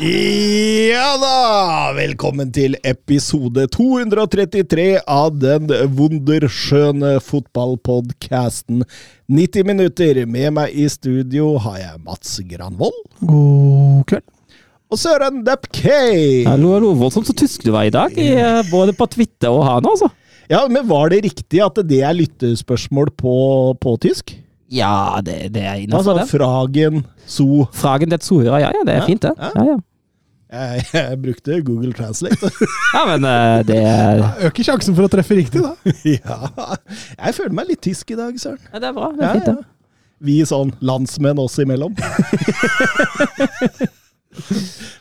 Ja da! Velkommen til episode 233 av den wunderskjøne fotballpodcasten 90 minutter. Med meg i studio har jeg Mats Granvold God kveld. og Søren Depkay. Hallo, hallo. Voldsomt så tysk du var i dag, eh, både på Twitter og her nå, altså. Ja, men var det riktig at det er lyttespørsmål på, på tysk? Ja, det, det er Altså innafor det. Fragen, so Fragen det Sohura, ja ja, det er Ja, fint, det. ja. Ja, ja. Jeg, jeg brukte Google Translate. ja men eh, det er Øker sjansen for å treffe riktig, da. ja. Jeg føler meg litt tysk i dag, Søren. ja, Det er bra. Det Ja, er fint, ja. Vi Vi sånn landsmenn oss imellom.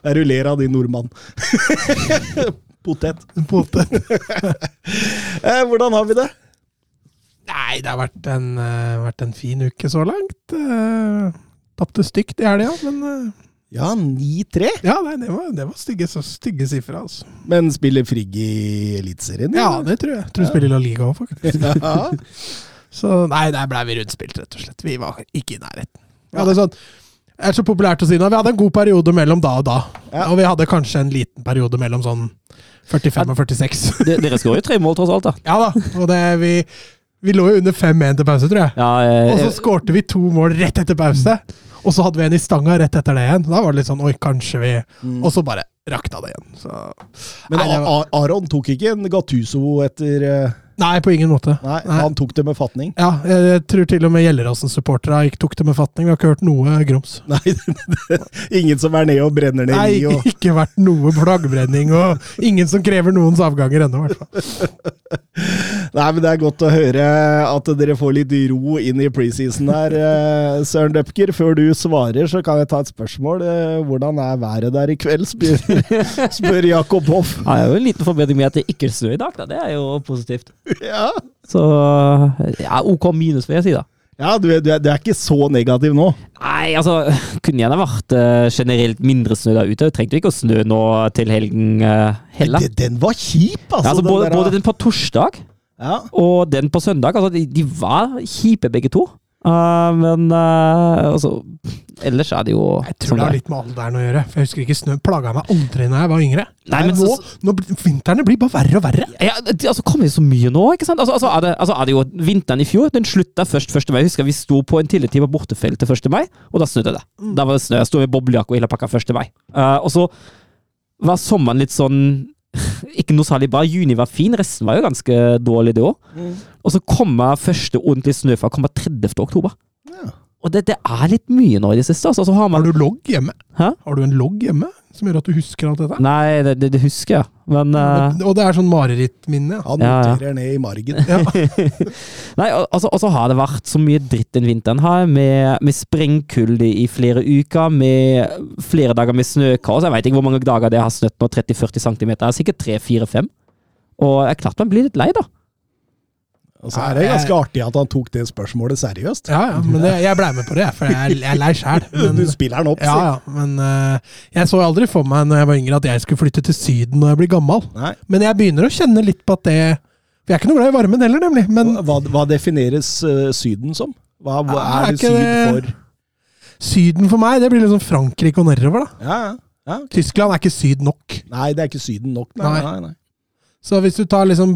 Jeg ruller av din nordmann. Potet. Potet. Eh, hvordan har vi det? Nei, det har vært en, eh, vært en fin uke så langt. Uh, Tapte stygt i helga, men Ja, 9-3. ja, nei, det var, det var stygge, så stygge sifre, altså. Men spiller Frigg i Eliteserien? Ja, det tror jeg. Tror du spiller La Liga òg, faktisk. Ja. Så nei, der ble vi rundspilt, rett og slett. Vi var ikke i nærheten. Ja, det er sånn det er så populært å si nå. Vi hadde en god periode mellom da og da. Ja. Og vi hadde kanskje en liten periode mellom sånn 45 og 46. Dere skårer jo tre mål, tross alt, da. Ja da. Og det, vi, vi lå jo under 5-1 til pause, tror jeg. Ja, eh, Og så skårte vi to mål rett etter pause. Og så hadde vi en i stanga rett etter det igjen. Da var det litt sånn Oi, kanskje vi Og så bare rakta det igjen. Så Men Nei, det var- Aron tok ikke en Gattuso etter eh, Nei, på ingen måte. Nei, Nei. han tok det med fatning. Ja, jeg, tror til og med Gjelleråsen-supporterne tok det med fatning. Vi har ikke hørt noe grums. Nei, ingen som er nede og brenner ned Nei, i og ikke vært noe flaggbrenning, og ingen som krever noens avganger ennå, i hvert fall. Nei, men det er godt å høre at dere får litt ro inn i preseason her. eh, Søren Døpker, før du svarer, så kan jeg ta et spørsmål. Eh, Hvordan er været der i kveld, spør, spør Jakob Hoff. ja, det er jo en liten forbedring med at det ikke snør i dag, da. Det er jo positivt. Ja, Så ja, OK minus, vil jeg si, da. ja du, er- du, er, du er ikke så negativ nå. Nei, altså Kunne gjerne vært uh, generelt mindre snø der ute. Trengte ikke å snø nå til helgen uh, heller. Den, den var kjip, altså. Ja, altså, både, der- både den på torsdag ja. og den på søndag. Altså, de, de var kjipe begge to. Uh, men uh, altså Ellers er det jo Jeg tror det har det litt med alderen å gjøre. For jeg husker ikke Snø plaga meg aldri da jeg var yngre. Nei, men nå, nå, blir- vintrene blir bare verre og verre. Ja, det altså, kommer jo så mye nå, ikke sant? Altså, altså, er det, altså, er det jo Vinteren i fjor den slutta først 1. mai. Jeg husker Vi sto på en tidlig tid på bortefeltet 1. mai, og da snødde det. Da var det snø. Jeg sto med boblejakke og hele pakka 1. mai. Uh, og så var sommeren litt sånn ikke noe særlig bra. Juni var fin, resten var jo ganske dårlig det òg. Og så kommer første ordentlig snøfall kommer 30. oktober. Ja. Og det, det er litt mye nå i det siste. Altså, så har man Har du logg hjemme? Hæ? Har du en logg hjemme som gjør at du husker alt dette? Nei, det, det, det husker jeg, men uh, Og det er sånn marerittminne. Han Ja, ja. ned i margen. Ja. Nei, al- altså, og så har det vært så mye dritt den vinteren her, med, med sprengkulde i flere uker, med flere dager med snøkaos. Jeg vet ikke hvor mange dager det har snøtt nå, 30-40 cm. Det er sikkert 3-4-5. Og jeg er klart man blir litt lei, da. Og så er det ganske artig at han tok det spørsmålet seriøst. Ja, ja, men det, jeg blei med på det, for jeg, jeg er lei sjæl. Du spiller den opp, Ja, ja, men uh, jeg så aldri for meg når jeg var yngre at jeg skulle flytte til Syden når jeg blir gammel. Nei. Men jeg begynner å kjenne litt på at det jeg er ikke noe glad i varmen heller, nemlig. Men Hva, hva defineres uh, Syden som? Hva, hva er er det syd for? Syden for meg, det blir liksom Frankrike og nedover, da. Ja, ja. ja. okay. Tyskland er ikke syd nok. Nei, det er ikke Syden nok. Nei, Nei. nei, nei. Så hvis du tar liksom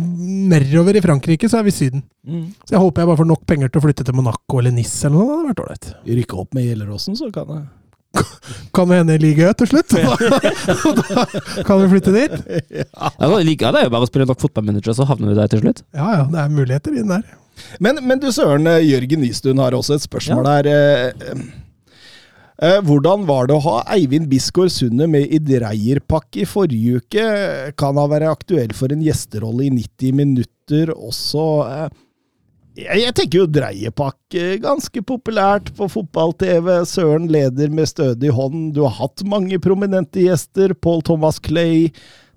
nedover i Frankrike, så er vi Syden. Mm. Så jeg håper jeg bare får nok penger til å flytte til Monaco eller Nis eller noe. Det hadde vært ålreit. Rykke opp med Gjelleråsen, så kan det Kan det hende ligaen Ø til slutt? Og da kan vi flytte dit? Ja. Ligaen ja, det jo bare å spille nok fotballmanager, så havner vi der til slutt. Ja ja, det er muligheter inn der. Men, men du søren, eh, Jørgen Nystuen har også et spørsmål der... eh, eh, Hvordan var det å ha Eivind Bisgaard Sunde med i Dreierpakke i forrige uke? Kan han være aktuell for en gjesterolle i 90 minutter også? eh? Jeg, tenker jo dreiepakke, ganske populært på fotball-TV. Søren leder med stødig hånd. Du har hatt mange prominente gjester. Paul Thomas Clay,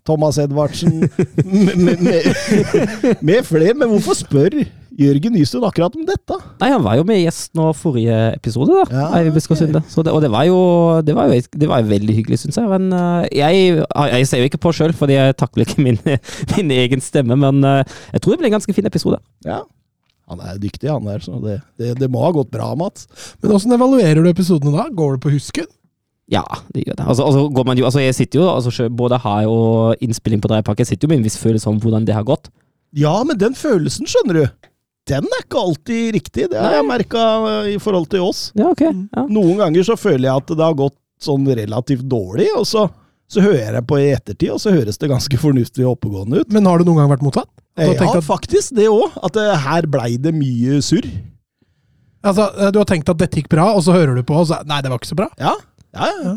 Thomas Edvardsen med, med, med, med flere. Men hvorfor spør Jørgen Nystuen akkurat om dette? Nei, han var jo med gjest nå forrige episode, da. Ja, Eivind Biskår Sunde. Så det, og det var jo, det var jo, det var jo veldig hyggelig, syns jeg. Men eh, jeg, jeg ser jo ikke på sjøl, fordi jeg takler ikke min, min egen stemme. Men eh, jeg tror det ble en ganske fin episode. Ja. Han er dyktig, han der, så det, det, det må ha gått bra, Mats. Men åssen evaluerer du episodene da? Går du på husken? Ja, det gjør det. Altså, altså går man jo, altså jeg sitter jo, altså både her og innspilling på Dreiepakke, sitter jo med en viss følelse om hvordan det har gått. Ja, men den følelsen, skjønner du, den er ikke alltid riktig. Det har jeg merka i forhold til oss. Ja, okay. Ja. Noen ganger så føler jeg at det har gått sånn relativt dårlig, og så, så hører jeg på i ettertid, og så høres det ganske fornuftig og oppegående ut. Men har du noen gang vært motsatt? Ja, at, faktisk det òg. At det, her blei det mye surr. altså, du har tenkt at dette gikk bra, og så hører du på, og så Nei, det var ikke så bra. Ja, ja, ja.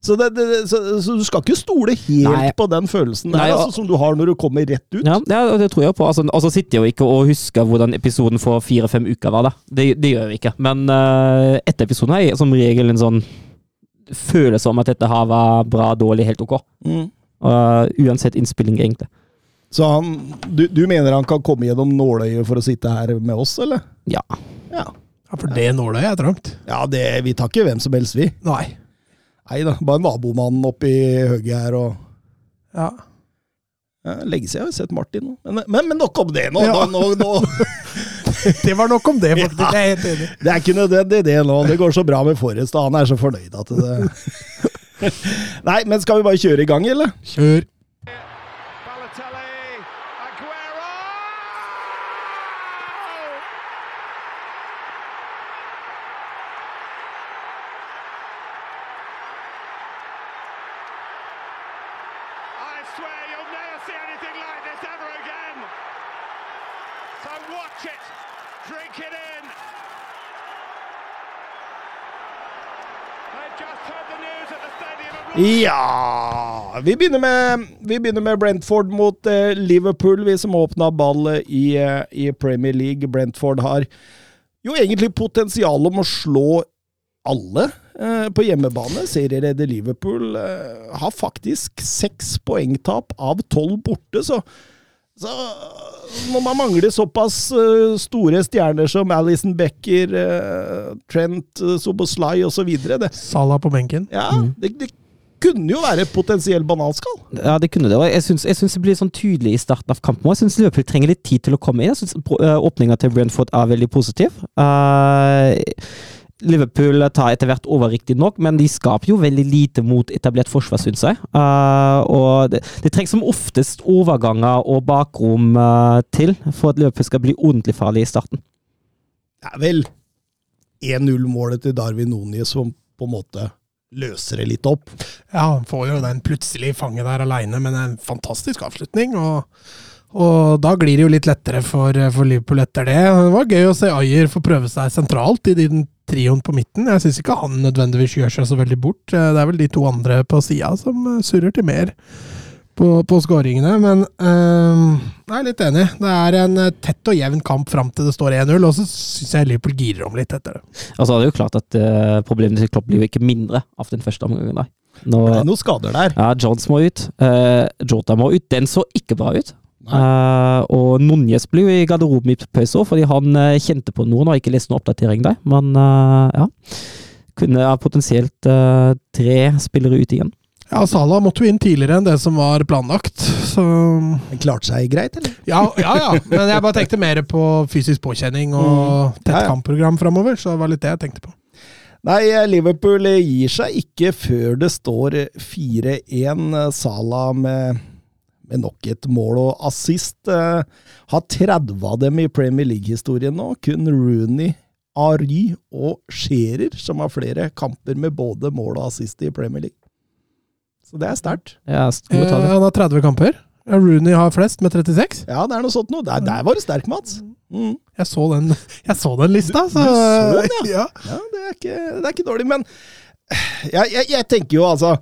Så, det, det, så, så du skal ikke stole helt Nei. på den følelsen der, Nei, altså, som du har når du kommer rett ut. Ja, ja, det tror jeg på. Altså, og så sitter jeg jo ikke og husker hvordan episoden for fire-fem uker var. da. Det, det gjør jeg ikke. Men uh, etter episoden har jeg som regel en sånn følelse om at dette har vært bra, dårlig, helt ok. Mm. Uh, uansett innspilling, egentlig. Så han, du, du mener han kan komme gjennom nåløyet for å sitte her med oss, eller? Ja. Ja. Ja, For det nåløyet er trangt. Ja, det, vi tar ikke hvem som helst, vi. Nei. Nei da, bare nabomannen oppi høgget her og Ja. ja, Lenge siden jeg har sett Martin. Men, men, men nok om det nå! Ja. nå, nå, nå. Det var nok om det, faktisk. Jeg er helt enig. Det er ikke nødvendig, det nå. Det går så bra med Forrest, han er så fornøyd at det Nei, men skal vi bare kjøre i gang, eller? Kjør. Ja Vi begynner med, vi begynner med Brentford mot eh, Liverpool, vi som åpna ballet i, eh, i Premier League. Brentford har jo egentlig potensial om å slå alle eh, på hjemmebane. Serieredder Liverpool eh, har faktisk seks poengtap av tolv borte, så, så når man mangler såpass eh, store stjerner som Alison Becker, eh, Trent uh, Soboslai osv. Salah på benken. ja, det, det kunne jo være et potensielt bananskall. Ja, det kunne det. Og jeg syns, det blir sånn tydelig i starten av kampen. Jeg syns Liverpool trenger litt tid til å komme inn. Jeg syns åpninga til Brentford er veldig positiv. Uh, Liverpool tar etter hvert over, riktignok, men de skaper jo veldig lite mot etablert forsvar, syns jeg. Uh, og det, det trengs som oftest overganger og bakrom uh, til for at Liverpool skal bli ordentlig farlig i starten. Er vel 1-0-målet til Darwin Núñez som på en måte løser det litt opp. Ja, han får jo den plutselig fanget der aleine, men en fantastisk avslutning. Og, og da glir det jo litt lettere for, for Liverpool etter det. Det var gøy å se Ayer få prøve seg sentralt i den trioen på midten. Jeg syns ikke han nødvendigvis gjør seg så veldig bort. Det er vel de to andre på sida som surrer til mer på, på skåringene. Men øh, jeg er litt enig. Det er en eh, tett og jevn kamp fram til det står 1-0, og så syns jeg Liverpool girer om litt etter det. Altså, det er jo klart at uh, problemene til Klopp blir jo ikke mindre av den første omgangen. Nå Nå, Det er noen skader der. ja, Jones må ut. Uh, Jota må ut. Den så ikke bra ut. Uh, og Núñez ble jo i garderoben i pause òg, fordi han uh, kjente på noe. og har ikke lest noen oppdatering der, men uh, ja. Kunne ha potensielt tre spillere ut igjen. Ja, Salah måtte jo inn tidligere enn det som var planlagt, så Han klarte seg greit, eller? Ja, ja, ja. Men jeg bare tenkte mer på fysisk påkjenning og tett Ja, ja. kampprogram framover. Så det var litt det jeg tenkte på. Nei, Liverpool gir seg ikke før det står 4-1. Salah med, med nok et mål og assist. eh, Har 30 av dem i Premier League-historien nå. Kun Rooney, Ary og Scherer som har flere kamper med både mål og assist i Premier League. Så det er sterkt. Ja, Eh, han har 30 kamper. Rooney har flest, med 36. Ja, det er noe sånt noe. Der, der var du sterk, Mats. Mm. Jeg så den, jeg så den lista, så Du så den, ja. Ja, det er ikke, det er ikke dårlig, men jeg, jeg, jeg tenker jo altså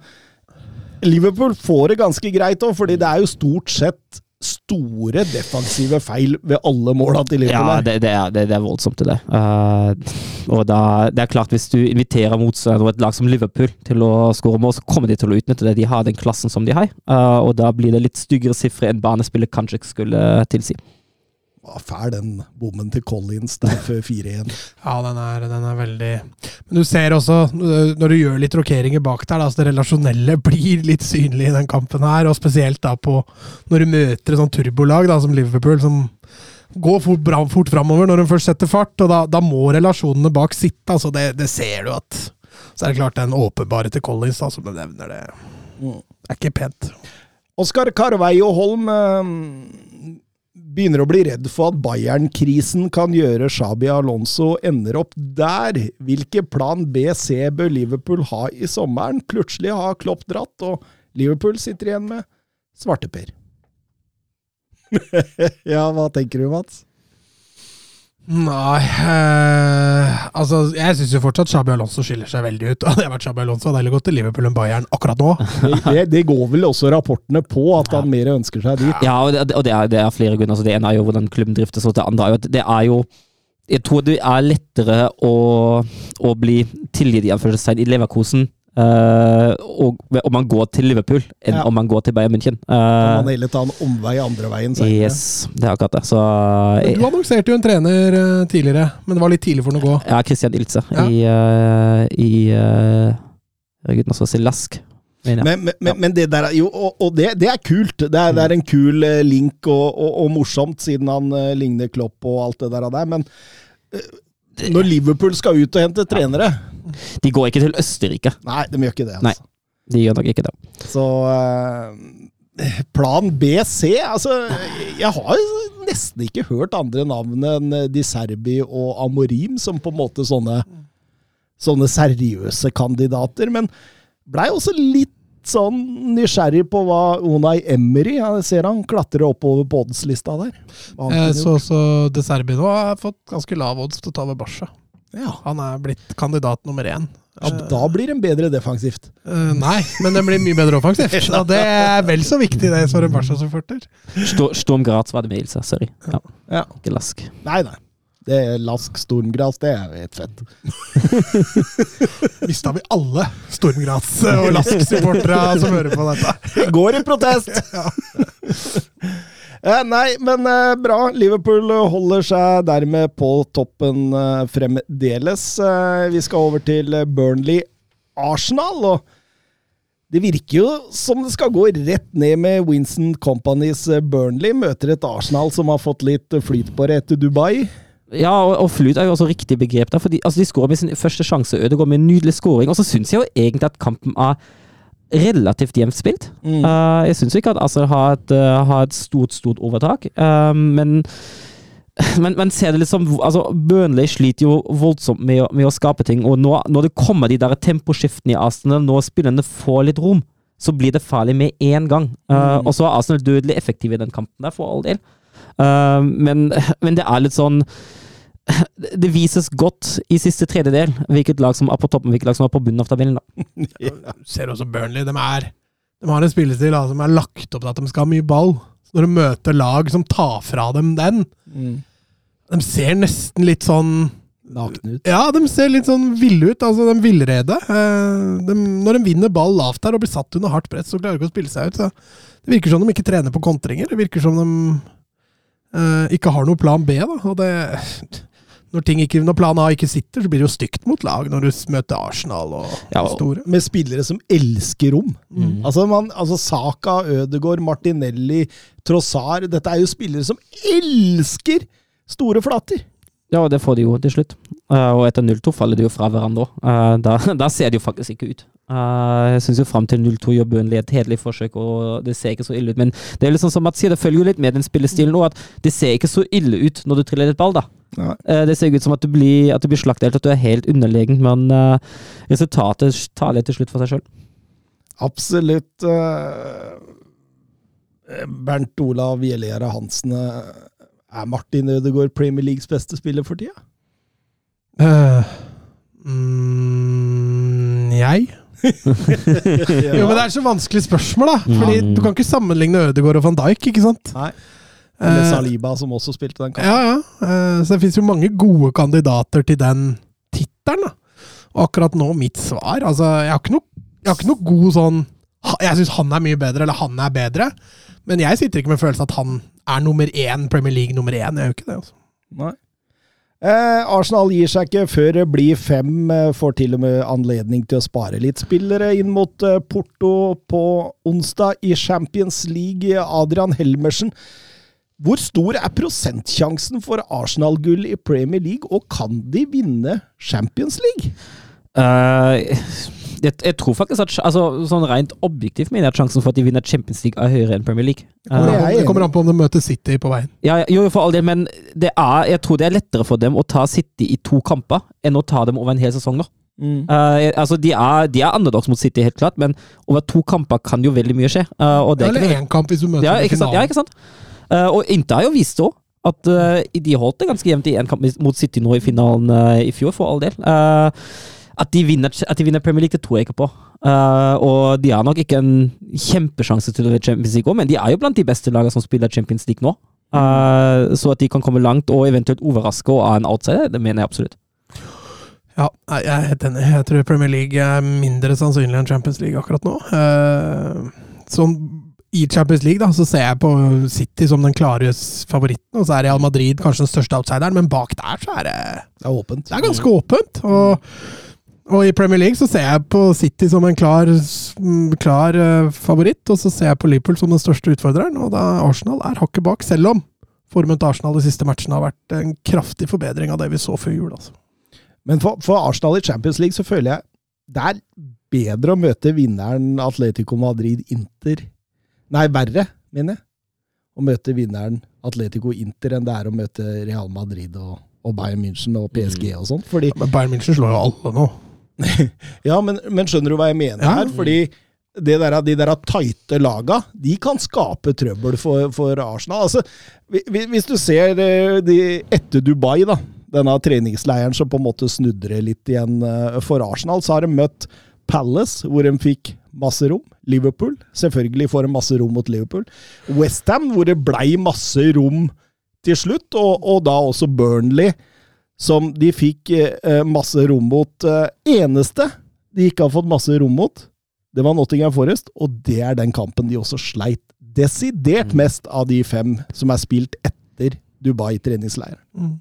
Liverpool får det ganske greit òg, fordi det er jo stort sett store defensive feil ved alle måla til Liverpool. Ja, det, det, er, det, det er voldsomt, det der. Eh, og da, det er klart, hvis du inviterer motstander og et lag som Liverpool til å skåre mål, så kommer de til å utnytte det. De har den klassen som de har, uh, og da blir det litt styggere sifre enn banespillet kanskje skulle tilsi. Var fæl den bommen til Collins der før 4-1. Ja, den er, den er veldig Men du ser også, når du gjør litt rokeringer bak der, da, så det relasjonelle blir litt synlig i den kampen her, og spesielt da på når du møter et sånt turbolag da, som Liverpool, som går fort, bra, fort framover når de først setter fart, og da, da må relasjonene bak sitte. altså det, det ser du at Så er det klart den åpenbare til Collins, da, som du nevner, det det er ikke pent. Oskar Carveio Holm eh, begynner å bli redd for at Bayern-krisen kan gjøre Shabi Alonso ender opp der. Hvilke plan B, C bør Liverpool ha i sommeren? Plutselig har Klopp dratt, og Liverpool sitter igjen med svarteper. ja, hva tenker du, Mats? Nei eh, Altså, jeg syns jo fortsatt Shabby Alonso skiller seg veldig ut. Hadde jeg vært Shabby Alonso, hadde jeg gått til Liverpool enn Bayern akkurat nå. Det, det, går vel også rapportene på, at han mer ønsker seg dit. Ja, og det, og det, er, det er flere grunner. Altså, det ene er jo hvordan klubben driftes, og det andre er jo at det er jo Jeg tror det er lettere å, å bli tilgitt i i Leverkosen eh, og, om man går til Liverpool, enn Ja. om man går til Bayern München. Kan Eh, man heller ta en omvei andre veien senere. yes, det er akkurat det. Så Men du annonserte jo en trener eh, tidligere, men det var litt tidlig for den å gå. Ja, Christian Ilse Ja. i, uh, i uh, Gud, nå skal jeg si Lask. Men, men, men, men det der er jo Og, og det, det er kult. Det er, det er en kul eh, link og, og, og morsomt, siden han eh, ligner Klopp og alt det der. men eh, når Liverpool skal ut og hente trenere De går ikke til Østerrike. Nei, de gjør ikke det. Nei. altså. De gjør nok ikke det. Så eh, Plan B, C Altså, jeg har jo nesten ikke hørt andre navn enn Di Serbi og Amorim som på en måte sånne, sånne seriøse kandidater. Men blei også litt sånn nysgjerrig på hva Unai Emery Jeg ser han klatre oppover på oddslista der. Han Eh, så også De Serbi nå har fått ganske lav odds til å ta over Barca. Ja. Han er blitt kandidat nummer én. ja, da blir den bedre defensivt. Uh, nei, men den blir mye bedre offensivt. Og det er vel så viktig, det, for en Barca-supporter. Sto- Storm Graz var det med Ilsa, sorry. Ja, Ja. ikke Lask. Nei, nei. Det er Lask Stormgras, det er helt fett. Mista vi alle Stormgras og Lask-supportere som hører på dette. Går i protest! Eh, nei, men eh, bra. Liverpool holder seg dermed på toppen eh, fremdeles. Eh, vi skal over til eh, Burnley-Arsenal. og det virker jo som det skal gå rett ned med Winston Companys eh, Burnley. Møter et Arsenal som har fått litt flyt på det etter Dubai. Ja, og, og flyt er jo også riktig begrep der, fordi altså, de skårer med sin første sjanse. Ødegaard med en nydelig skåring. Og så syns jeg jo egentlig at kampen er relativt jevnt spilt. Mm. Uh, jeg syns ikke at Arsenal har et, eh, har et stort, stort overtak, uh, men men man ser det liksom altså Burnley sliter jo voldsomt med med å skape ting, og nå, når det kommer de der temposkiftene i Arsenal, når spillerne får litt rom, så blir det farlig med én gang. Mm. Og så er Arsenal dødelig effektive i den kampen der, for all del. Men, men det er litt sånn Det vises godt i siste tredjedel hvilket lag som er på toppen, hvilket lag som er på bunnen av tabellen. da. Ser også Burnley. De, er, de har en spillestil da, som er lagt opp til at de skal ha mye ball. Så når de møter lag som tar fra dem den Mm. De ser nesten litt sånn Nakne ut. Ja, de ser litt sånn ville ut. altså De villrede. Eh, de, når de vinner ball lavt der og blir satt under hardt press, så klarer de ikke å spille seg ut. Så det virker som de ikke trener på kontringer. Det virker som de eh, ikke har noen plan B. da, og det når, ting ikke, når plan A ikke sitter, så blir det jo stygt mot lag når du møter Arsenal og Ja, og- store. Med spillere som elsker rom. Mm. Altså, man, altså Saka, Ødegaard, Martinelli, Trossard Dette er jo spillere som elsker store flater! Ja, og det får de jo til slutt. Eh, og etter 0-2 faller de jo fra hverandre òg. da, da ser det jo faktisk ikke ut. Eh, jeg syns jo fram til 0-2 gjør Burnley et hederlig forsøk, og det ser ikke så ille ut. Men det er sånn som Mats sier, det følger jo litt med den spillestilen òg, at det ser ikke så ille ut når du triller et ball, da. Eh, det ser ikke ut som at du blir, at du blir slaktdelt, at du er helt underlegen, men uh, resultatet taler til slutt for seg sjøl. Absolutt. eh, Bernt Olav Jelera Hansen. Er Martin Ødegaard Premier Leagues beste spiller for tida? Uh, mm, jeg? Jo, men det er så vanskelig spørsmål, da. Fordi Mm. Du kan ikke sammenligne Ødegaard og van Dijk, ikke sant? Nei. Eller Eh, Saliba, som også spilte den kampen. Ja, ja. Eh, Så det fins jo mange gode kandidater til den tittelen. Og akkurat nå, mitt svar Altså, jeg har ikke noe, jeg har ikke noe god sånn Jeg syns han er mye bedre, eller han er bedre. Men jeg sitter ikke med følelsen at han er nummer én, Premier League nummer én. Jeg gjør ikke det, altså. Nei. Eh, Arsenal gir seg ikke før det blir fem. eh, Får til og med anledning til å spare litt spillere inn mot eh, Porto på onsdag i Champions League. Adrian Helmersen. Hvor stor er prosentsjansen for Arsenal-gull i Premier League, og kan de vinne Champions League? Eh, jeg, jeg tror faktisk at altså, sånn rent objektivt mener jeg at sjansen for at de vinner Champions League er høyere enn Premier League. Kommer, det er kommer an på om de møter City på veien. Ja, jo, for all del, men det er, jeg tror det er lettere for dem å ta City i to kamper enn å ta dem over en hel sesong nå. Eh, altså, de er, de er underdogs mot City, helt klart, men over to kamper kan jo veldig mye skje. Uh, og det er Eller én kamp hvis du møter ja, ikke sant? Ja, ikke sant? Uh, og Inter har jo vist det òg. At de holdt det ganske jevnt i én kamp mot City nå i finalen i fjor, for all del. Eh, at, de vinner, at de vinner Premier League, det tror jeg ikke på. Uh, og de har nok ikke en kjempesjanse til å vinne Champions League òg, men de er jo blant de beste lagene som spiller Champions League nå. Uh, så at de kan komme langt og eventuelt overraske og ha en outsider, det mener jeg absolutt. Ja, jeg er helt enig. Jeg tror Premier League er mindre sannsynlig enn Champions League akkurat nå. Uh, sånn, I Champions League da, så ser jeg på City som den klare favoritten, og så er Real Madrid kanskje den største outsideren, men bak der så er det, Det er åpent. det er ganske åpent. Og, og i Premier League så ser jeg på City som en klar, mm, klar eh, favoritt, og så ser jeg på Liverpool som den største utfordreren, og da Arsenal er hakket bak, selv om formen til Arsenal de siste matchene har vært en kraftig forbedring av det vi så før jul. altså. Men for, for Arsenal i Champions League så føler jeg det er bedre å møte vinneren Atletico Madrid-Inter Nei, verre, mener jeg. Å møte vinneren Atletico-Inter enn det er å møte Real Madrid og, og Bayern München og PSG og sånn. Fordi Men Bayern München slår jo alle nå. Ja, men, men skjønner du hva jeg mener her? Fordi det der, de der tighte laga, de kan skape trøbbel for, for Arsenal. Altså, hvi- hvi- hvis du ser eh, de, etter Dubai, da, denne treningsleiren som på en måte snudde litt igjen eh, for Arsenal, så har de møtt Palace, hvor de fikk masse rom. Liverpool, selvfølgelig får de masse rom mot Liverpool. Westham, hvor det blei masse rom til slutt, og, og da også Burnley, som de fikk eh, masse rom mot. Eh, eneste de ikke har fått masse rom mot, det var Nottingham Forest, og det er den kampen de også sleit desidert mest av de fem som er spilt etter Dubai treningsleir. Mm.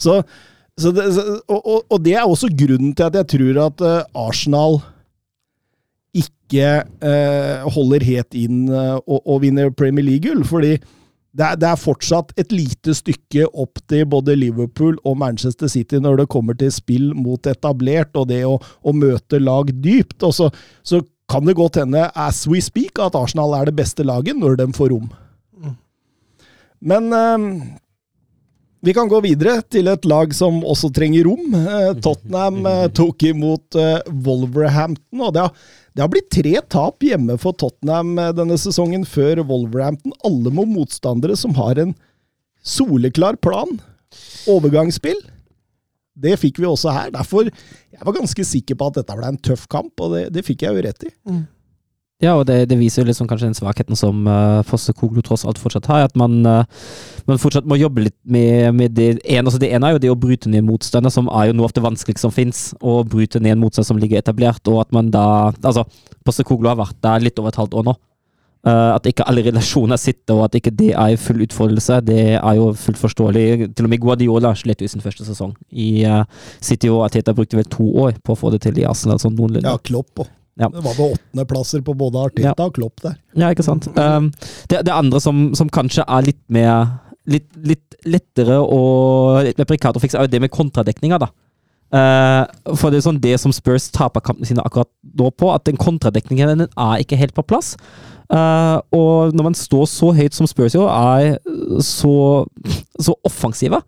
Så, så det, og, og, og det er også grunnen til at jeg tror at eh, Arsenal ikke eh, holder helt inn eh, og, og vinner Premier League-gull. Fordi det er, det er fortsatt et lite stykke opp til både Liverpool og Manchester City når det kommer til spill mot etablert og det å, å møte lag dypt. Og så, så kan det godt hende, as we speak, at Arsenal er det beste laget når de får rom. Men eh, vi kan gå videre til et lag som også trenger rom. Eh, Tottenham eh, tok imot eh, Wolverhampton, og det har, det har blitt tre tap hjemme for Tottenham eh, denne sesongen før Wolverhampton. Alle må motstandere som har en soleklar plan. Overgangsspill. Det fikk vi også her. Derfor jeg var ganske sikker på at dette ble en tøff kamp, og det, det fikk jeg jo rett i. Ja, og det, det viser jo liksom kanskje den svakheten som uh, Fosse Koglo tross alt fortsatt har. At man, uh, man fortsatt må jobbe litt med, med det ene. Altså det ene er jo det å bryte ned motstander, som er jo noe av det vanskeligste som fins. Å bryte ned en motstander som ligger etablert, og at man da Altså, Fosse Koglo har vært der litt over et halvt år nå. Uh, at ikke alle relasjoner sitter, og at ikke det er full utfoldelse, det er jo fullt forståelig. Til og med Guardiola slet jo sin første sesong i City, og Ateta brukte vel to år på å få det til i Arsenal. sånn noenlunde. Ja, Klopp òg. Ja. Det var vel åttendeplasser på både Arteta og Klopp der. Ja, ikke sant. Um, det, det andre som, som kanskje er litt mer litt, litt lettere og litt mer prekært å fikse, er jo det med kontradekninga, da. Uh, for det er sånn det som Spurs taper kampene sine akkurat nå på, at den kontradekningen den er ikke helt på plass. Uh, og når man står så høyt som Spurs jo, er så, så offensive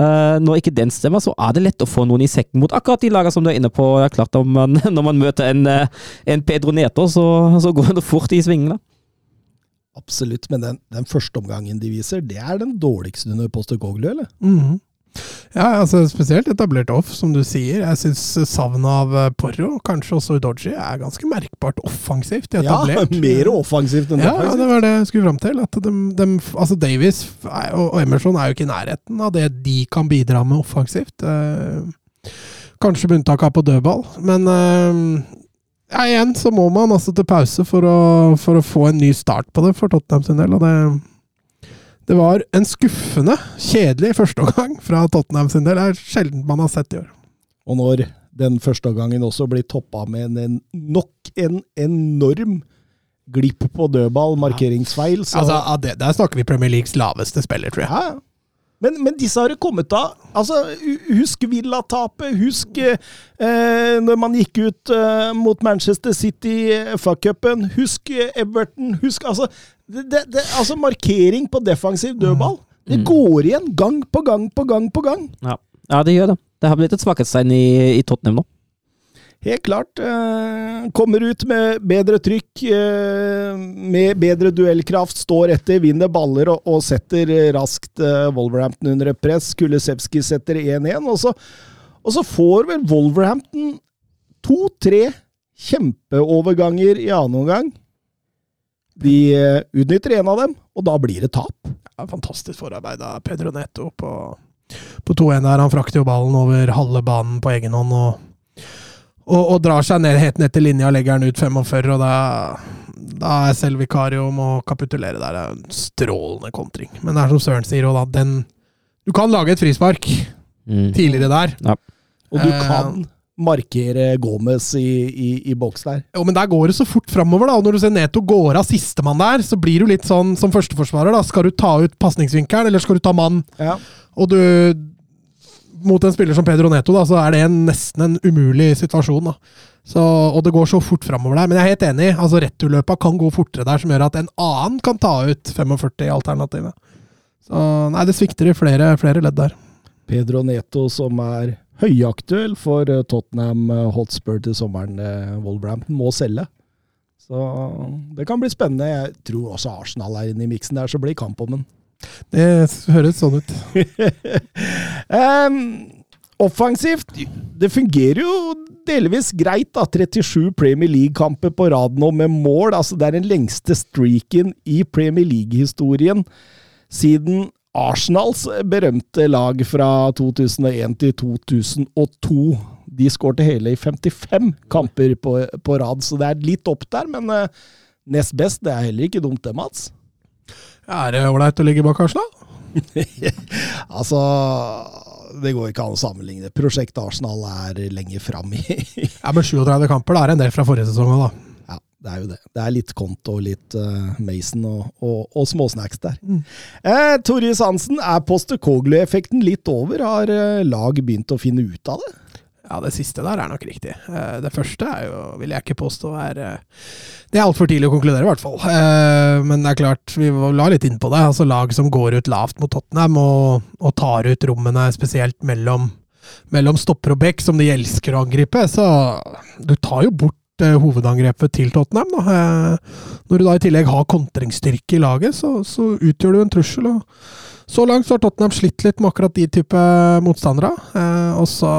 uh, Når ikke den stemmer, så er det lett å få noen i sekken mot akkurat de lagene som du er inne på. Det er klart om man, Når man møter en, uh, en Pedro Neto, så, så går det fort i svingene. Absolutt, men den, den første omgangen de viser, det er den dårligste under Postecoglou, eller? Mhm. Ja, altså spesielt etablert off, som du sier. Jeg syns savnet av eh, Porro, kanskje også Udoji, er ganske merkbart offensivt etablert. Ja, mer offensivt enn Ja, ja, det var det jeg skulle fram til. At de, de, altså Davies og og Emerson er jo ikke i nærheten av det de kan bidra med offensivt. Eh, kanskje med unntak av på dødball. Men eh, ja, igjen så må man altså til pause for å, for å få en ny start på det for Tottenham sin del. Og det, det var en skuffende kjedelig førsteomgang fra Tottenham sin del. Det er sjelden man har sett i år. Og når den første gangen også blir toppa med en, nok en enorm glipp på dødball, markeringsfeil, så Altså, det, Der snakker vi Premier Leagues laveste spiller, tror jeg. Ja. Men, men disse har det kommet av. Altså, husk Villa-tapet. Husk eh, når man gikk ut eh, mot Manchester City i FA-cupen. Husk eh, Everton. Husk altså, det, det, altså Markering på defensiv dødball. Det Mm. går igjen gang på gang på gang på gang. Ja. ja, det gjør det. Det har blitt et svakhetstegn i, i Tottenham nå. Helt klart. Eh, kommer ut med bedre trykk, eh, med bedre duellkraft, står etter, vinner baller og, og setter raskt eh, Wolverhampton under et press. Kulisevskij setter 1-1, og, så- og så får vel Wolverhampton to-tre kjempeoverganger i annen omgang. De eh, utnytter en av dem, og da blir det tap. Ja, fantastisk forarbeid av Pedro Neto på, på 2-1 der. Han frakter jo ballen over halve banen på egen hånd og, og, og drar seg ned, helt ned til linja og legger den ut 45, og da, da er selv Vikario må kapitulere der. Det er en strålende kontring. Men det er som Søren sier, og da, den Du kan lage et frispark Mm. tidligere der. Og du Eh, kan markere Gomez i, i, i boks der. Jo, men der går det så fort framover, da. Og når du ser Neto går av sistemann der, så blir du litt sånn som førsteforsvarer, da. Skal du ta ut pasningsvinkelen, eller skal du ta mann? Ja. Og du Mot en spiller som Pedro Neto, da, så er det en, nesten en umulig situasjon. da. Så, og det går så fort framover der. Men jeg er helt enig. altså Returløpa kan gå fortere der, som gjør at en annen kan ta ut 45 i alternativet. Så nei, det svikter i flere, flere ledd der. Pedro Neto, som er høyaktuell for eh, Tottenham eh, Hotspur til sommeren. eh, Wolverhampton må selge. Så det kan bli spennende. Jeg tror også Arsenal er inne i miksen der, så blir kamp om den. Det høres sånn ut. um, offensivt Det fungerer jo delvis greit, da. 37 Premier League-kamper på rad nå med mål. Altså, det er den lengste streaken i Premier League-historien siden Arsenals berømte lag fra 2001 til 2002. De skårte hele i 55 kamper på, på rad, så det er litt opp der, men uh, nest best, det er heller ikke dumt det, Mats. Er det ålreit å ligge bak Arsenal? Altså Det går ikke an å sammenligne. Prosjekt Arsenal er lenger fram i Ja, men 37 kamper, da er det en del fra forrige sesong òg, da. Det er jo det. Det er litt Konto og litt uh, Mason og, og, og småsnacks der. Mm. Eh, Torjus Hansen, er Postekoglu-effekten litt over? Har uh, lag begynt å finne ut av det? Ja, det siste der er nok riktig. Uh, Det første er jo, vil jeg ikke påstå er uh, Det er altfor tidlig å konkludere, i hvert fall. Men det er klart, vi la litt inn på det. Altså Lag som går ut lavt mot Tottenham og, og tar ut rommene spesielt mellom, mellom stopper og bekk, som de elsker å angripe. Så du tar jo bort hovedangrepet til Tottenham. Da. Eh, Når du da i tillegg har kontringsstyrke i laget, så, så utgjør du en trussel. og så langt så har Tottenham slitt litt med akkurat de type motstandere. Eh, og så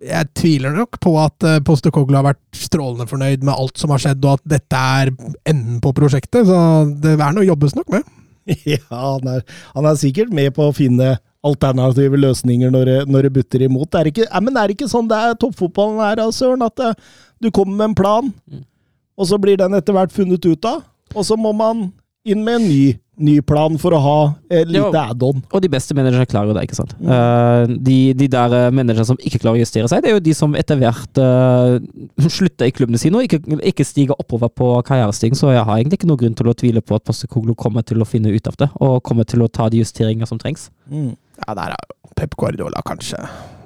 Jeg tviler nok på at eh, Postecoglou har vært strålende fornøyd med alt som har skjedd, og at dette er enden på prosjektet. Så det er noe jobbes nok med. ja, han er, han er sikkert med på å finne alternative løsninger når det, det butter imot. Det er ikke, ja, men det ikke sånn det er toppfotballen er, Søren? At eh, du kommer med en plan, og så blir den etter hvert funnet ut av, og så må man inn med en ny, ny plan for å ha et lite add-on. Og de beste managerne klarer jo det, ikke sant. Eh, de, de der eh, managerne som ikke klarer å justere seg, det er jo de som etter hvert uh, slutter i klubbene sine og ikke, ikke stiger oppover på karrierestigen. Så jeg har egentlig ikke noen grunn til å tvile på at Postecoglou kommer til å finne ut av det, og kommer til å ta de justeringer som trengs. Mm. Ja, der er Pep Guardiola kanskje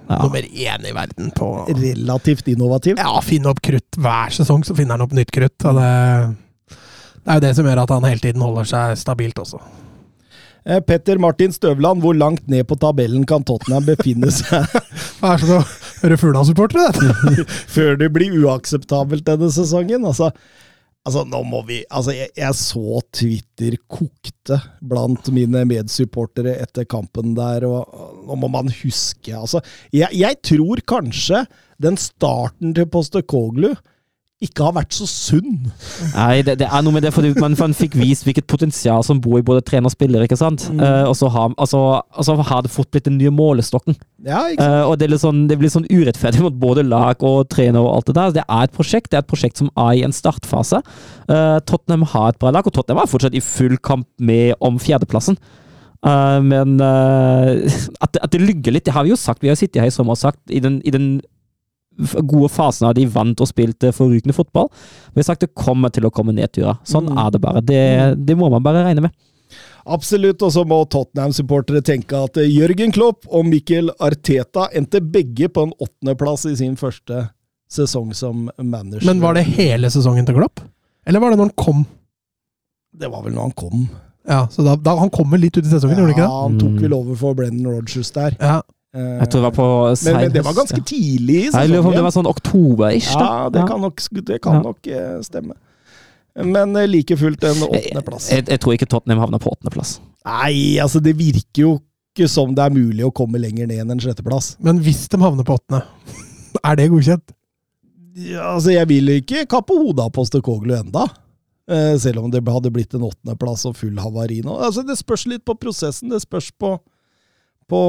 Ja. nummer én i verden på Relativt innovativ. Ja, finne opp krutt. Hver sesong så finner han opp nytt krutt. Det, det er jo det som gjør at han hele tiden holder seg stabilt også. Eh, Petter Martin Støvland, hvor langt ned på tabellen kan Tottenham befinne seg Det er som å høre Fugla-supportere, dette. før det blir uakseptabelt denne sesongen? Altså, Altså, nå må vi Altså, jeg, jeg så Twitter kokte blant mine medsupportere etter kampen der, og nå må man huske Altså, jeg, jeg tror kanskje den starten til Postekoglu ikke har vært så sunn. Nei, det, det er noe med det, fordi man, man fikk vist hvilket potensial som bor i både trener og spiller, ikke sant? Eh, og så har, altså, altså har det fort blitt den nye målestokken. Ja? Eh, og det, sånn, det blir sånn urettferdig mot både lag og trener og alt det der. Det er et prosjekt det er et prosjekt som er i en startfase. Uh, Tottenham har et bra lag, og Tottenham er fortsatt i full kamp med om fjerdeplassen. Men at, at det lygger litt, det har vi jo sagt. Vi har sittet her i sommer og sagt i den, i den gode fasene de vant og spilte forrykende fotball. Vi har sagt det kommer til å komme nedturer. Sånn Mm. er det bare. Det, det må man bare regne med. Absolutt, og så må Tottenham-supportere tenke at eh, Jørgen Klopp og Mikkel Arteta endte begge på en åttendeplass i sin første sesong som manager. Men var det hele sesongen til Klopp? Eller var det når han kom? Det var vel når han kom. Ja, så da, da Han kom vel litt ut i sesongen, gjorde han ikke Ja, han tok Mm. vel over for Brennan Rodgers der. Ja. Eh, Jeg tror det var på men, men det var ganske tidlig i Jeg lurer på om det var sånn oktober-ish. Ja, det kan nok, det kan Ja. nok eh, stemme. Men eh, like fullt en åttendeplass. Jeg, jeg tror ikke Tottenham havner på åttendeplass. Nei, altså det virker jo ikke som det er mulig å komme lenger ned enn en sjetteplass. Men hvis de havner på åttende, er det godkjent? Ja, altså jeg vil ikke kappe hodet av Postekoglu enda. Eh, selv om det hadde blitt en åttendeplass og full havari nå. Altså det spørs litt på prosessen. Det spørs på, på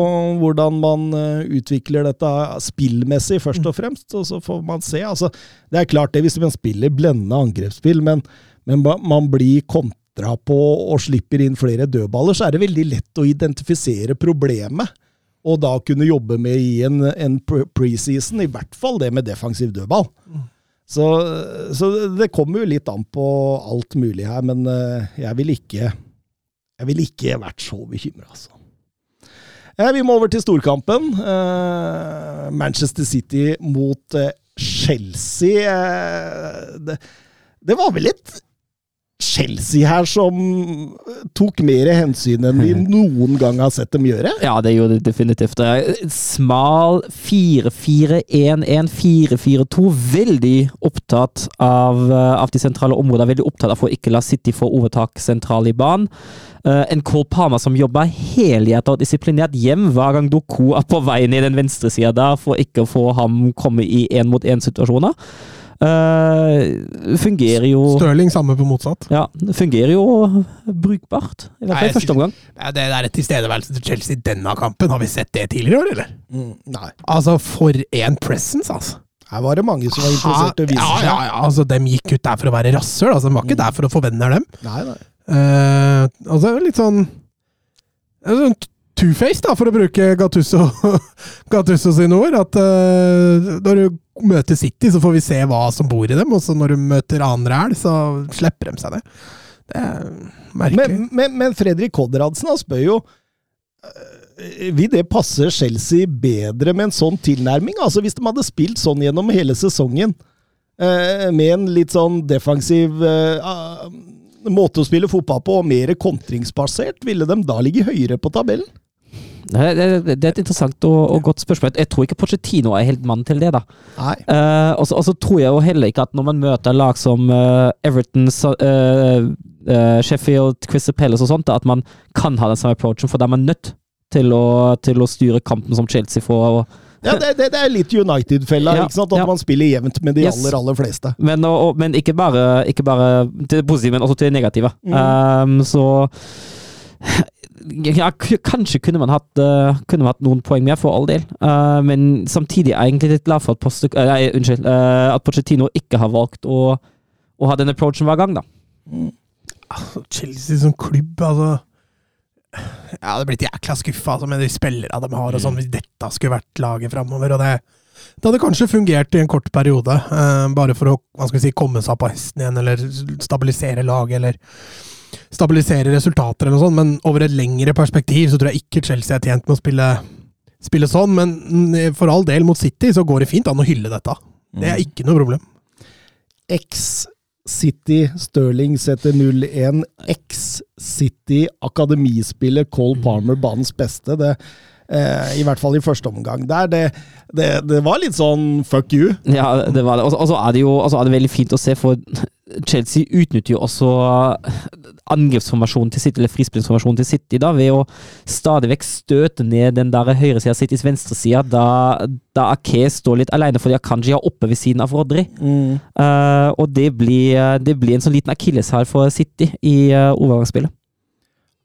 hvordan man eh, utvikler dette spillmessig, først og fremst. Og så får man se. Altså, det er klart det hvis man spiller blendende angrepsspill, men, men man blir kontra på og slipper inn flere dødballer, så er det veldig lett å identifisere problemet. Og da kunne jobbe med i en, en preseason, i hvert fall det med defensiv dødball. Så, så det kommer jo litt an på alt mulig her, men eh, jeg vil ikke Jeg vil ikke vært så bekymra, altså. Vi må over til storkampen. Eh, Manchester City mot eh, Chelsea. Eh, Det, det var vel et Chelsea her som tok mer hensyn enn vi noen gang har sett dem gjøre. Ja, det gjorde det definitivt. Smal 4-4-1-1, 4-4-2. Veldig opptatt av, eh, av de sentrale områdene. Veldig opptatt av å ikke la City få overtak sentralt i banen. Eh, en Cole Palmer som jobber helhjertet og disiplinert hjem hver gang Doku er på vei ned den venstre sida der, for ikke å få ham komme i én-mot-én-situasjoner. Uh, fungerer jo Stirling samme på motsatt. Ja, det fungerer jo brukbart. I hvert fall i første omgang. Ja, det der tilstedeværelsen til Chelsea i denne kampen, har vi sett det tidligere i år, eller? Nei. Altså, for en presence, altså. Her var det mange som var interessert i å vise ja, seg. ja, ja, altså, De gikk ut der for å være rasshøl. Altså, de var ikke der for å få venner, dem. Nei, nei. Uh, altså, litt sånn sånn two-face, da, for å bruke Gattusso, Gattusso sine ord. At uh, når du møter City, så får vi se hva som bor i dem, og så når du møter annen ræl, så slipper de seg det. Det er merkelig. Men, men, men Fredrik Konradsen spør jo eh, Vil det passe Chelsea bedre med en sånn tilnærming? Altså Hvis de hadde spilt sånn gjennom hele sesongen, eh, med en litt sånn defensiv måte å spille fotball på, og mer kontringsbasert, ville de da ligge høyere på tabellen? Det, det, det er et interessant og, og godt spørsmål. Jeg tror ikke Pochettino er helt mann til det, da. Nei. Eh, og så tror jeg jo heller ikke at når man møter lag som uh, Everton, uh, Sheffield, Crystal Palace og sånt, at man kan ha den samme approachen, for da er man nødt til å, til å styre kampen som Chelsea får. Og, Ja, det, det, det er litt United-fella, Ja, ikke sant? At ja. man spiller jevnt med de Yes. aller, aller fleste. men, og, og, men ikke, bare, ikke bare til det positive, men også til det negative. Mm. Um, så ja, kanskje kunne man hatt, uh, kunne man hatt noen poeng mer, for all del. Uh, men samtidig er jeg egentlig litt glad for at, Poste, uh, nei, unnskyld, eh, at Pochettino ikke har valgt å, å ha den approachen hver gang, da. Altså, Chelsea som klubb, altså Jeg hadde blitt jækla skuffa altså, med de spillerne de har, og sånn, hvis dette skulle vært laget framover. Og det, det hadde kanskje fungert i en kort periode, bare for å hva skal vi si, komme seg på hesten igjen, eller stabilisere laget, eller stabilisere resultater, eller noe sånt. Men over et lengre perspektiv så tror jeg ikke Chelsea er tjent med å spille, spille sånn. Men mm, for all del, mot City så går det fint an å hylle dette. Det er ikke noe problem. X-City Sterling setter 0-1. X-City akademispiller Cole Palmer banens beste. Det, Eh, I hvert fall i første omgang. Der det, det, det var litt sånn fuck you. Ja, det var det. Og så- er det jo er det veldig fint å se, for Chelsea utnytter jo også angrepsformasjonen til City, eller frispillingsformasjonen til City, da, ved å stadig vekk støte ned den der høyresida Citys venstreside, da, da Ake står litt alene fordi Akanji er oppe ved siden av Rodri. Eh, og det blir, det blir en sånn liten akilleshæl for City i uh, overgangsspillet.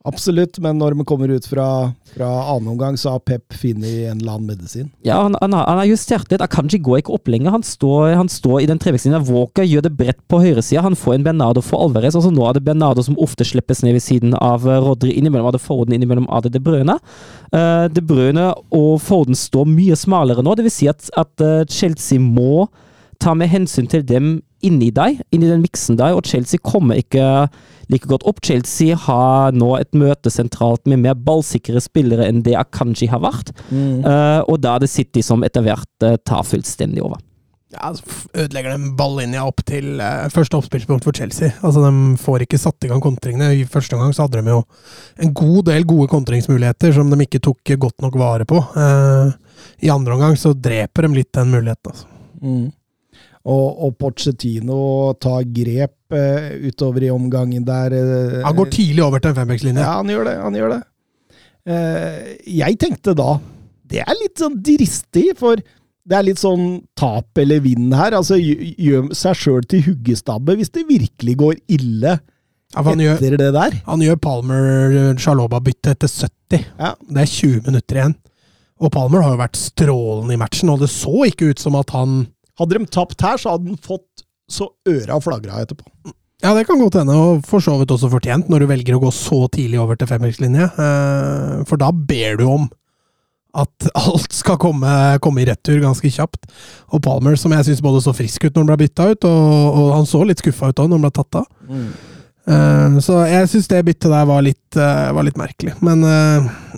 Absolutt, men når vi kommer ut fra, fra annen omgang, så har Pep funnet en eller annen medisin. Ja, han, han, har, han har justert litt. Akanji går ikke opp lenger. Han står, han står i den trevektslinja. Walker gjør det bredt på høyresida. Han får en Bernardo for Alvarez. Altså nå er det Bernardo som ofte slippes ned ved siden av eh, Rodri. Innimellom det Foden, innimellom er det De Brøne. Uh, De Brøne og Forden står mye smalere nå. Det vil si at, at eh, Chelsea må ta med hensyn til dem inni deg, inni den miksen der, og Chelsea kommer ikke like godt opp. Chelsea har nå et møte sentralt med mer ballsikre spillere enn det Akanji har vært, Eh, og da er det City som etter hvert uh, tar fullstendig over. Ja, så ødelegger de ballinja opp til uh, første oppspillspunkt for Chelsea. Altså, De får ikke satt i gang kontringene. I første omgang så hadde de jo en god del gode kontringsmuligheter som de ikke tok godt nok vare på. Eh, I andre omgang så dreper de litt den muligheten. Altså. Mm. Og, og Pochettino tar grep uh, utover i omgangen der. Uh, Han går tidlig over til en fembackslinje. Ja, han gjør det. Han gjør det. Uh, jeg tenkte da Det er litt sånn dristig, for det er litt sånn tap eller vinn her. Altså, Gjør seg sjøl til huggestabbe hvis det virkelig går ille Ja, han, etter gjør, det der. han gjør Palmer-Sjaloba-byttet etter 70. Ja. Det er 20 minutter igjen. Og Palmer har jo vært strålende i matchen, og det så ikke ut som at han Hadde de tapt her, så hadde han fått så øra flagra etterpå. Ja, det kan godt hende, og for så vidt også fortjent, når du velger å gå så tidlig over til femmerkslinje. Eh, For da ber du om at alt skal komme, komme i retur ganske kjapt. Og Palmer, som jeg syns både så frisk ut når han ble bytta ut, og, og han så litt skuffa ut òg når han ble tatt av. Eh, Så jeg syns det byttet der var litt, eh, var litt merkelig. Men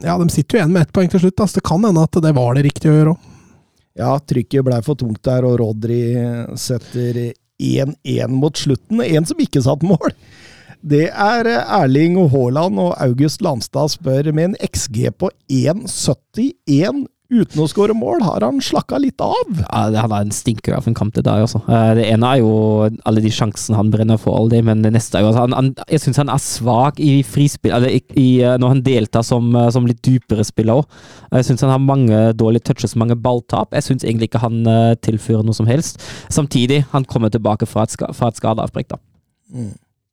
ja, de sitter jo igjen med ett poeng til slutt. Altså. Det kan hende at det var det riktige å gjøre òg. Ja, trykket blei for tungt der, og Rodri setter 1-1 mot slutten. En som ikke satt mål. Det er Erling Haaland, og August Landstad spør med en XG på 1,71 uten å skåre mål. Har han slakka litt av? Ja, han er en stinker av en kamp, det der, altså. Eh, Det ene er jo alle de sjansene han brenner for, all det, men det neste er jo altså, han, han Jeg syns han er svak i frispill, eller i, i, eh, når han deltar som, eh, som litt dypere spiller òg. Jeg syns han har mange dårlige touches, mange balltap. Jeg syns egentlig ikke han tilfører noe som helst. Samtidig, han kommer tilbake fra et, ska, fra et skadeavbrekk, da.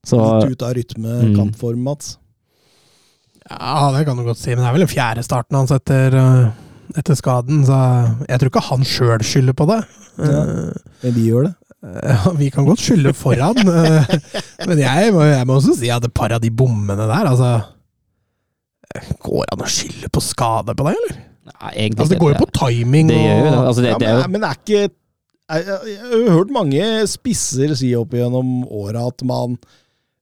Så Litt ut av rytme, Mm. kampform, Mats. Ja, det kan du godt si, men det er vel den fjerde starten hans etter, eh, etter skaden, så jeg tror ikke han sjøl skylder på det. Ja. Eh, Men vi gjør det. Ja, vi kan godt skylde foran, men jeg må, jeg må også si at et par av de bommene der, altså Går det an å skylde på skade på det, eller? Nei, egentlig Altså, det går jo på timing Det det. Altså, det, Ja, er jo men, men er ikke jeg, jeg, jeg har hørt mange spisser si opp gjennom åra at man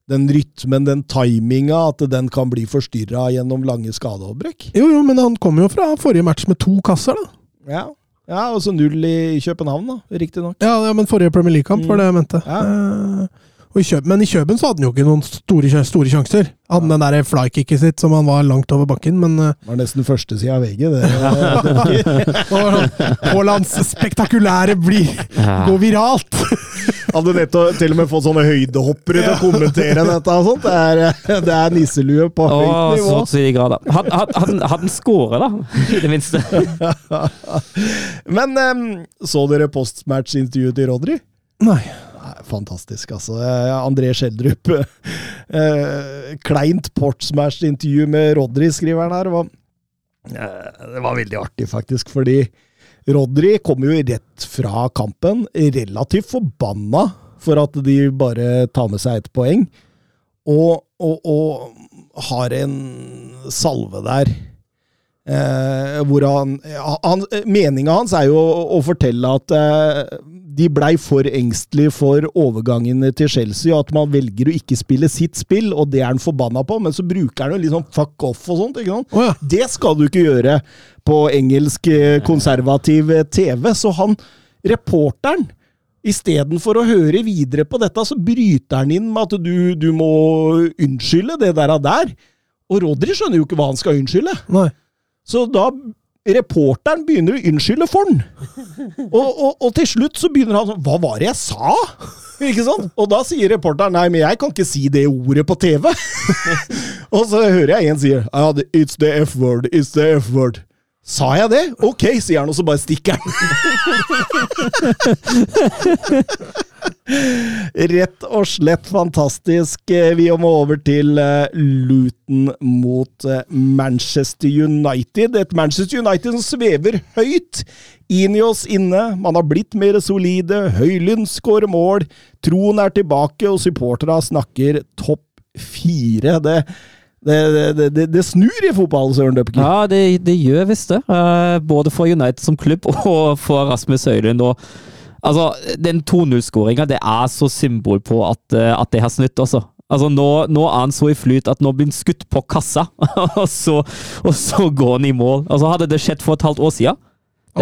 den rytmen, den timinga, at den kan bli forstyrra gjennom lange skadeavbrekk. Jo, jo, men han kom jo fra forrige match med to kasser, da. Ja. ja, og så null i København, da, riktignok. Ja, ja, men forrige Premier League-kamp var det jeg mente. Ja. Eh, i Kjøben, men i Kjøben så hadde han jo ikke noen store, store sjanser. Hadde ja. den der flykicket sitt som han var langt over bakken, men eh, Det var nesten første sida av VG, det. Haalands spektakulære blir Ja. går viralt! Hadde nettopp til og med fått sånne høydehoppere til å kommentere dette og sånt. Det er, det er nisselue på Å, høyt nivå. så til de grader. Hadde had, had, had han skåret, da? I det minste. Men um, så dere postmatch-intervjuet til Rodry? Nei. Fantastisk, altså. André Schjelderup. Eh, kleint Portsmash-intervju med Rodry, skriver han her. Var, eh, det var veldig artig, faktisk, fordi Rodry kom jo rett fra kampen relativt forbanna for at de bare tar med seg ett poeng, og, og, og har en salve der. Eh, hvor han, han Meninga hans er jo å, å fortelle at eh, de blei for engstelige for overgangene til Chelsea, og at man velger å ikke spille sitt spill, og det er han forbanna på, men så bruker han jo litt sånn fuck off og sånt. ikke sant? Oh, ja. Det skal du ikke gjøre på engelsk eh, konservativ eh, TV. Så han, reporteren, istedenfor å høre videre på dette, så bryter han inn med at du, du må unnskylde det der. og der. Og Rodri skjønner jo ikke hva han skal unnskylde. Nei. Så da reporteren begynner å unnskylde for den. Og, og, og til slutt så begynner han sånn Hva var det jeg sa? Ikke sant? Og da sier reporteren nei, men jeg kan ikke si det ordet på TV. og så hører jeg en sier ja, it's the F-word, it's the F-word. Sa jeg det? Ok, sier han, og så bare stikker han. Rett og slett fantastisk. Vi må over til eh, Luton mot eh, Manchester United. Et Manchester United som svever høyt. inn i oss inne, man har blitt mer solide. Høylund skårer mål. Troen er tilbake, og supporterne snakker topp fire. Det det, det, det, det, snur i fotball, Søren Døpke. Ja, det, gjør visst det. Uh, både for United som klubb og for Rasmus Høylund. Og, altså, den 2-0-skåringa er så symbol på at, uh, at det har snudd, også. Altså, nå, nå, er han så i flyt at nå blir han skutt på kassa, og, så, og så går han i mål. Altså, hadde det skjedd for et halvt år siden,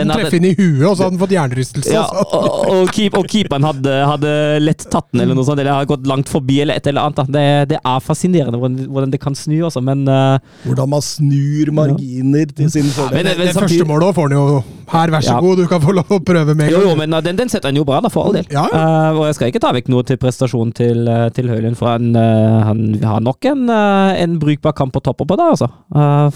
han treffer inn i huet, og så hadde han fått hjernerystelse. Ja, og, og, keep, og, keeperen hadde, hadde, lett tatt den, eller noe sånt, eller hadde gått langt forbi, eller et eller annet. Det, det er fascinerende hvordan, hvordan, det kan snu, også, men uh, Hvordan man snur marginer til sin fordel. Ja, det, det første målet får han jo her, vær så ja. god, du kan få lov å prøve med Jo, jo, men uh, den, den, setter han jo bra, da, for all del. Ja. Uh, og jeg skal ikke ta vekk noe til prestasjonen til, uh, til Høylund, for han, han, har nok en, en brukbar kamp å toppe på det, altså.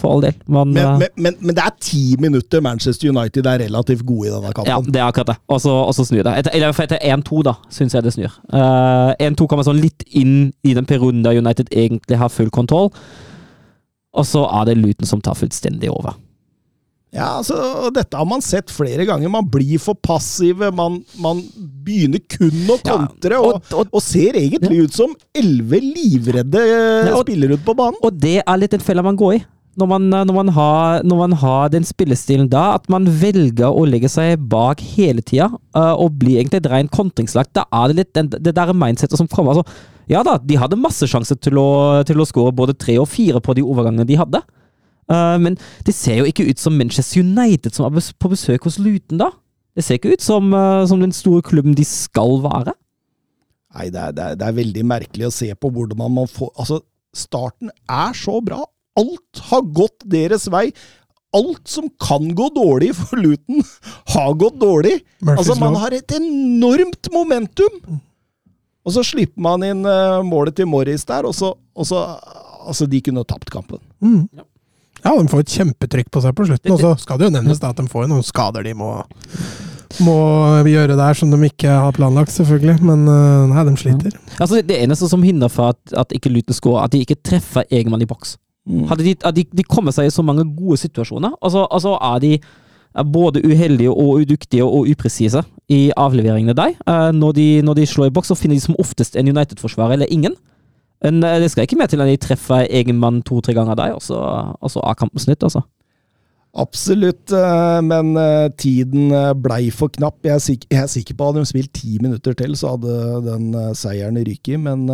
for all del. Man, men, men, men, men, det er ti minutter Manchester United er relativt gode i denne kampen. Ja, det er akkurat det. Og så snur det. Etter, eller etter 1-2, da, syns jeg det snur. 1-2 kommer sånn litt inn i den perioden der United egentlig har full kontroll, og så er det Luton som tar fullstendig over. Ja, altså, Dette har man sett flere ganger. Man blir for passive. Man, man begynner kun å kontre, ja, og, og, og, og, ser egentlig ja. ut som elleve livredde ja, spillere ute på banen. Og det er litt en felle man går i. Når man, når, man har, når man, har, den spillestilen da, at man velger å legge seg bak hele tida uh, og bli egentlig et rent kontringslag. Da er det litt den, det der mindsetet som kommer. Altså, ja da, de hadde masse sjanser til å, til å skåre både tre og fire på de overgangene de hadde. Uh, men det ser jo ikke ut som Manchester United som er på besøk hos Luton, da. Det ser ikke ut som, uh, som den store klubben de skal være. Nei, det er, det, er, det er, veldig merkelig å se på hvordan man må få Altså, starten er så bra. Alt har gått deres vei. Alt som kan gå dårlig for Luton, har gått dårlig. altså, man har et enormt momentum! Og så slipper man inn uh, målet til Morris der, og så, og så Altså, de kunne tapt kampen. Mm. Ja. Ja, de får et kjempetrykk på seg på slutten. Og så skal det jo nevnes at de får noen skader de må, må gjøre der som de ikke har planlagt, selvfølgelig. Men uh, nei, de sliter. Ja. Altså, det eneste som hindrer for at, at ikke Luton skårer, at de ikke treffer Egemann i boks. Mm. Hadde de, hadde de, kommet seg i så mange gode situasjoner, og så altså, er de både uheldige og udyktige og upresise i avleveringene der. Uh, når, de, når de slår i boks, så finner de som oftest en United-forsvarer eller ingen. Men eh, det skal ikke mer til enn de treffer egen mann to-tre ganger der, og så, er kampen snudd, altså. Absolutt, eh, men eh, tiden blei for knapp. Jeg er, sikker, jeg er sikker på at hadde de spilt ti minutter til, så hadde den seieren ryket. Men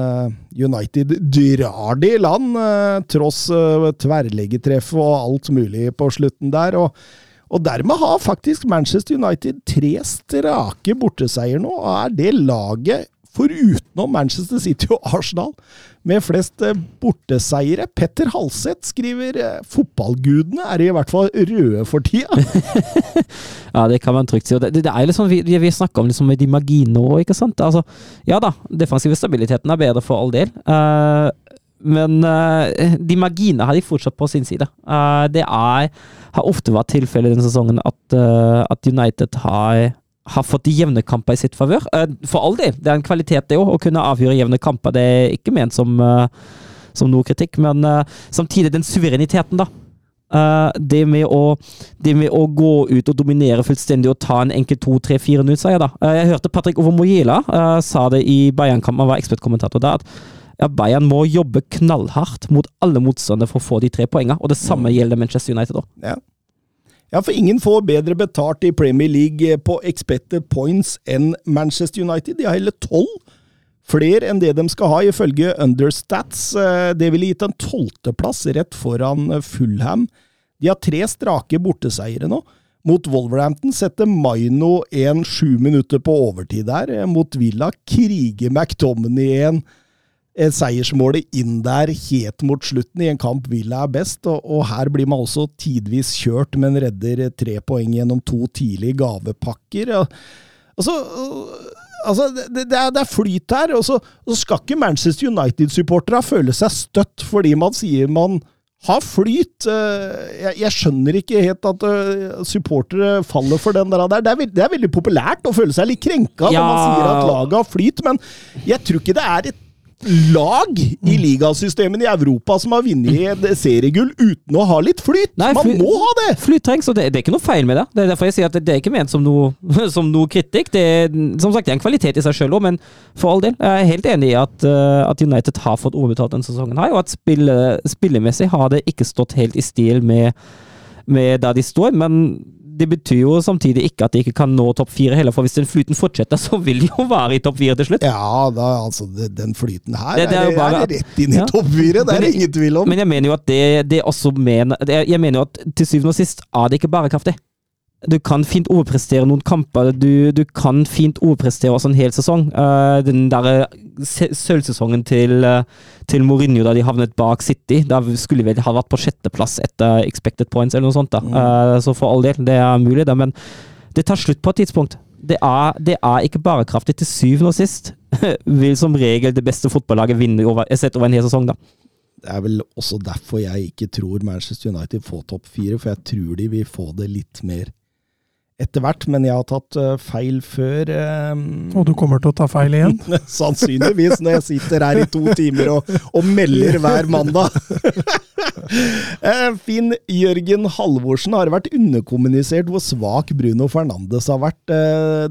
United drar det i land, tross tverrleggetreff og alt mulig på slutten der. og og dermed har faktisk Manchester United tre strake borteseier nå, og er det laget forutenom Manchester City og Arsenal, med flest eh, borteseiere. Petter Halseth skriver eh, fotballgudene er i hvert fall røde for tida. ja, det kan man trygt si. Det, det, er sånn, vi, vi snakker om liksom de magiene òg, ikke sant. Altså, ja da, defensive stabiliteten er bedre for all del. Uh, men uh, de magiene har de fortsatt på sin side. Uh, det er, har ofte vært tilfellet denne sesongen at, at United har har fått de jevne kamper i sitt favør. Eh, for all del, det er en kvalitet det òg, å kunne avgjøre jevne kamper. Det er ikke ment som, eh, som noe kritikk, men eh, samtidig den suvereniteten, da. Det med, å, det med, å, gå ut og dominere fullstendig og ta en enkel to, tre, fire 0-seier, da. Jeg hørte Patrick Ovomoyela sa det i Bayern-kampen, han var ekspertkommentator der, at ja, Bayern må jobbe knallhardt mot alle motstandere for å få de tre poengene, og det samme mm. gjelder Manchester United òg. Ja. Ja, for ingen får bedre betalt i Premier League eh, på expected points enn Manchester United. De har hele tolv flere enn det de skal ha, ifølge Understats. Eh, det ville gitt en tolvteplass rett foran eh, Fulham. De har tre strake borteseiere nå. Mot Wolverhampton setter Maino en sju minutter på overtid der. Mot Villa kriger McTominay en seiersmålet inn der helt mot slutten i en kamp Villa er best, og, og her blir man også tidvis kjørt, men redder tre poeng gjennom to tidlige gavepakker. Og, altså, altså det, det, er, det, er, flyt her, og så, og så skal ikke Manchester United-supporterne føle seg støtt fordi man sier man har flyt. Eh, jeg, jeg, skjønner ikke helt at uh, supportere faller for den der. Det er, det er, veldig populært å føle seg litt krenka ja. når man sier at laget har flyt, men jeg tror ikke det er et lag i ligasystemene i Europa som har vunnet seriegull uten å ha litt flyt. Nei, Man må ha det! Flyt trengs, og det, det, er ikke noe feil med det. Det er derfor jeg sier at det, det er ikke ment som noe, som noe kritikk. Det er, som sagt, det er en kvalitet i seg sjøl òg, men for all del. Jeg er helt enig i at, uh, at United har fått overbetalt denne sesongen, her, og at spille, spillemessig har det ikke stått helt i stil med, med der de står. men det betyr jo samtidig ikke at de ikke kan nå topp fire heller, for hvis den flyten fortsetter, så vil de jo være i topp fire til slutt. Ja, da, altså, den flyten her det, det er, er, bare, er, rett inn i ja. topp fire, det er det ingen tvil om. Men jeg mener jo at det, det også mener Jeg mener jo at til syvende og sist er det ikke bærekraftig du kan fint overprestere noen kamper. Du, du kan fint overprestere også en hel sesong. Uh, den derre sølvsesongen til, uh, til Mourinho da de havnet bak City, da skulle vi vel ha vært på sjetteplass etter expected points eller noe sånt. da. Uh, så for all del, det er mulig, da. Men det tar slutt på et tidspunkt. Det er, det er ikke bærekraftig. Til syvende og sist vil som regel det beste fotballaget vinne over, sett over en hel sesong, da. Det er vel også derfor jeg ikke tror Manchester United får topp fire, for jeg tror de vil få det litt mer etter hvert, men jeg har tatt uh, feil før. Um, og du kommer til å ta feil igjen? sannsynligvis, når jeg sitter her i to timer og, og melder hver mandag. uh, Finn Jørgen Halvorsen har vært underkommunisert hvor svak Bruno Fernandes har vært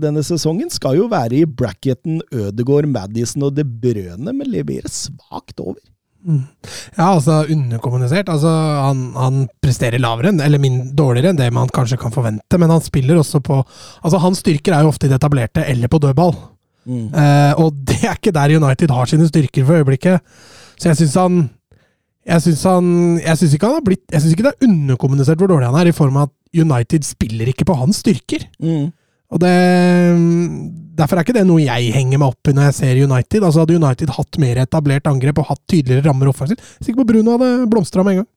denne sesongen. Skal jo være i bracketen Ødegård, Madison og De Brøne, men leverer svakt over. Ja, altså underkommunisert. Altså, han, han presterer lavere, eller min, dårligere enn det man kanskje kan forvente, men han spiller også på Altså, hans styrker er jo ofte i det etablerte eller på dødball. Mm. Eh, og det er ikke der United har sine styrker for øyeblikket. Så jeg syns han Jeg syns han Jeg syns ikke han har blitt Jeg syns ikke det er underkommunisert hvor dårlig han er, i form av at United spiller ikke på hans styrker. Mm. Og det, Derfor er ikke det noe jeg henger meg opp i når jeg ser United. Altså Hadde United hatt mer etablert angrep og hatt tydeligere rammer offensivt, sikker på Bruno hadde blomstra med en gang.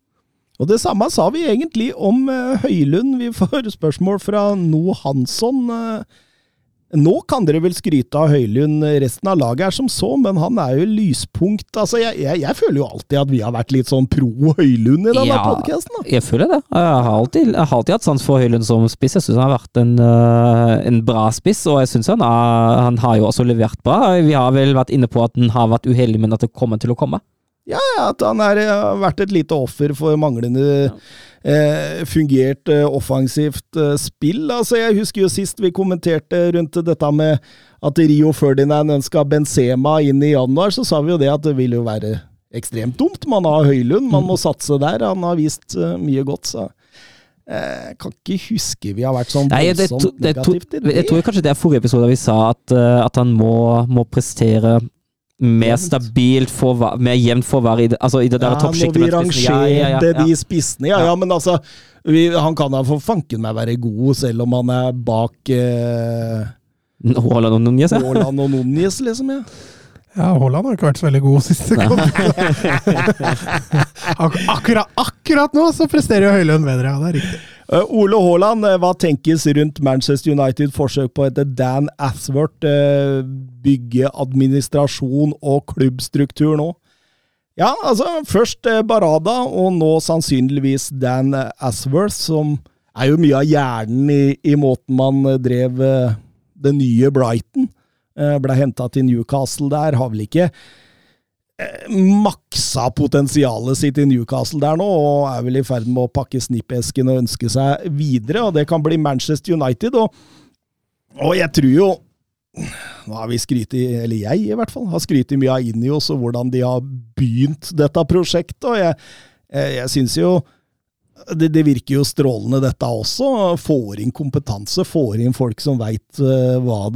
Og det samme sa vi egentlig om uh, Høylund. Vi får spørsmål fra No Hansson. Uh, nå kan dere vel skryte av Høylund, resten av laget er som så, men han er jo lyspunkt. Altså, jeg, jeg, jeg føler jo alltid at vi har vært litt sånn pro Høylund i denne ja, podkasten. Jeg føler det. Jeg har alltid, jeg har alltid hatt sans for Høylund som spiss. Jeg syns han har vært en, uh, en, bra spiss, og jeg syns han, han, har jo også levert bra. Vi har vel vært inne på at han har vært uheldig, men at det kommer til å komme. Ja, at han har vært et lite offer for manglende ja eh, fungert eh, offensivt eh, spill. Altså, jeg husker jo sist vi kommenterte rundt dette med at Rio Ferdinand ønska Benzema inn i januar, så sa vi jo det at det ville jo være ekstremt dumt. Man har Høylund, man må satse der. Han har vist uh, mye godt, så jeg kan ikke huske vi har vært sånn voldsomt negativt i det. Jeg tror kanskje det er forrige episode vi sa at, at han må, må prestere mer stabilt, for, mer jevnt for hver i det, altså i det der ja, toppsjiktet. Når vi rangerte ja, ja, de spissene, ja, ja, men altså vi, Han kan da for fanken meg være god, selv om han er bak eh, Haaland og Núñez, ja. Haaland og Núñez, liksom, ja. Ja, Haaland har ikke vært så veldig god siste kamp. akkurat, akkurat nå så presterer jo Høylund bedre, ja, det er riktig. Uh, Ole Haaland, uh, hva tenkes rundt Manchester United forsøk på etter Dan Athworth uh, bygge administrasjon og klubbstruktur nå? Ja, altså først Barada, og nå sannsynligvis Dan Asworth, som er jo mye av hjernen i, i måten man drev det nye Brighton. Ble henta til Newcastle der, har vel ikke Eh, maksa potensialet sitt i Newcastle der nå, og er vel i ferd med å pakke snippesken og ønske seg videre. og Det kan bli Manchester United. Og, og jeg tror jo Nå har vi skrytet, eller jeg i hvert fall, har skrytt mye av Inios og hvordan de har begynt dette prosjektet. og jeg, jeg, jeg syns jo det, det, virker jo strålende, dette også. Får inn kompetanse, får inn folk som veit uh, hva,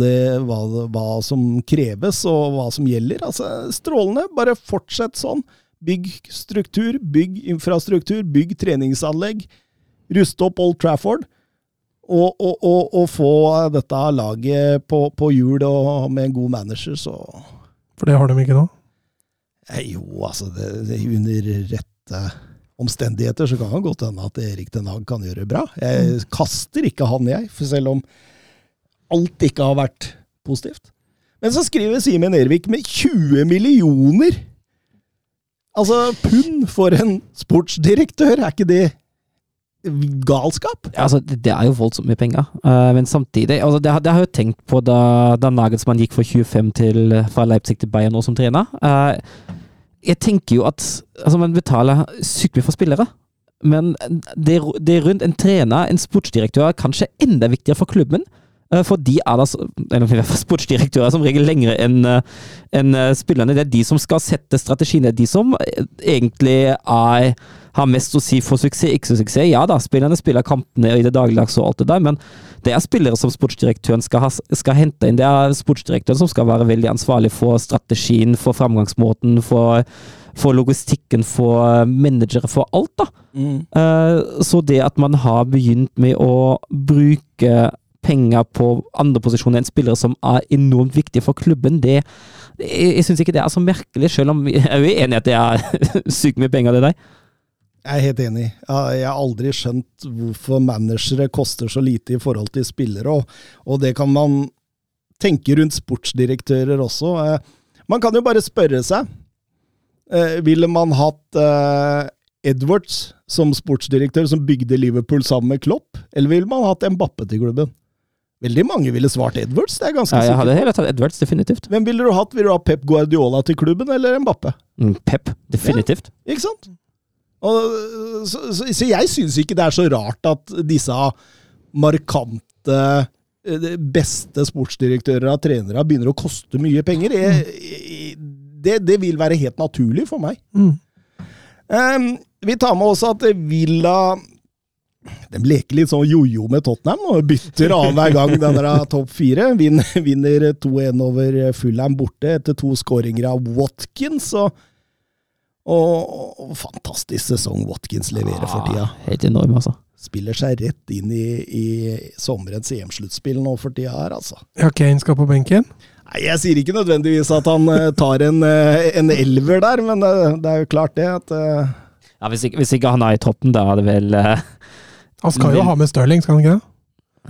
hva, hva, som kreves og hva som gjelder. Altså, Strålende. Bare fortsett sånn. Bygg struktur, bygg infrastruktur, bygg treningsanlegg. Ruste opp Old Trafford. Og, og, og, og få dette laget på, på hjul og med en god manager, så For det har de ikke nå? Eh, Jo, altså, det, det, under rette omstendigheter så kan det godt hende at Erik Den Haag kan gjøre det bra. Jeg kaster ikke han, jeg, for selv om alt ikke har vært positivt. Men så skriver Simen Ervik med 20 millioner Altså pund for en sportsdirektør, er ikke det galskap? Altså, det, er jo voldsomt mye penger, uh, men samtidig altså, det, har- det har jeg jo tenkt på da, da Nagelsmann gikk fra 25 til, fra Leipzig til Bayern nå som trener. Eh, jeg tenker jo at altså, man betaler sykt mye for spillere. Men det, det rundt en trener, en sportsdirektør, er kanskje enda viktigere for klubben. Eh, For de er da, sportsdirektører som regel lengre enn en eh, spillerne. Det er de som skal sette strategien. Det er de som eh, egentlig er, har mest å si for suksess, ikke suksess. Ja da, spillerne spiller kampene i det dagligdagse og alt det der, men det er spillere som sportsdirektøren skal, ha, skal hente inn. Det er sportsdirektøren som skal være veldig ansvarlig for strategien, for framgangsmåten, for, for logistikken, for managere, for alt, da. Eh, Så det at man har begynt med å bruke penger på andre posisjoner enn spillere som er enormt viktige for klubben, det Jeg, jeg syns ikke det er så merkelig, selv om jeg er jo enig i at det er sykt mye penger, det der. Jeg er helt enig. Jeg har aldri skjønt hvorfor managere koster så lite i forhold til spillere, og, det kan man tenke rundt sportsdirektører også. Eh, Man kan jo bare spørre seg. eh, Ville man hatt eh, Edwards som sportsdirektør som bygde Liverpool sammen med Klopp, eller ville man hatt Mbappe til klubben? Veldig mange ville svart Edwards, det er ganske ganske Ja, jeg hadde heller tatt Edwards, definitivt. Hvem ville du hatt? Ville du ha Pep Guardiola til klubben, eller Mbappe? Mm, Pep, definitivt. Ikke sant? Og, så, så, så jeg syns ikke det er så rart at disse markante eh, beste sportsdirektører og trenere begynner å koste mye penger. Jeg, det, det vil være helt naturlig for meg. Mm. Um, vi tar med også at Villa De leker litt sånn jojo med Tottenham og bytter annenhver gang den der topp fire. Vinner, vinner 2-1 over Fulham borte etter to skåringer av Watkins. Og, og, og fantastisk sesong Watkins leverer for tida. Helt enorm, altså. Spiller seg rett inn i, i sommerens EM-sluttspill nå for tida her, altså. Ja, Kane skal på benken. Nei, Jeg sier ikke nødvendigvis at han eh, tar en, eh, en elver der, men det, det er jo klart det at uh... Ja, hvis, ikke, hvis ikke han er i toppen, da er det vel uh... Han skal jo ha med Stirling, skal han ikke det?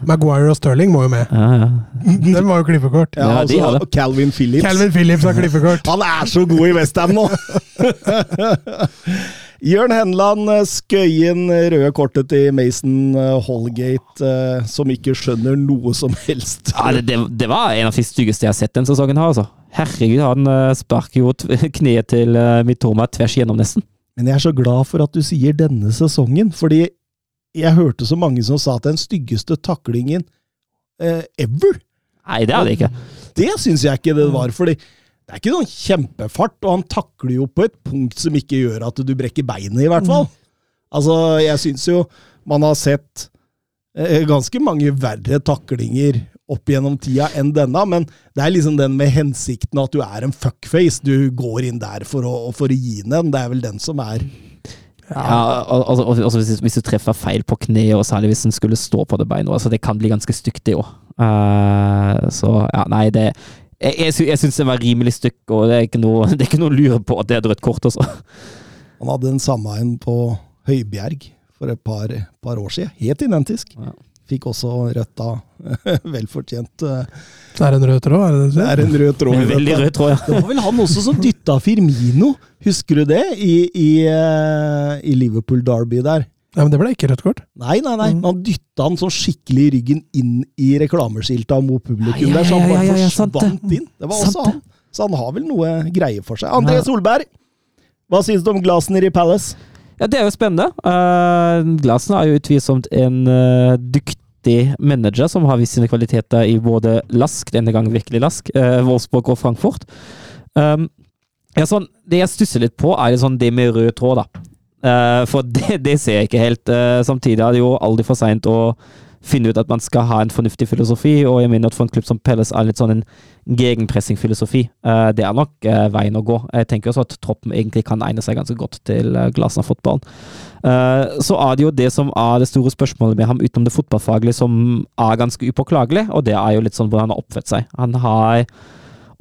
Maguire og Sterling må jo med. ja, ja. Den var jo klippekort. ja, Ja, altså, det. Calvin Phillips. Calvin Phillips har klippekort. Han er så god i Westham nå! Jørn Henland skøyen inn røde kortet til Mason eh, Holgate, eh, som ikke skjønner noe som helst. Ja, det, det, det var en av de styggeste jeg har sett den sesongen her, altså. Herregud, han eh, sparker jo kneet til Mitoma tvers igjennom, nesten. Men jeg er så glad for at du sier denne sesongen, fordi jeg hørte så mange som sa at den styggeste taklingen eh, ever. Nei, det er det ikke. Det syns jeg ikke det var, fordi det er ikke noen kjempefart, og han takler jo på et punkt som ikke gjør at du brekker beinet, i hvert fall. Altså, jeg syns jo man har sett eh, ganske mange verre taklinger opp gjennom tida enn denne, men det er liksom den med hensikten at du er en fuckface. Du går inn der for å, for å gi den en. Det er vel den som er Ja, og altså, altså, hvis, hvis du treffer feil på kneet, og særlig hvis den skulle stå på det beinet, altså, det kan bli ganske stygt, det òg. så ja, nei, det Jeg, jeg, sy- jeg syns det var rimelig stykk, og det er ikke noe, det er ikke noe å lure på at det er et rødt kort, altså. Han hadde den samme en på Høibjerg for et par, par år siden. Helt identisk. Ja. Fikk også rødt da. Velfortjent. eh, Det er en rød tråd, er det det Det er en rød tråd Veldig rød, tråd, ja. Det var vel han også som dytta Firmino, husker du det? I, i, eh, i Liverpool Derby der. Ja, men det ble ikke rødt kort. Nei, nei, nei. Mm. Han dytta han sånn skikkelig i ryggen inn i reklameskilta mot publikum Ja, ja, der, så han bare ja, ja, forsvant inn. Det var Sant også han. Så han har vel noe greie for seg. André Solberg, hva syns du om Glasner i Palace? Ja, det er jo spennende. Uh, Glasen er jo utvilsomt en uh, dyktig manager som har vist sine kvaliteter i både Lask, denne gang virkelig Lask, uh, Wolfsburg og Frankfurt. Um, ja, sånn, det jeg stusser litt på, er sånn det med rød tråd, da. Uh, for det, det ser jeg ikke helt. Uh, samtidig er det jo aldri for seint å finne ut at man skal ha en fornuftig filosofi, og jeg mener at for en klubb som Pelles er litt sånn en gegenpressing-filosofi. Eh, det er nok eh, veien å gå. Jeg tenker også at troppen egentlig kan egne seg ganske godt til uh, Glasner-fotballen. Eh, så er det jo det som er det store spørsmålet med ham utenom det fotballfaglige, som er ganske upåklagelig, og det er jo litt sånn hvordan han har oppført seg. Han har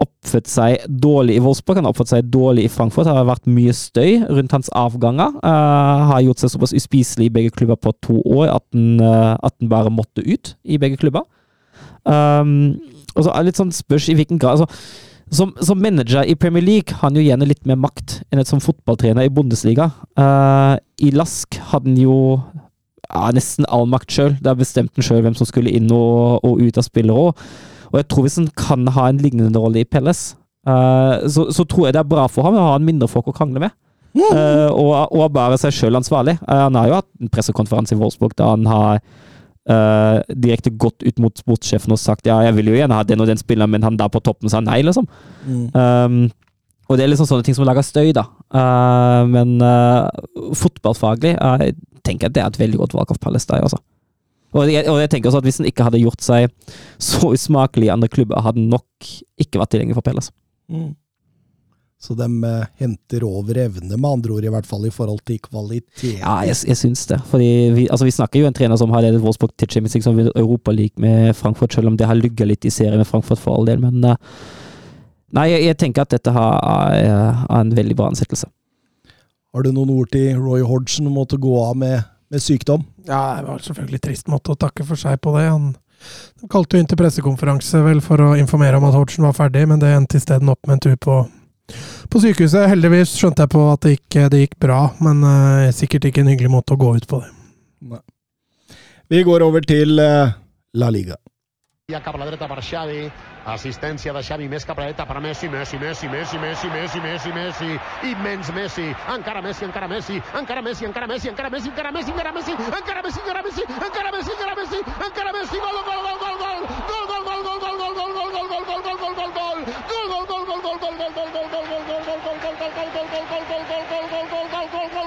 oppført seg dårlig i Wolfsburg, han har oppført seg dårlig i Frankfurt. Det har vært mye støy rundt hans avganger. Uh, har gjort seg såpass uspiselig i begge klubber på to år at han, uh, han bare måtte ut i begge klubber. Um, og så er det litt sånn spørs i hvilken grad altså, som, som, manager i Premier League har han jo gjerne litt mer makt enn et som fotballtrener i Bundesliga. Uh, I Lask hadde han jo ja, nesten all makt sjøl. Der bestemte han sjøl hvem som skulle inn og, og ut av spillet òg. Og jeg tror hvis han kan ha en lignende rolle i Pelles, uh, så, så, tror jeg det er bra for ham å ha en mindre folk å krangle med. Uh, og, og bare seg sjøl ansvarlig. Uh, han har jo hatt en pressekonferanse i Wolfsburg da han har uh, direkte gått ut mot sportssjefen og sagt ja, jeg vil jo gjerne ha den og den spilleren, men han der på toppen sa nei, liksom. Mm. Um, og det er liksom sånne ting som lager støy, da. men fotballfaglig jeg tenker jeg det er et veldig godt valg av Palestine, altså. Og jeg, og jeg, tenker også at Hvis han ikke hadde gjort seg så usmakelig i andre klubber, hadde han nok ikke vært tilgjengelig for Pellas. Mm. Så de uh, henter over evne, med andre ord, i hvert fall i forhold til kvalitet. Ja, jeg, jeg syns det. Fordi vi, altså, vi snakker jo en trener som har ledet Wolfsburg til Champions League som vil Europaliga med Frankfurt, selv om det har lugga litt i serien med Frankfurt for all del. Men uh, nei, jeg, jeg, tenker at dette har, er, er en veldig bra ansettelse. Har du noen ord til Roy Hodgson om måtte gå av med, med, sykdom? Ja, det var selvfølgelig trist måte å takke for seg på det. Han de kalte jo inn til pressekonferanse vel for å informere om at Hodgson var ferdig, men det endte isteden opp med en tur på på sykehuset. Heldigvis skjønte jeg på at det gikk, det gikk bra, men uh, sikkert ikke en hyggelig måte å gå ut på det. Nei. Vi går over til uh, La Liga. Cap assistència de Xavi més cap a la per Messi, Messi, Messi, Messi, Messi, Messi, Messi, Messi, immens Messi, encara Messi, encara Messi, encara Messi, encara Messi, encara Messi, encara Messi, encara Messi, encara Messi, encara Messi, encara Messi, encara Messi, encara Messi, gol, gol, gol, gol, gol, gol, gol, gol, gol, gol, gol, gol, gol, gol, gol, gol, gol, gol, gol,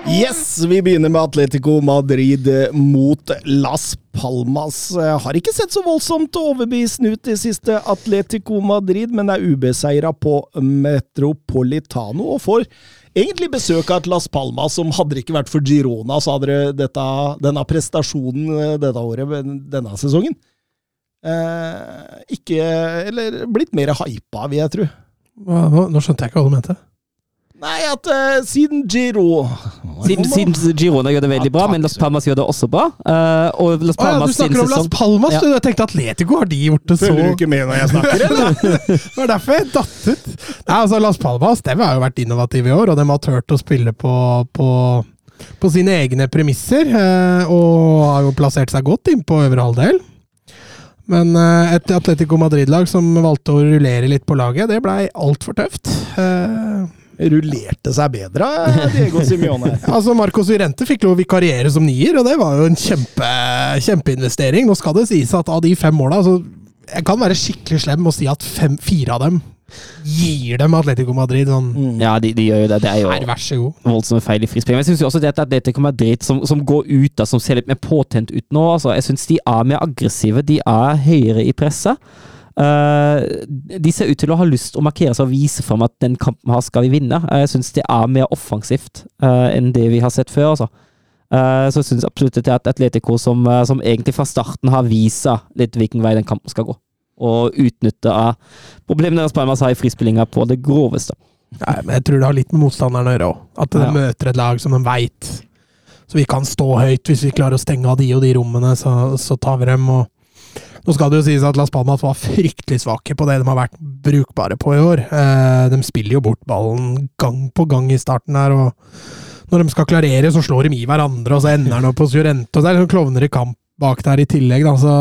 Yes, vi begynner med Atletico Madrid mot Las Palmas. Har ikke sett så voldsomt overbevisende ut de siste Atletico Madrid, men er ubeseira på Metropolitano og får egentlig besøk av et Las Palmas som hadde det ikke vært for Girona, så hadde det denne prestasjonen dette året, denne sesongen eh, ikke Eller blitt mer hypa, vil jeg tro. Nå, nå skjønte jeg ikke hva du mente. Nei, at uh, siden Giro Siden, siden Girona gjør det veldig bra, men Las Palmas gjør det også bra. Uh, og Las Palmas ah, ja, du snakker om Las Palmas, ja. du! Jeg tenkte Atletico, har de gjort det så Følger du ikke med når jeg snakker, eller? det var derfor jeg datt ut. Nei, altså, Las Palmas dem har jo vært innovative i år, og de har turt å spille på, på, på sine egne premisser. Uh, og har jo plassert seg godt inn på øvre halvdel. Men et Atletico Madrid-lag som valgte å rullere litt på laget, det blei altfor tøft. Uh, rullerte seg bedre, Diego Simione. altså, Marcos Urente fikk lov å vikariere som nier, og det var jo en kjempe, kjempeinvestering. Nå skal det sies at av de fem måla altså, Jeg kan være skikkelig slem og si at fem, fire av dem gir dem Atletico Madrid sånn mm. Ja, de, de, gjør jo det. Det er jo Her, vær så god. voldsomme feil i frispill. Men jeg syns også det at Atletico Madrid som, som, går ut da, som ser litt mer påtent ut nå, altså, jeg syns de er mer aggressive. De er høyere i presset. Uh, de ser ut til å ha lyst å markere seg og vise fram at den kampen her skal vi vinne. Uh, jeg syns det er mer offensivt uh, enn det vi har sett før. Altså. så jeg syns absolutt det er et Atletico som, som, egentlig fra starten har vist litt hvilken vei den kampen skal gå. Og utnytte problemene deres Palmas har i frispillinga på det groveste. Nei, men Jeg tror det har litt med motstanderen å gjøre òg. At de ja. møter et lag som de veit Så vi kan stå høyt. Hvis vi klarer å stenge av de og de rommene, så, så tar vi dem. og nå skal det jo sies at Las Palmas var fryktelig svake på det de har vært brukbare på i år. Eh, de spiller jo bort ballen gang på gang i starten her, og når de skal klarere, så slår de i hverandre, og så ender han opp hos Jurente. Så er liksom klovner i kamp bak der i tillegg, da. Så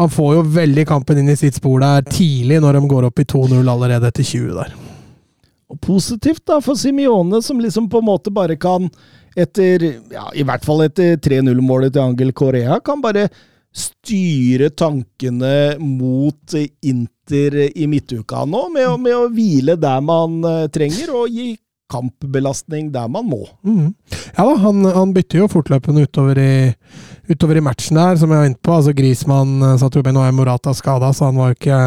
han får jo veldig kampen inn i sitt spor der tidlig, når de går opp i 2-0 allerede etter 20 der. Og positivt da for Simione, som liksom på en måte bare kan, etter ja, i hvert fall etter 3-0-målet til Angel Korea, kan bare styre tankene mot Inter i midtuka nå, med, å, med å hvile der man uh, trenger, og gi kampbelastning der man må. Mm. Ja da, han, han, bytter jo fortløpende utover i, utover i matchen der, som jeg var inne på. Altså Grismann uh, satt jo med nå er Morata skada, så han var jo ikke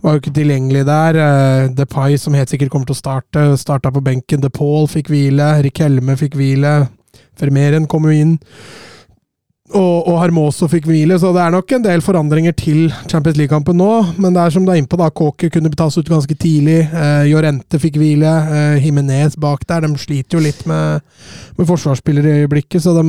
var jo ikke tilgjengelig der. Uh, Depay, som helt sikkert kommer til å starte, starta på benken. De fikk hvile. Rikelme fikk hvile. Fermeren kom jo inn. Og, og Hermoso fikk hvile, så det er nok en del forandringer til Champions League-kampen nå. Men det er som du er inne på, da, Kåke kunne tas ut ganske tidlig. Eh, Jorente fikk hvile. Eh, Jimenez bak der. De sliter jo litt med, med forsvarsspillere i øyeblikket, så de,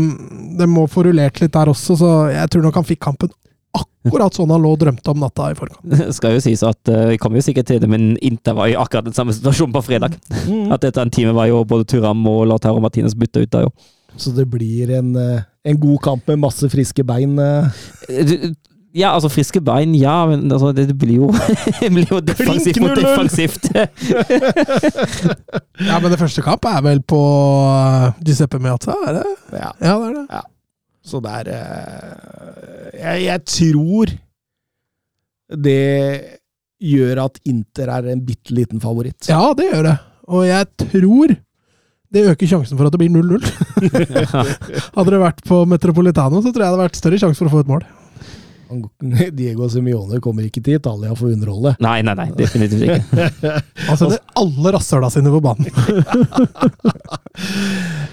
de må få rullert litt der også. Så jeg tror nok han fikk kampen akkurat sånn han lå og drømte om natta i forkant. Det skal jo sies at uh, vi kommer jo sikkert til det, men Inter var i akkurat den samme situasjonen på fredag. Mm. At etter en time var jo både Turam og Lautaro Martinez bytta ut der, jo. Så det blir en, eh, en god kamp med masse friske bein. eh. Ja, altså friske bein, ja, men altså, det, blir jo Det blir jo defensivt mot defensivt. Ja, men det første kamp er vel på eh, Giuseppe Meazza, er det? Ja. Ja, det er det. Så det er eh, jeg, jeg tror det gjør at Inter er en bitte liten favoritt. Ja, det gjør det. Og jeg tror det øker sjansen for at det blir 0-0. Hadde det vært på Metropolitano, så tror jeg det hadde vært større sjanse for å få et mål. Diego Simione kommer ikke til Italia for å underholde. Nei, nei, nei, definitivt ikke. Han sender alle rasshøla sine på banen.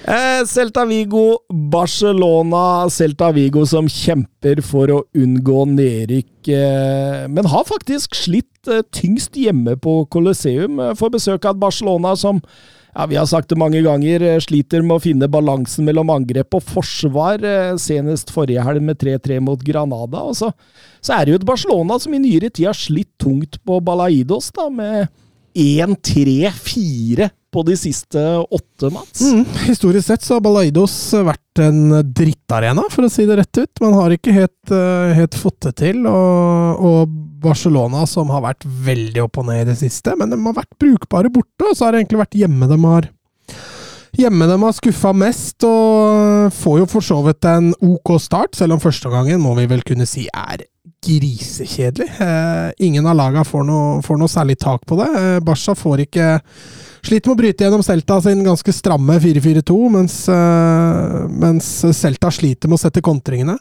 Eh, Celta Vigo, Barcelona. Celta Vigo som kjemper for å unngå nedrykk, eh, men har faktisk slitt eh, tyngst hjemme på Colosseum. for besøk av Barcelona som ja, vi har sagt det mange ganger, eh, sliter med å finne balansen mellom angrep og forsvar, eh, senest forrige helg med 3-3 mot Granada. Og så, så er det jo et Barcelona som i nyere tid har slitt tungt på Balaidos, da, med 1-3-4 på de siste åtte, Mats. Mm, historisk sett så har Balaidos vært en drittarena, for å si det rett ut. Man har ikke helt, eh, helt fått det til. Og, og Barcelona, som har vært veldig opp og ned i det siste, men de har vært brukbare borte, og så har det egentlig vært hjemme de har Hjemme har skuffa mest, og får jo for så vidt en ok start, selv om første gangen må vi vel kunne si er grisekjedelig. Eh, ingen av laga får noe, får noe særlig tak på det. Eh, Barca får ikke Sliter med å bryte gjennom Celta sin ganske stramme 4-4-2, mens, eh, mens Celta sliter med å sette kontringene.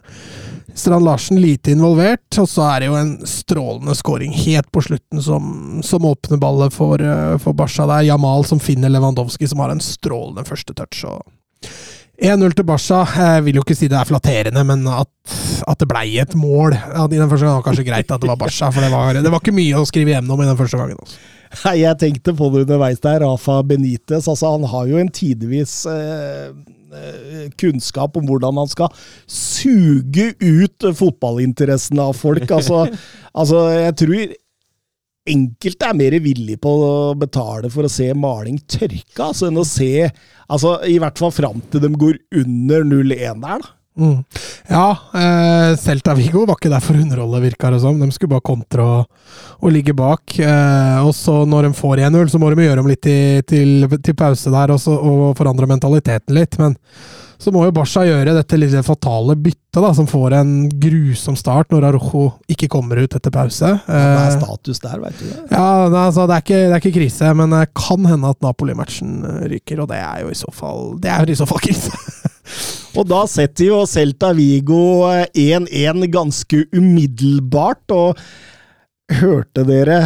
Strand Larsen lite involvert, og så er det jo en strålende scoring helt på slutten som, som åpner ballet for, eh, for Barca. Det er Jamal som finner Lewandowski, som har en strålende første touch. og 1-0 til Barca. Jeg vil jo ikke si det er flatterende, men at, at det blei et mål i den første gangen var kanskje greit at det var Barca, for det var, det var ikke mye å skrive hjem om i den første gangen. Altså. Nei, jeg tenkte på det underveis der. Rafa Benitez, altså han har jo en tidvis eh, eh, kunnskap om hvordan han skal suge ut fotballinteressen av folk. Altså, altså jeg tror enkelte er mer villig på å betale for å se maling tørke, altså, enn å se altså, I hvert fall fram til de går under 0-1 der, da. Mm. Ja, eh, Celta Vigo var ikke der for å underholde, virka det som. De skulle bare kontre og, og ligge bak. Eh, og så når de får 1-0, så må de gjøre om litt til, til, til pause der og, så, og forandre mentaliteten litt. Men så må jo Barca gjøre dette litt fatale byttet, da, som får en grusom start når Arojo ikke kommer ut etter pause. Det er Eh, status der, veit du det. ja, det, altså, det, er ikke, det er ikke krise, men det kan hende at Napoli-matchen eh, ryker, og det er jo i så fall Det er jo i så fall krise. Og da setter jo Celta Vigo eh, 1-1 ganske umiddelbart, og hørte dere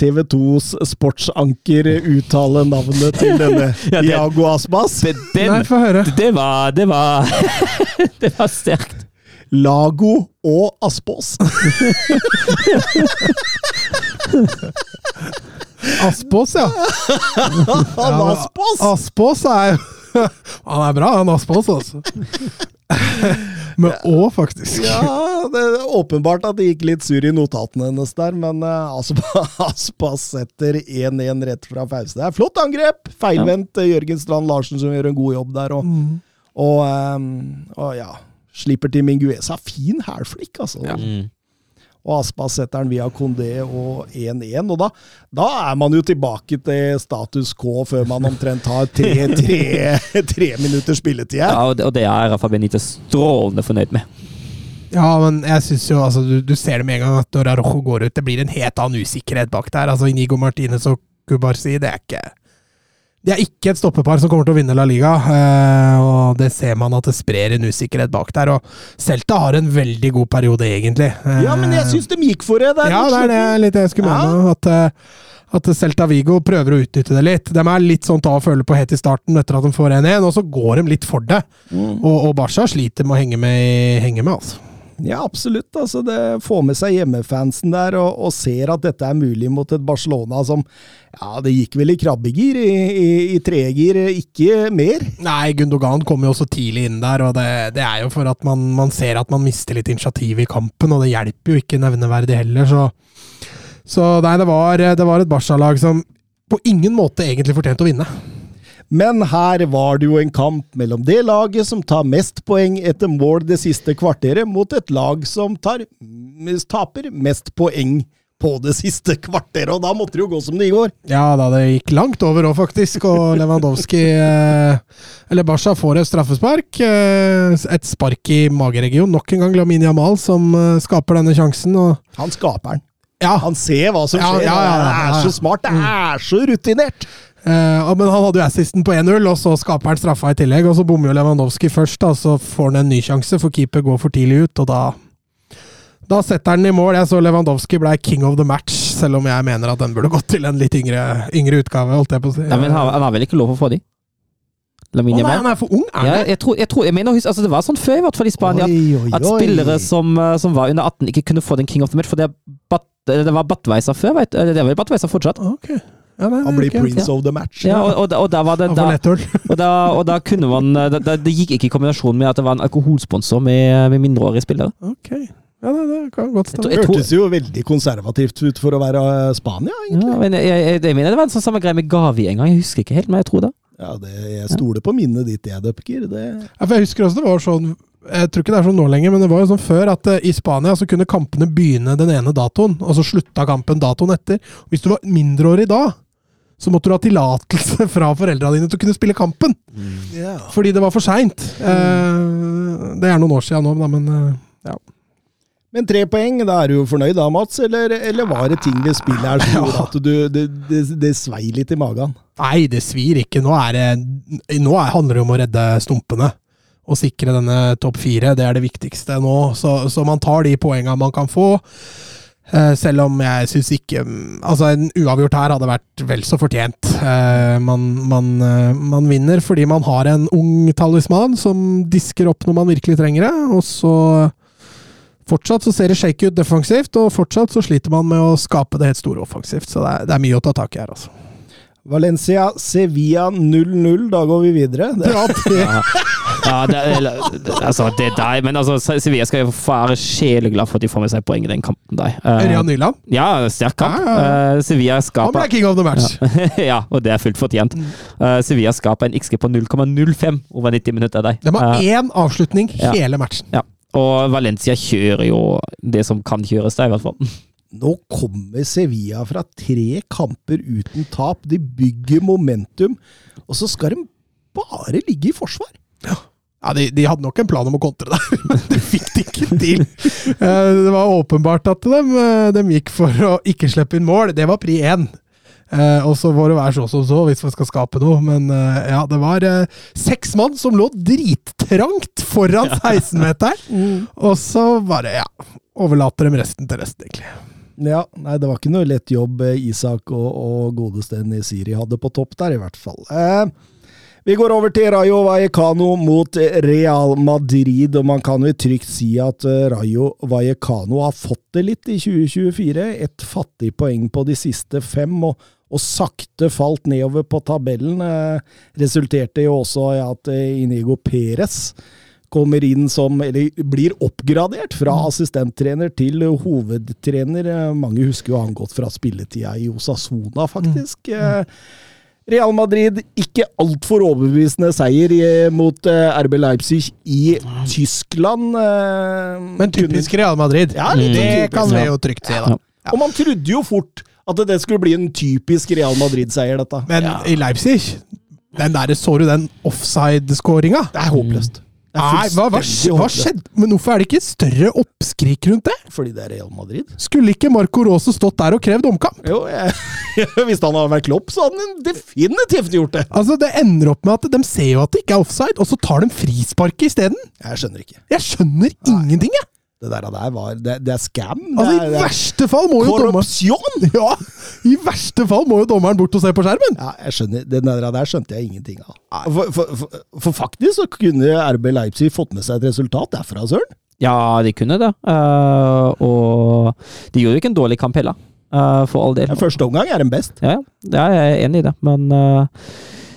TV 2s sportsanker uttale navnet til denne Ja, det- Iago Aspas? Det, Nei, få høre. det var Det var Det var sterkt. Lago og Aspås. Aspås, ja. Han Aspås! Aspås er jo Han er bra, han Aspås, altså. Med Å, faktisk. Ja, det er åpenbart at det gikk litt sur i notatene hennes der, men eh, Aspas setter 1-1 rett fra pause. Det er flott angrep! Feilvendt ja. Jørgen Strand Larsen som gjør en god jobb der, og, Mm. og, um, og ja Slipper til Minguesa. Fin hælflikk, altså. Mm. Og Aspas setter den via Kondé og 1-1. Og da, da er man jo tilbake til status K før man omtrent har tre, tre, tre minutter spilletid. Ja, og det, og det er Rafa Benitez strålende fornøyd med. Ja, men jeg synes jo altså, du, du ser det med en gang at når Arrojo går ut, det blir en helt annen usikkerhet bak der. Altså Inigo Martinez og Kubarsi, det er ikke Det er ikke et stoppepar som kommer til å vinne La Liga, eh, og det ser man at det sprer en usikkerhet bak der. Og Celta har en veldig god periode, egentlig. Eh, Ja, men jeg syns de gikk for det der. Ja, det er det litt jeg skulle Ja. mene. At, eh, at Celta Vigo prøver å utnytte det litt. De er litt sånn ta og føle på helt i starten etter at de får 1-1, og så går de litt for det. Og, og Barca sliter med å henge med, henge med altså. Ja, absolutt. Altså, det får med seg hjemmefansen der, og, og ser at dette er mulig mot et Barcelona som Ja, det gikk vel i krabbegir, i, i, i tregir, ikke mer. Nei, Gundogan kom jo også tidlig inn der, og det, det er jo for at man, man, ser at man mister litt initiativ i kampen, og det hjelper jo ikke nevneverdig heller, så Så nei, det var, det var et Barca-lag som på ingen måte egentlig fortjente å vinne. Men her var det jo en kamp mellom det laget som tar mest poeng etter mål det siste kvarteret, mot et lag som tar, taper mest poeng på det siste kvarteret, og da måtte det jo gå som det går. Ja da, det gikk langt over òg, faktisk, og Lewandowski Eller Basha, får et straffespark. Et spark i mageregion. Nok en gang Lamin Jamal som skaper denne sjansen. og Han skaper den. Ja. Han ser hva som skjer. ja, ja, ja, Det er så smart, det er så rutinert! Uh, men han hadde jo assisten på 1-0, og så skaper han straffa i tillegg. Og så bommer jo Lewandowski først, da, så får han en ny sjanse, for keeper går for tidlig ut, og da Da setter han i mål. Jeg så Lewandowski ble king of the match, selv om jeg mener at den burde gått til en litt yngre, yngre utgave, holdt jeg på å si. Ja, men han, han har vel ikke lov å få de? Å, oh, nei, han er for ung, er Ja, jeg tror, jeg tror, jeg mener, altså Det var sånn før, i hvert fall i Spania, at, Oi, oi, at spillere som, eh, som var under 18, ikke kunne få den King of the Match, for det, bat, det var Batweiser før, vet. Det er vel Batweiser fortsatt? Ok. Ja, nei, Han blir prince of the match. Ja, og, og, og da var det da, og, da, og da kunne man eh, da, Det gikk ikke i kombinasjon med at det var en alkoholsponsor med, med mindreårige spillere. Okay. Ja, det, det kan godt stemme. Det Hørtes jo veldig konservativt ut for å være eh, Spania, egentlig. Ja, men jeg, jeg, jeg mener det var en sånn samme greie med Gavi en gang, jeg husker ikke helt, men jeg tror det. Ja, det, Jeg stoler på minnet ditt, jeg, Dupker. Det Ja, for jeg husker også det var sånn Jeg tror ikke det er sånn nå lenger, men det var jo sånn før at eh, i Spania så kunne kampene begynne den ene datoen, og så slutta kampen datoen etter. Hvis du var mindreårig da, så måtte du ha tillatelse fra foreldra dine til å kunne spille kampen. ja. Fordi det var for seint. Eh, det er noen år siden nå, da, men eh, ja. Men tre poeng, da er du jo fornøyd da, Mats? Eller, eller var det ting ved spillet her som gjorde at du, det, det, det svei litt i magen? Nei, det svir ikke. Nå, er det, nå er, handler det om å redde stumpene. Og sikre denne topp fire. Det er det viktigste nå. Så, så man tar de poengene man kan få. Eh, selv om jeg syns ikke Altså, en uavgjort her hadde vært vel så fortjent. Eh, man, man, eh, man vinner fordi man har en ung talisman som disker opp når man virkelig trenger det, og så Fortsatt så ser det shake ut defensivt, og fortsatt så sliter man med å skape det helt store offensivt. Så det er, det er mye å ta tak i her, altså. Valencia, Sevilla 0-0. Da går vi videre. Det, Ja, det, Ja, det, altså, det er deg, men altså, Sevilla skal jo være sjeleglad for at de får med seg poeng i den kampen der. Uh, Ørjan Nyland. ja, sterk kamp. Uh, ja, Eh, Han ble skaper king of the match. ja, og det er fullt fortjent. Uh, Sevilla skaper en XG på 0,05 over 90 minutter der. De har én avslutning ja. hele matchen. ja. Og Valencia kjører jo det som kan kjøres der, i hvert fall. nå kommer Sevilla fra tre kamper uten tap. De bygger momentum, og så skal de bare ligge i forsvar. Ja, de, de hadde nok en plan om å kontre der, men de fikk det ikke til. Eh, Det var åpenbart at de, eh, de gikk for å ikke slippe inn mål. Det var pri én. Eh, og så får det være så som så, hvis man skal skape noe. Men ja, det var seks mann som lå drittrangt foran 16-meteren. Og så bare, ja Overlater dem resten til resten, egentlig. Ja, nei, det var ikke noe lett jobb Isak og, og godeste Nesiri hadde på topp der, i hvert fall. Eh, vi går over til Rayo Vallecano mot Real Madrid, og man kan jo trygt si at eh, Rayo Vallecano har fått det litt i 2024. Et fattig poeng på de siste fem, og, og sakte falt nedover på tabellen. Eh, resulterte jo også i at eh, Inigo Perez kommer inn som, eller blir oppgradert fra assistenttrener til hovedtrener. Eh, Mange husker jo han godt fra spilletida i Osasona, faktisk. Eh, Real Madrid, ikke altfor overbevisende seier i- mot eh, RB Leipzig i Tyskland. eh, Men typisk Real Madrid. Ja, litt det typisk, kan vi jo trygt si, da. Ja. Og man trodde jo fort at det skulle bli en typisk Real Madrid-seier, dette. Men i Leipzig, den der, så du den offside-skåringa? Det er håpløst. Nei, hva, hva, hva skjedde? Men hvorfor er det ikke større oppskrik rundt det? Fordi det er Real Madrid? Skulle ikke Marco Rose stått der og krevd omkamp? Jo, jeg, hvis han hadde vært Klopp, så hadde han definitivt gjort det. Altså, Det ender opp med at de ser jo at det ikke er offside, og så tar de frisparket isteden. Jeg skjønner ikke. Jeg skjønner ingenting, jeg! Det der, der var Det, det er scam. Altså, det I er, det er verste fall må jo dommeren! Ja, I verste fall må jo dommeren bort og se på skjermen! Ja, jeg skjønner, Den der, der skjønte jeg ingenting av. For, for, for, for faktisk så kunne RB Leipzig fått med seg et resultat derfra, søren. Ja, de kunne det. Uh, og de gjorde jo ikke en dårlig kamp heller, uh, for all del. Ja, Første omgang er den best. Ja, ja, jeg er enig i det, men uh,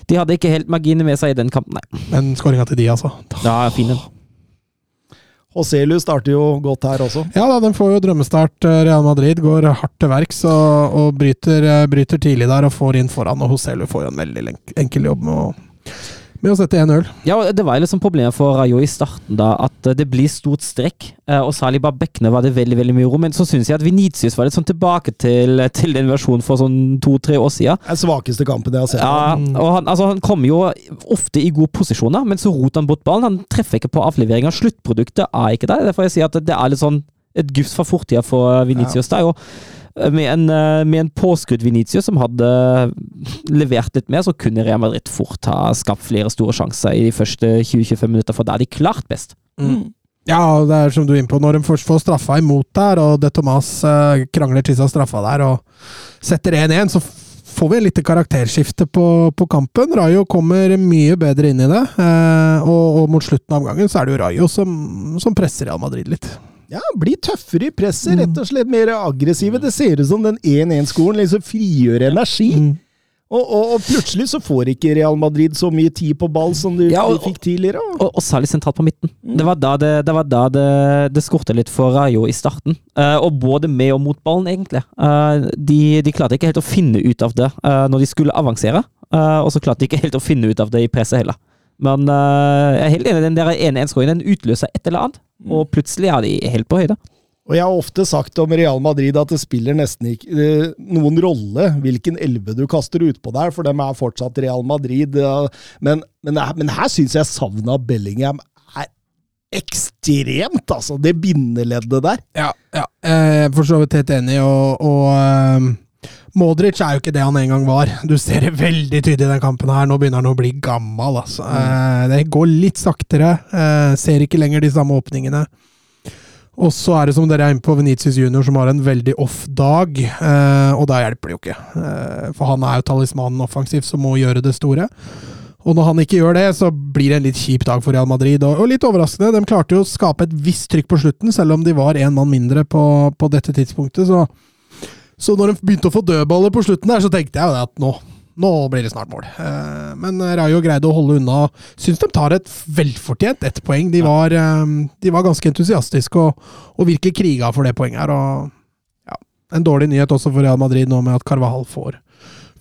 de hadde ikke helt marginer med seg i den kampen, nei. Men skåringa til de, altså. Ja, fin den. Hoselu starter jo godt her også. Ja da, den får jo drømmestart. eh, Real Madrid går hardt til verks og, og bryter, eh, bryter tidlig der og får inn foran. Og Hoselu får jo en veldig enkel jobb med å, med å sette 1-0. Ja, det var liksom problemet for Rayo i starten, da, at eh, det blir stort strekk. eh, Og særlig bare bekkene var det veldig veldig mye ro. Men så syns jeg at Venitius var litt sånn tilbake til, til den versjonen for sånn to-tre år siden. Den svakeste kampen jeg har sett. Ja, og han, altså, han kommer jo ofte i gode posisjoner, men så roter han bort ballen. Han treffer ikke på avleveringa. Sluttproduktet er ikke der. Derfor jeg sier at det er litt sånn et gufs fra fortida for Venitius der. og med en, eh, med en påskudd Venezia som hadde levert litt mer, så kunne Real Madrid fort ha skapt flere store sjanser i de første 20-25 minutter, for da er de klart best. Ja, det er som du er inne på. Når de først får straffa imot der, og det Thomas eh, krangler til seg straffa der og setter 1-1, så får vi et lite karakterskifte på, på kampen. Rayo kommer mye bedre inn i det, eh, og, og mot slutten av omgangen så er det jo Rayo som, som presser Real Madrid litt. Ja, Bli tøffere i presset, rett og slett mer aggressive. Det ser ut som den 1-1-skolen liksom frigjør energi. Og, og, og plutselig så får ikke Real Madrid så mye tid på ball som de, Ja, og- de fikk tidligere. og- Og, særlig sentralt på midten. Det var da det, det, var da det, det skorte litt for Rayo i starten. Uh, og både med og mot ballen, egentlig. Uh, de, de klarte ikke helt å finne ut av det uh, når de skulle avansere. Og så klarte de ikke helt å finne ut av det i presset heller. Men jeg er helt enig, den der 1-1-skåringen den utløser et eller annet. Og plutselig er de helt på høyde. Og jeg har ofte sagt om Real Madrid at det spiller nesten ikke eh, noen rolle hvilken elve du kaster utpå der, for dem er fortsatt Real Madrid. Men, men, men her syns jeg savnet av Bellingham er ekstremt, altså. Det bindeleddet der. Ja, ja. Jeg er for så vidt helt enig, og, og Modric er jo ikke det han en gang var. Du ser det veldig tydelig i den kampen her. Nå begynner han å bli gammel, altså. Eh, det går litt saktere. eh, ser ikke lenger de samme åpningene. Og så er det som dere er inne på Venitius Junior, som har en veldig off dag. eh, og da hjelper det jo ikke. Eh, for han er jo talismanen offensivt som må gjøre det store. Og når han ikke gjør det, så blir det en litt kjip dag for Real Madrid. Og litt overraskende, de klarte jo å skape et visst trykk på slutten, selv om de var én mann mindre på, på dette tidspunktet. Så, så når de begynte å få dødballer på slutten der, så tenkte jeg at nå, nå blir det snart mål. Eh, men Rayo greide å holde unna. Syns de tar et velfortjent ett poeng. De var, eh, de var ganske entusiastiske og, og virkelig kriga for det poenget her. Og ja, en dårlig nyhet også for Real Madrid nå med at Carvahal får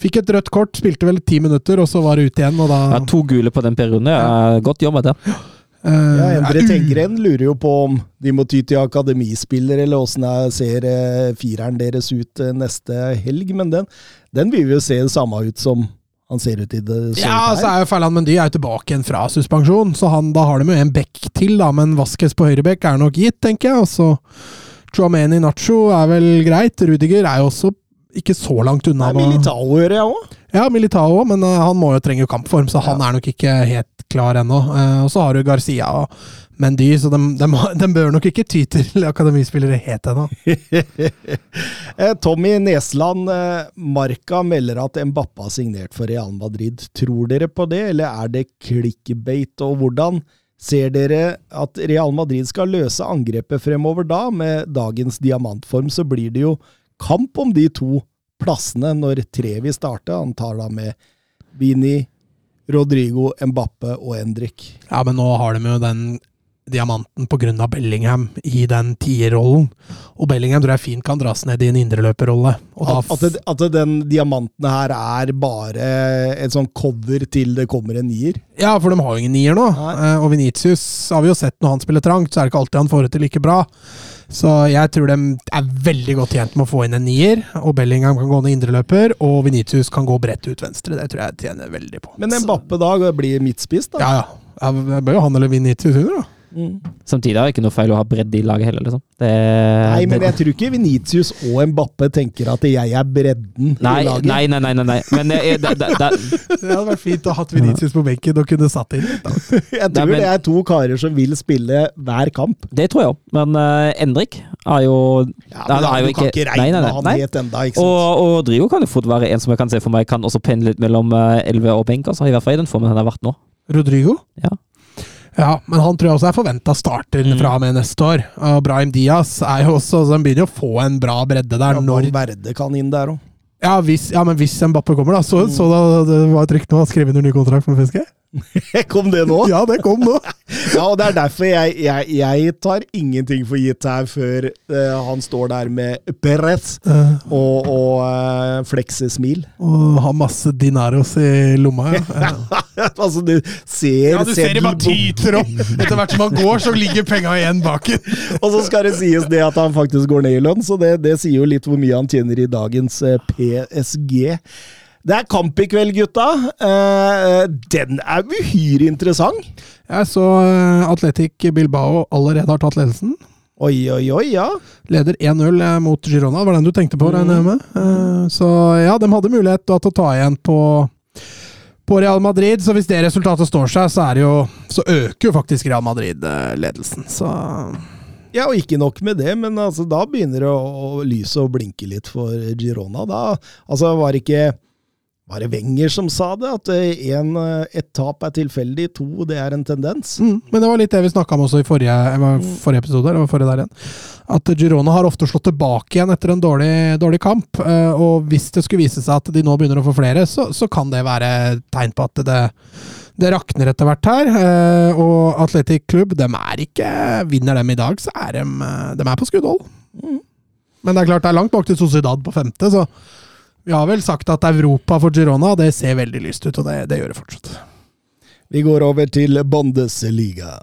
Fikk et rødt kort, spilte vel ti minutter, og så var det ut igjen. Og da Ja, to gule på den perioden. Ja. Godt jobba der. Eh, Ja, Endre er Tengren lurer jo på om de må ty til akademispiller, eller åssen ser eh, fireren deres ut eh, neste helg. Men den, den vil jo se det samme ut som han ser ut i det så Ja, ut så er jo Ferland Mendy er jo tilbake igjen fra suspensjon, så han, da har de jo en bekk til, da, men Vasques på høyre bekk er nok gitt, tenker jeg. Og så Chouameni Nacho er vel greit. Rudiger er jo også ikke så langt unna. Nei, nå. Militao hører jeg òg. Ja, Militao òg, men eh, han må jo trenge kampform, så han er nok ikke helt klar ennå. Eh, og så har du Garcia og Mendy, så de, de, de bør nok ikke ty til akademispillere helt ennå. Eh, Tommy Nesland, Marka Marca melder at Mbappa har signert for Real Madrid. Tror dere på det, eller er det clickbait? Og hvordan ser dere at Real Madrid skal løse angrepet fremover da? Med dagens diamantform så blir det jo kamp om de to plassene når Trevi starter. Han tar da med Vini, Rodrigo, Mbappe og Endrik. Ja, men nå har de jo den diamanten av Bellingham i den tierrollen. Og Bellingham tror jeg fint kan dras ned i en indreløperrolle. At, at, det, at den diamanten her er bare et sånn cover til det kommer en nier? Ja, for de har jo ingen nier nå. Nei. Eh, Og Venitius har vi jo sett når han spiller trangt, så er det ikke alltid han får det til like bra. Så jeg tror de er veldig godt tjent med å få inn en nier, og Bellingham kan gå ned indreløper, og Venitius kan gå bredt ut venstre. Det tror jeg tjener veldig på. Men Mbappe da blir midtspiss, da? Ja, ja. ja det bør jo han eller Venitius under, da. Samtidig er det ikke noe feil å ha bredde i laget heller, liksom. Det, Nei, men det- jeg tror ikke Venitius og Mbappe tenker at jeg er bredden Nei, i laget. nei, nei, nei, nei, nei. Men jeg, jeg, det, da. det, Det hadde vært fint å ha hatt Venitius på benken og kunne satt inn Jeg tror Nei, men- det er to karer som vil spille hver kamp. det tror jeg òg. Men uh, Endrik er jo Ja, Han da, er jo du kan ikke- ikke regne med han helt enda, ikke sant? Og, og Drigo kan jo fort være en som jeg kan se for meg kan også pendle litt mellom uh, 11 og benk. Altså, I hvert fall i den formen han har vært nå. Rodrigo? Ja. Ja, men han tror jeg også er forventa starter Mm. fra og med neste år. Og Brahim Diaz er jo også, så han begynner å få en bra bredde der. Ja, når, Verde kan inn der òg. ja, ja, men hvis Mbappé kommer, da. Så, så da, det var et rykte om å skrive under ny kontrakt med PSG? Kom det nå? Ja, det kom nå! Ja, og det er derfor jeg, jeg, jeg tar ingenting for gitt her før uh, han står der med Perez uh, og, og uh, fleksesmil. og har masse dinaros i lomma. Ja, altså, du ser ja du ser det bare tyter opp! Etter hvert som han går, så ligger penga igjen baken. Og så skal det sies det at han faktisk går ned i lønn, så det, det sier jo litt hvor mye han tjener i dagens PSG. Det er kamp i kveld, gutta. Eh, den er uhyre interessant. Jeg så eh, Atletic Bilbao allerede har tatt ledelsen. Oi, oi, oi, ja. Leder 1-0 eh, mot Girona, det var den du tenkte på, regner jeg med. Eh, Så ja, de hadde mulighet da, til å ta igjen på, på Real Madrid. Så hvis det resultatet står seg, så, det jo, så øker jo faktisk Real Madrid ledelsen. Så Ja, og ikke nok med det, men altså, da begynner det å, å lyse og blinke litt for Girona. Da altså, var det ikke var det Wenger som sa det? At eh, en, eh, et tap er tilfeldig, to det er en tendens? mm, Men det var litt det vi snakka om også i forrige, eh, forrige episode. Eller forrige der igjen. At Girona har ofte slått tilbake igjen etter en dårlig, dårlig kamp. Og hvis det skulle vise seg at de nå begynner å få flere, så, så kan det være tegn på at det det rakner etter hvert her, og Atletic Klubb er ikke Vinner dem i dag, så er de, de er på skuddhold. Men det er klart det er langt bak til Sociedad på femte, så vi har vel sagt at Europa for Girona det ser veldig lyst ut, og det, det gjør det fortsatt. Vi går over til Bundesliga.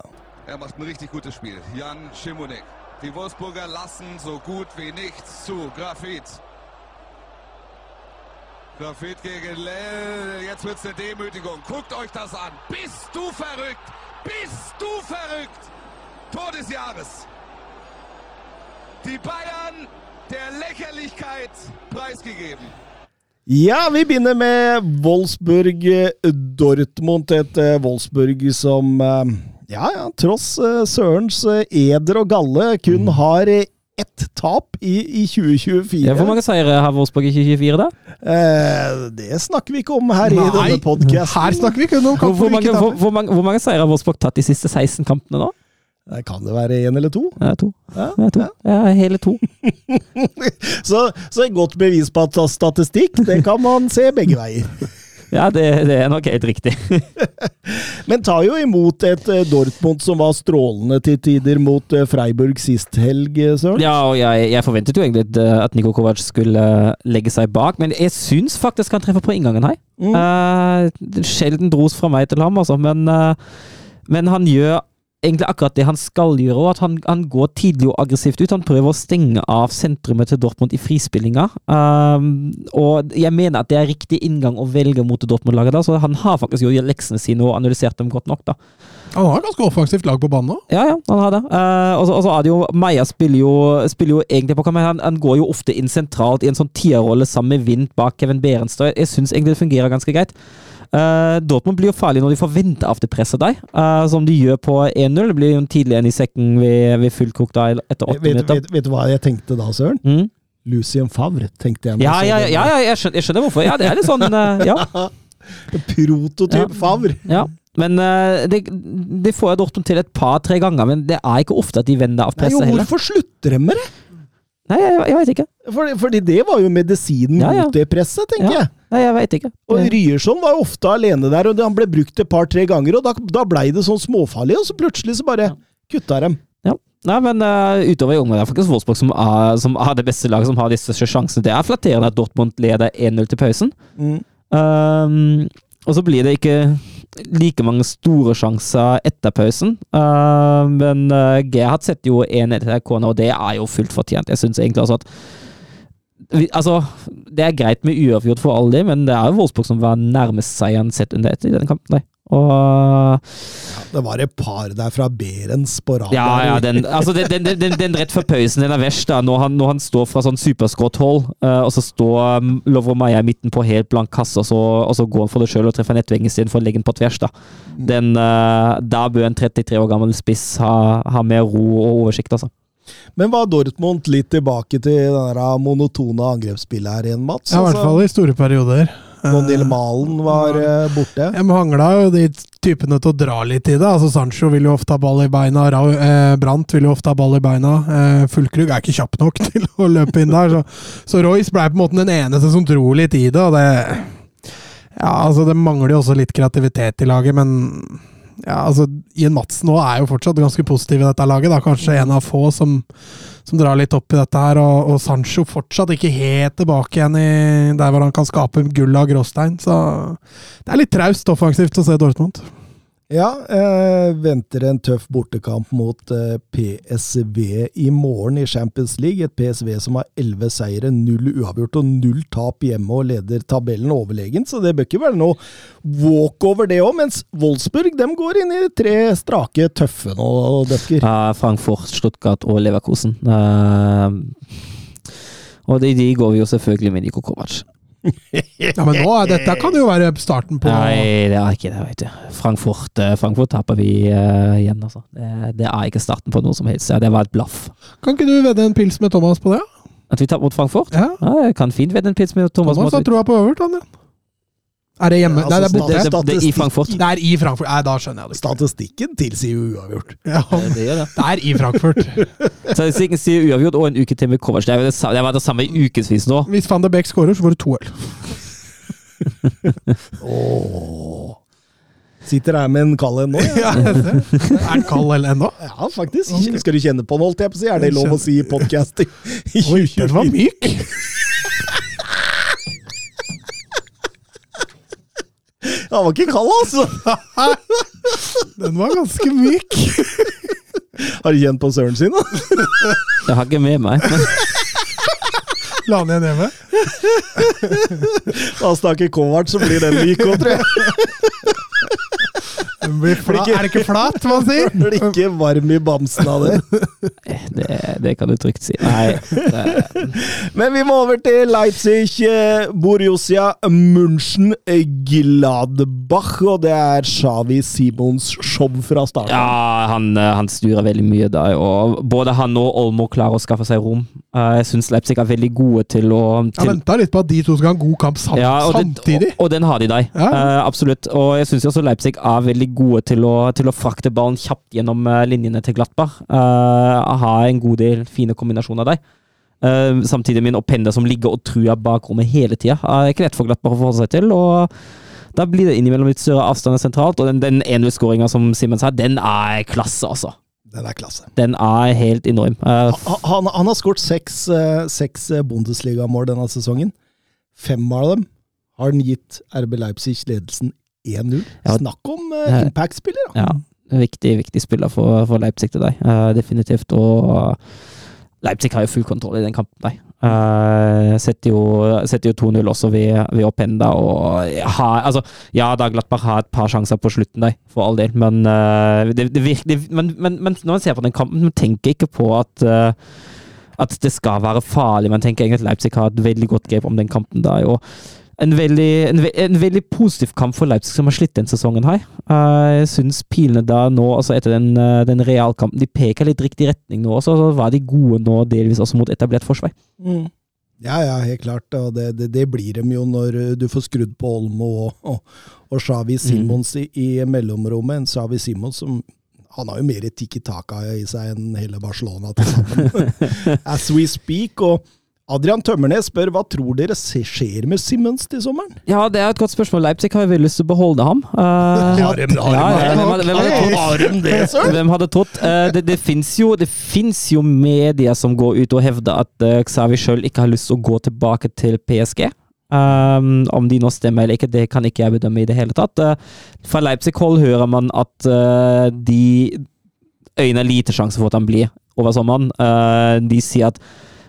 Er macht ein richtig gutes Spiel. Jan Schimonek. Die Wolfsburger lassen so gut wie nichts zu. Grafit. Grafit gegen Lell. Jetzt wird's eine Demütigung. Guckt euch das an. Bist du verrückt? Bist du verrückt? Tor des Jahres. Die Bayern der Lächerlichkeit preisgegeben. Ja, vi begynner med Wolfsburg-Dortmund. Et eh, Wolfsburg som, eh, ja, ja, tross eh, Sørens eh, eder og galle, kun har eh, ett tap i, i 2024. Ja, Hvor mange seire har Wolfsburg i 2024, da? Eh, det snakker vi ikke om her i denne podcasten. Her snakker vi kun om Hvor, kamp hvor, mange, hvor, hvor, mange, hvor mange seire har Wolfsburg tatt de siste 16 kampene nå? Det kan det være én eller to. Ja, to. Ja, Ja, to. Ja, hele to. Så, så et godt bevis på at statistikk, det kan man se begge veier. Ja, det, det er nok helt riktig. Men tar jo imot et eh, Dortmund som var strålende til tider mot eh, Freiburg sist helg, eh, Søren. Ja, og jeg, jeg forventet jo egentlig at, Niko Kovac skulle eh, legge seg bak, men jeg syns faktisk han treffer på inngangen her. Mm. Uh, sjelden dros fra meg til ham, altså, men, uh, men han gjør egentlig akkurat det han skal gjøre, og at han, han går tidlig og aggressivt ut. Han prøver å stenge av sentrumet til Dortmund i frispillinga. Um, og jeg mener at det er riktig inngang å velge mot Dortmund-laget, da, så han har faktisk gjort leksene sine og analysert dem godt nok. da. Han har ganske offensivt lag på banen òg. Ja, ja, han har det. Uh, og så- og så er det jo Meia spiller jo, spiller jo egentlig på kamp, Han, han går jo ofte inn sentralt i en sånn tierrolle sammen med Vint bak Kevin Berenstø. Jeg, jeg syns egentlig det fungerer ganske greit. Eh, Dortmund blir jo farlig når de får vente av det presset deg, uh, som de gjør på 1-0. Det blir jo en tidlig en i sekken ved, ved full da, etter åtte minutter. vet, vet du hva jeg tenkte da, Søren? Mm. Lucien Favre, tenkte jeg. Ja, ja, ja, ja jeg, skjønner, jeg skjønner hvorfor. Ja, det er litt sånn uh, Ja. Prototyp. Favre. ja. Men eh, det, det får jeg Dortmund til et par-tre ganger, men det er ikke ofte at de vender av presset heller. hvorfor slutter de med det? Nei, jeg, jeg veit ikke. Fordi, fordi det var jo medisinen Ja, ja. mot det presset, tenker Ja. jeg. Nei, jeg vet ikke. Og Ryerson var jo ofte alene der, og han ble brukt et par-tre ganger, og da, da blei det sånn småfarlig, og så plutselig så bare kutta dem. Ja. Nei, men uh, utover i området er faktisk Wolfsburg som er, som er det beste laget, som har de største sjansene. Det er flatterende at Dortmund leder 1-0 til pausen. Mm. Um, og så blir det ikke like mange store sjanser etter pausen. Uh, men uh, Gerhard setter jo 1-1 til Kona, og det er jo fullt fortjent. Jeg syns egentlig altså at altså, Det er greit med uavgjort for alle, men det er jo Wolfsburg som var nærmest seieren sett under ett i denne kampen. Nei. Og Det var et par der fra Berens på rad. Ja, ja, den, altså den, den, den, den rett før pausen, den er verst. da, Når han, når han står fra sånn superskrått-hold, uh, og så står um, Lovro Maja i midten på helt blank kasse, og så, og så går han for det sjøl og treffer nettveggen istedenfor å legge den på tvers. Da Den, uh, Da bør en 33 år gammel spiss ha, ha mer ro og oversikt, altså. Men var Dortmund litt tilbake til det monotone angrepsspillet her igjen, Mats? Ja, i hvert fall i store perioder. Monil Eh, Malen var eh, borte. De mangla jo de typene til å dra litt i det. Altså Sancho vil jo ofte ha ball i beina, eh, Brandt vil jo ofte ha ball i beina. Eh, Fullkrug er ikke kjapp nok til å løpe inn der. Så, så Royce ble på en måte den eneste som dro litt i det, og det Ja, altså, det mangler jo også litt kreativitet i laget, men ja, altså, Ian Madsen nå er jo fortsatt ganske positiv i dette laget. da, Kanskje en av få som, som drar litt opp i dette her. Og, og Sancho fortsatt ikke helt tilbake igjen i der hvor han kan skape gull av gråstein. Så det er litt traust offensivt å se Dortmund. Ja, eh, venter en tøff bortekamp mot eh, PSV i morgen i Champions League. Et PSV som har elleve seire, null uavgjort og null tap hjemme og leder tabellen overlegent, så det bør ikke være noe walkover, det òg. Mens Wolfsburg dem går inn i tre strake tøffe nå, Døkker. Ja, Frankfurt, Stuttgart og Leverkusen. Uh, og de, de går vi jo selvfølgelig med Niko Kovac. Ja, Men nå, er dette kan jo være starten på Nei, det er ikke det, vet du. Frankfurt, eh, Frankfurt taper vi uh, igjen, altså. Det, det er ikke starten på noe som helst. Ja, det var et blaff. Kan ikke du vedde en pils med Thomas på det? At vi taper mot Frankfurt? Ja, Ja, jeg kan fint vedde en pils med Thomas. Thomas har troa på Everton, ja. Er det hjemme? Ja, Nei, det er altså, borte. det, det, det er i Frankfurt. Det er i Frankfurt. Nei, da skjønner jeg det. Statistikken tilsier jo uavgjort. Ja, Det gjør det. det er i Frankfurt. Statistikken sier- uavgjort og en uke til med covers. Det var det samme i ukevis nå. Hvis van de Beek skårer, så får du to øl. Åh. Sitter her med en kald en nå. Ja. Ja, er den kald eller ennå? ja, faktisk. Skal du kjenne på den, holdt jeg på å si? Er det lov å si i podkasting? Oi, den var myk! Han var ikke kald, altså! Den var ganske myk. Har du kjent på søren sin, da? Jeg har ikke med meg. La han igjen hjemme. Da snakker Kovac, så blir den myk òg, tror jeg. Den blir fla er det ikke flat, man sier? Blir ikke varm i bamsen av det. det, det kan du trygt si. Nei. Men vi må over til Leipzig, eh, Borussia München, eh, Gladbach. Og det er Xavi Simons show fra starten. ja, han, eh, han styrer veldig mye der. Og både han og Olmo klarer å skaffe seg rom. Eh, Jeg syns Leipzig er veldig gode til å Jeg til, venta litt på at de to skal ha en god kamp sam Ja, og, det, samtidig. og, og den har de der. Ja. Uh, absolutt. Og jeg syns også Leipzig er veldig gode til å, til å frakte ballen kjapt gjennom eh, linjene til Glattberg. Uh, har en god del fine kombinasjoner der. Uh, samtidig med en oppender som ligger og truer bakrommet hele tida. er ikke lett for Glattberg å forholde seg til. og da blir det innimellom litt større avstander sentralt, og den, den 1-0-skåringa som Simen sa, den er klasse, altså. Den er klasse. Den er helt enorm. Uh, Ha- Han, han har skåret seks, eh, seks eh, Bundesliga-mål denne sesongen. Fem av dem har han gitt RB Leipzig ledelsen 1-0. Ja. Snakk om uh, impact-spiller, da. Ja, viktig, viktig spiller for, for Leipzig til deg. uh, definitivt. Og Leipzig har jo full kontroll i den kampen. Nei. Uh, setter jo, jo 2-0 også ved, ved Oppenda. Og har, altså, ja, da Glattberg har et par sjanser på slutten der, for all del, men, uh, det, det virker, men, men, men når man ser på den kampen, man tenker ikke på at uh, at det skal være farlig. Man tenker egentlig at Leipzig har et veldig godt grep om den kampen. der, og en veldig, en, ve- en veldig positiv kamp for Leipzig som har slitt den sesongen her. Eh, Jeg syns pilene da nå, altså etter den, eh, den realkampen, de peker litt riktig retning nå. Så var de gode nå, delvis også mot etablert forsvar. Ja, ja, helt klart. Og det, det, det blir dem jo når eh, du får skrudd på Olmo og, og, og Xavi Simons i, i mellomrommet. En Xavi Simons som han har jo mer tikki taka i seg enn hele Barcelona til sammen. As we speak. Og Adrian Tømmernes spør hva tror dere skjer med Simons til sommeren? Ja, det er et godt spørsmål. Leipzig har jo veldig lyst til å beholde ham. Eh, Har de- har det, søren? Hvem hadde trodd? Eh, det det fins jo, det finnes jo medier som går ut og hevder at uh, Xavi sjøl ikke har lyst til å gå tilbake til PSG. Um, om de nå stemmer eller ikke, det kan ikke jeg bedømme i det hele tatt. Uh, fra Leipzig-hold hører man at uh, de øyner lite sjanse for at han blir over sommeren. Uh, de sier at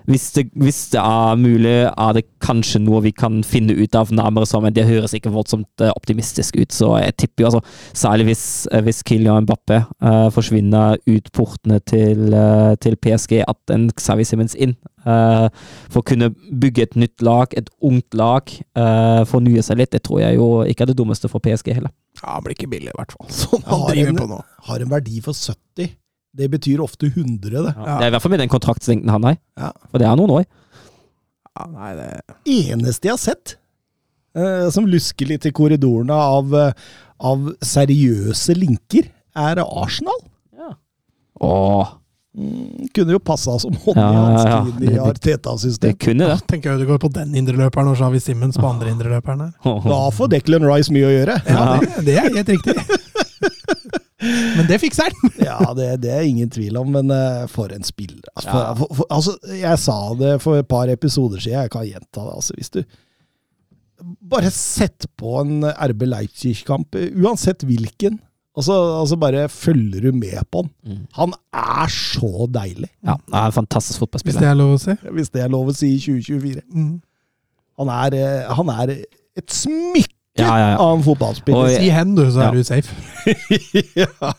hvis det, hvis det er mulig, er det kanskje noe vi kan finne ut av nærmere sammen. Det høres ikke voldsomt eh, optimistisk ut, så jeg tipper jo altså Særlig hvis, eh, hvis Kylian Mbappé uh, forsvinner ut portene til, uh, til PSG, at en Xavi Simmons inn. Uh, for å kunne bygge et nytt lag, et ungt lag, fornye seg litt. Det tror jeg jo ikke er det dummeste for PSG heller. Ja, han blir ikke billig, i hvert fall. Sånn han driver en- på nå. Har en verdi for 70. Det betyr ofte 100, det. Det er i hvert fall med den kontraktslengden han har. Ja. For det er noen år. Ja, nei, det eneste jeg har sett eh, som lusker litt i korridorene av, eh, av seriøse linker, er Arsenal. Åh, Mm, kunne jo passa som hånd i Ja, ja, ja. hanske inn i Det- det- det Arteta-systemet. kunne det. tenker jeg det går på den indreløperen og Shawi Simmons på andre indreløperen her. Da får Declan Rice mye å gjøre. Ja, det, det er helt riktig. Men det fikser han! Ja, det, det er ingen tvil om, men eh, for en spiller. Altså, for, for, for, altså, jeg sa det for et par episoder siden, jeg kan gjenta det. Altså, hvis du bare sett på en RB Leipzig-kamp, uansett hvilken, og så altså bare følger du med på han. Mm. Han er så deilig, Ja, han er en fantastisk fotballspiller. Hvis det er lov å si. hvis det er lov å si i 2024. Mm. Han er, eh, han er et smykke Ja, ja, ja. av en fotballspiller. Si hen, du, så Ja. er du safe. ja.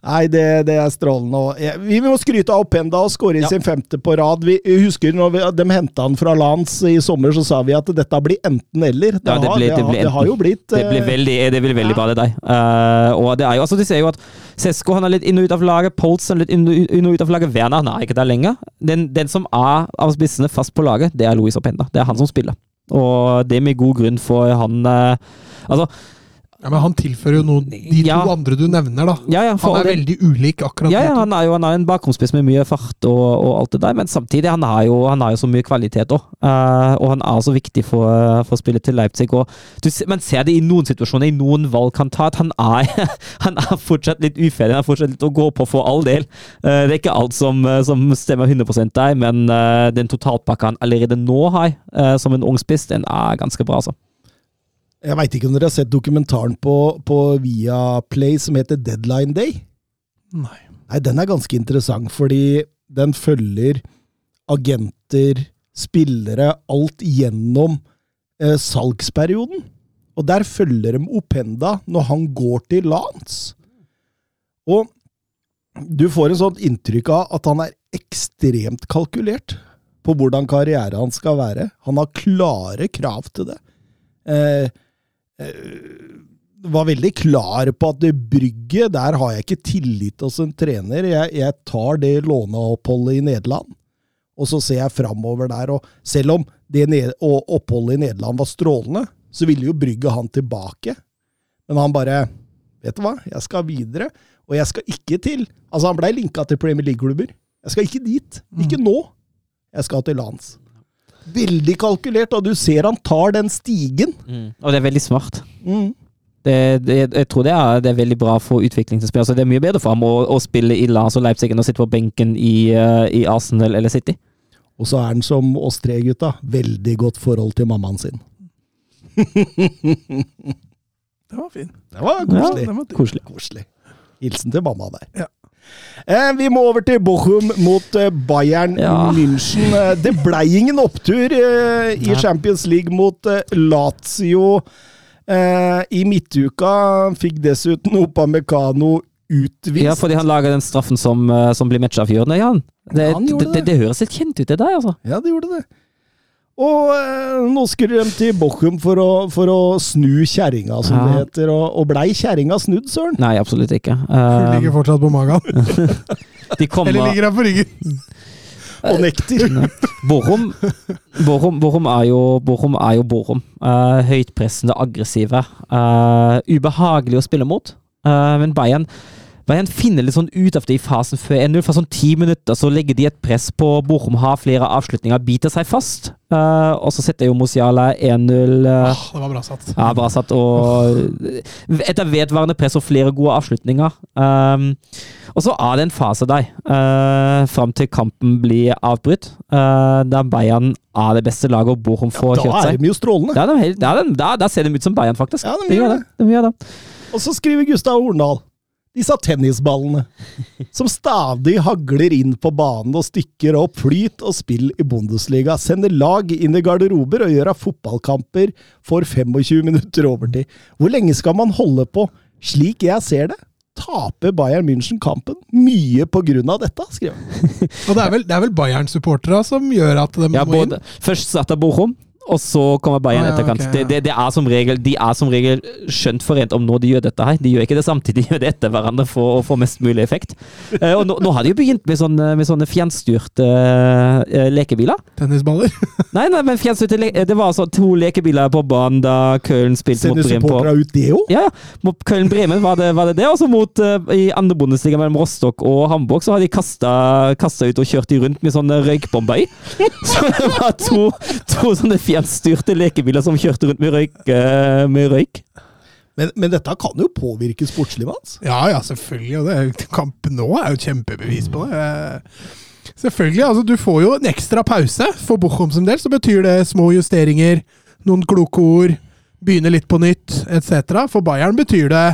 Nei, det, det er strålende. Vi må skryte av Openda og skåre Ja. sin femte på rad. Vi husker når vi, de henta han fra Lans i sommer, så sa vi at dette blir enten-eller. Det, Ja, det har- det, det det har jo blitt Det blir eh, veldig, det blir veldig bra, det der. Uh, og det er jo, altså, de ser jo at Sesko han er litt inn og ut av laget, Polson litt inn og ut av laget, Werner han er ikke der lenger. Den, den som er av spissene fast på laget, det er Louis Openda. Det er han som spiller. Og det med god grunn for han eh, Altså, Ja, Men han tilfører jo noe de Ja. to andre du nevner, da. ja, ja, Han er det, veldig ulik akkurat Ja, han er jo han er en bakromspiss med mye fart og, og alt det der, men samtidig han har jo, han har jo så mye kvalitet òg. og han er så viktig for, for spillet til Leipzig. Og du, man ser det i noen situasjoner, i noen valg han tar, at han er, han er fortsatt litt uferdig. Han er fortsatt litt å gå på for all del. Uh, det er ikke alt som, eh, som stemmer 100 der, men uh, den totalpakka han allerede nå har eh, som en ung spiss, den er ganske bra, altså. Jeg veit ikke om dere har sett dokumentaren på, på Viaplay som heter Deadline Day? Nei. Nei, den er ganske interessant, fordi den følger agenter, spillere, alt gjennom eh, salgsperioden. Og der følger de Openda når han går til Lance. Og du får en sånt inntrykk av at han er ekstremt kalkulert på hvordan karrieren hans skal være. Han har klare krav til det. Eh, var veldig klar på at det brygget, der har jeg ikke tillit hos en trener. Jeg, jeg tar det låneoppholdet i Nederland, og så ser jeg framover der. Og selv om det ned, oppholdet i Nederland var strålende, så ville jo brygget han tilbake. Men han bare Vet du hva, jeg skal videre, og jeg skal ikke til Altså, han blei linka til Premier League-klubber. Jeg skal ikke dit. Ikke nå. Jeg skal til lands. Veldig kalkulert, og du ser han tar den stigen. Og det er veldig smart. Mm. Det, det, jeg tror det er, det er veldig bra for utvikling til spill. Altså, det er mye bedre for ham å, å spille i Lars og Leipzig enn å sitte på benken i, uh, i Arsenal eller City. Og så er han som oss tre gutta, veldig godt forhold til mammaen sin. Det var fin. Det var Ja, koselig. det var Koselig. Koselig. Hilsen til mamma der. Ja. Eh, vi må over til Bochum mot eh, Bayern Ja. München. Eh, det blei ingen opptur i. Champions League mot Lazio eh, i midtuka. Fikk dessuten Opamecano utvist. Ja, fordi han laga den straffen som, som blir matchavgjørende. Ja, det, ja, det, det, det høres litt kjent ut, det der, altså. Ja, det gjorde det. Og eh, nå skulle de til Bochum for å, for å snu kjerringa, som Ja. det heter. Og, og blei kjerringa snudd, søren? Nei, absolutt ikke. Hun Eh, ligger fortsatt på magen. de kommer Eller ligger han på ryggen. Og nekter. Borum, Bochum, Bochum, er jo Borum. Er jo Bochum. Uh, høytpressende, aggressive. Uh, ubehagelig å spille mot. Uh, men Bayern Bayern finner litt sånn ut av det i fasen før 1-0. For sånn ti minutter så legger de et press på Borum, har flere avslutninger, biter seg fast. Uh, og så setter jo Mosiala 1-0. Uh, oh, det var bra satt. ja, bra satt. Og etter vedvarende press og flere gode avslutninger. Um, og så er det en fase der, uh, fram til kampen blir avbrutt, uh, der Bayern er det beste laget og Bochum får Da kjørt er seg. de jo strålende. Ja, de, er da, ja, de, der, der ser de ut som Bayern, faktisk. Ja, de gjør gjør det. De gjør det. Og så skriver Gustav Horndal. De Disse tennisballene, som stadig hagler inn på banen og stykker opp flyt og spill i Bundesliga, sender lag inn i garderober og gjør av fotballkamper for 25 minutter overtid. Hvor lenge skal man holde på? Slik jeg ser det, taper Bayern München kampen mye av dette, skriver han. Og det er vel, er vel Bayern-supporterne som gjør at de Ja, må inn? både, først Zata Bochum, og så kommer Bayern Ah, ja, etterkant. Okay, ja. det, det, er som regel, de er som regel skjønt forent om når de gjør dette her. De gjør ikke det samtidig, de gjør det etter hverandre for å få mest mulig effekt. Eh, og nå, nå har de jo begynt med sånne, med sånne fjernstyrte uh, lekebiler. Tennisballer? Nei, nei, men fjernstyrte le det var altså to lekebiler på banen da Köln spilte mot Sender Bremen på supporterne ut det òg? ja. Mot Köln-Bremen var det var det. det. Og så mot uh, i andre bondestiga mellom Rostock og Hamburg, så har de kasta ut og kjørt de rundt med sånne røykbomber i. Så det var to, to sånne fjernstyrte lekebiler som kjørte rundt med røyk. eh, med røyk. Men, men dette kan jo påvirke sportslivet hans. Ja, ja, selvfølgelig. Og det kampen nå er jo et kjempebevis på det. Eh, Selvfølgelig. altså Du får jo en ekstra pause. For Bochum sin del så betyr det små justeringer, noen kloke ord, begynne litt på nytt etc. For Bayern betyr det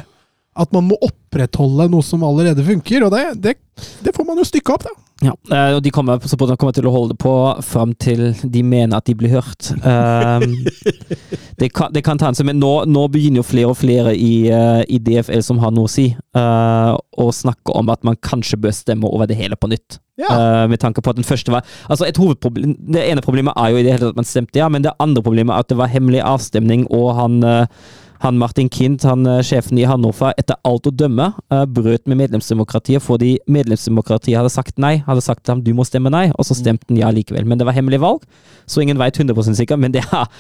at man må opprettholde noe som allerede funker, og det, det, det får man jo stykke opp, da. Ja, eh, og de kommer, kommer til å holde det på fram til de mener at de blir hørt. Um, det, kan, det kan ta en stund, men nå, nå begynner jo flere og flere i, eh, i DFL som har noe å si, uh, å snakke om at man kanskje bør stemme over det hele på nytt. Ja. Uh, med tanke på at den første var Altså et hovedproblem Det ene problemet er jo i det hele tatt at man stemte ja, men det andre problemet er at det var hemmelig avstemning, og han eh, han Martin Kind, han eh, sjefen i Hannover, etter alt å dømme eh, brøt med medlemsdemokratiet fordi medlemsdemokratiet hadde sagt nei. Hadde sagt til ham du må stemme nei, og så stemte han ja likevel. Men det var hemmelig valg, så ingen vet 100% sikkert, men det er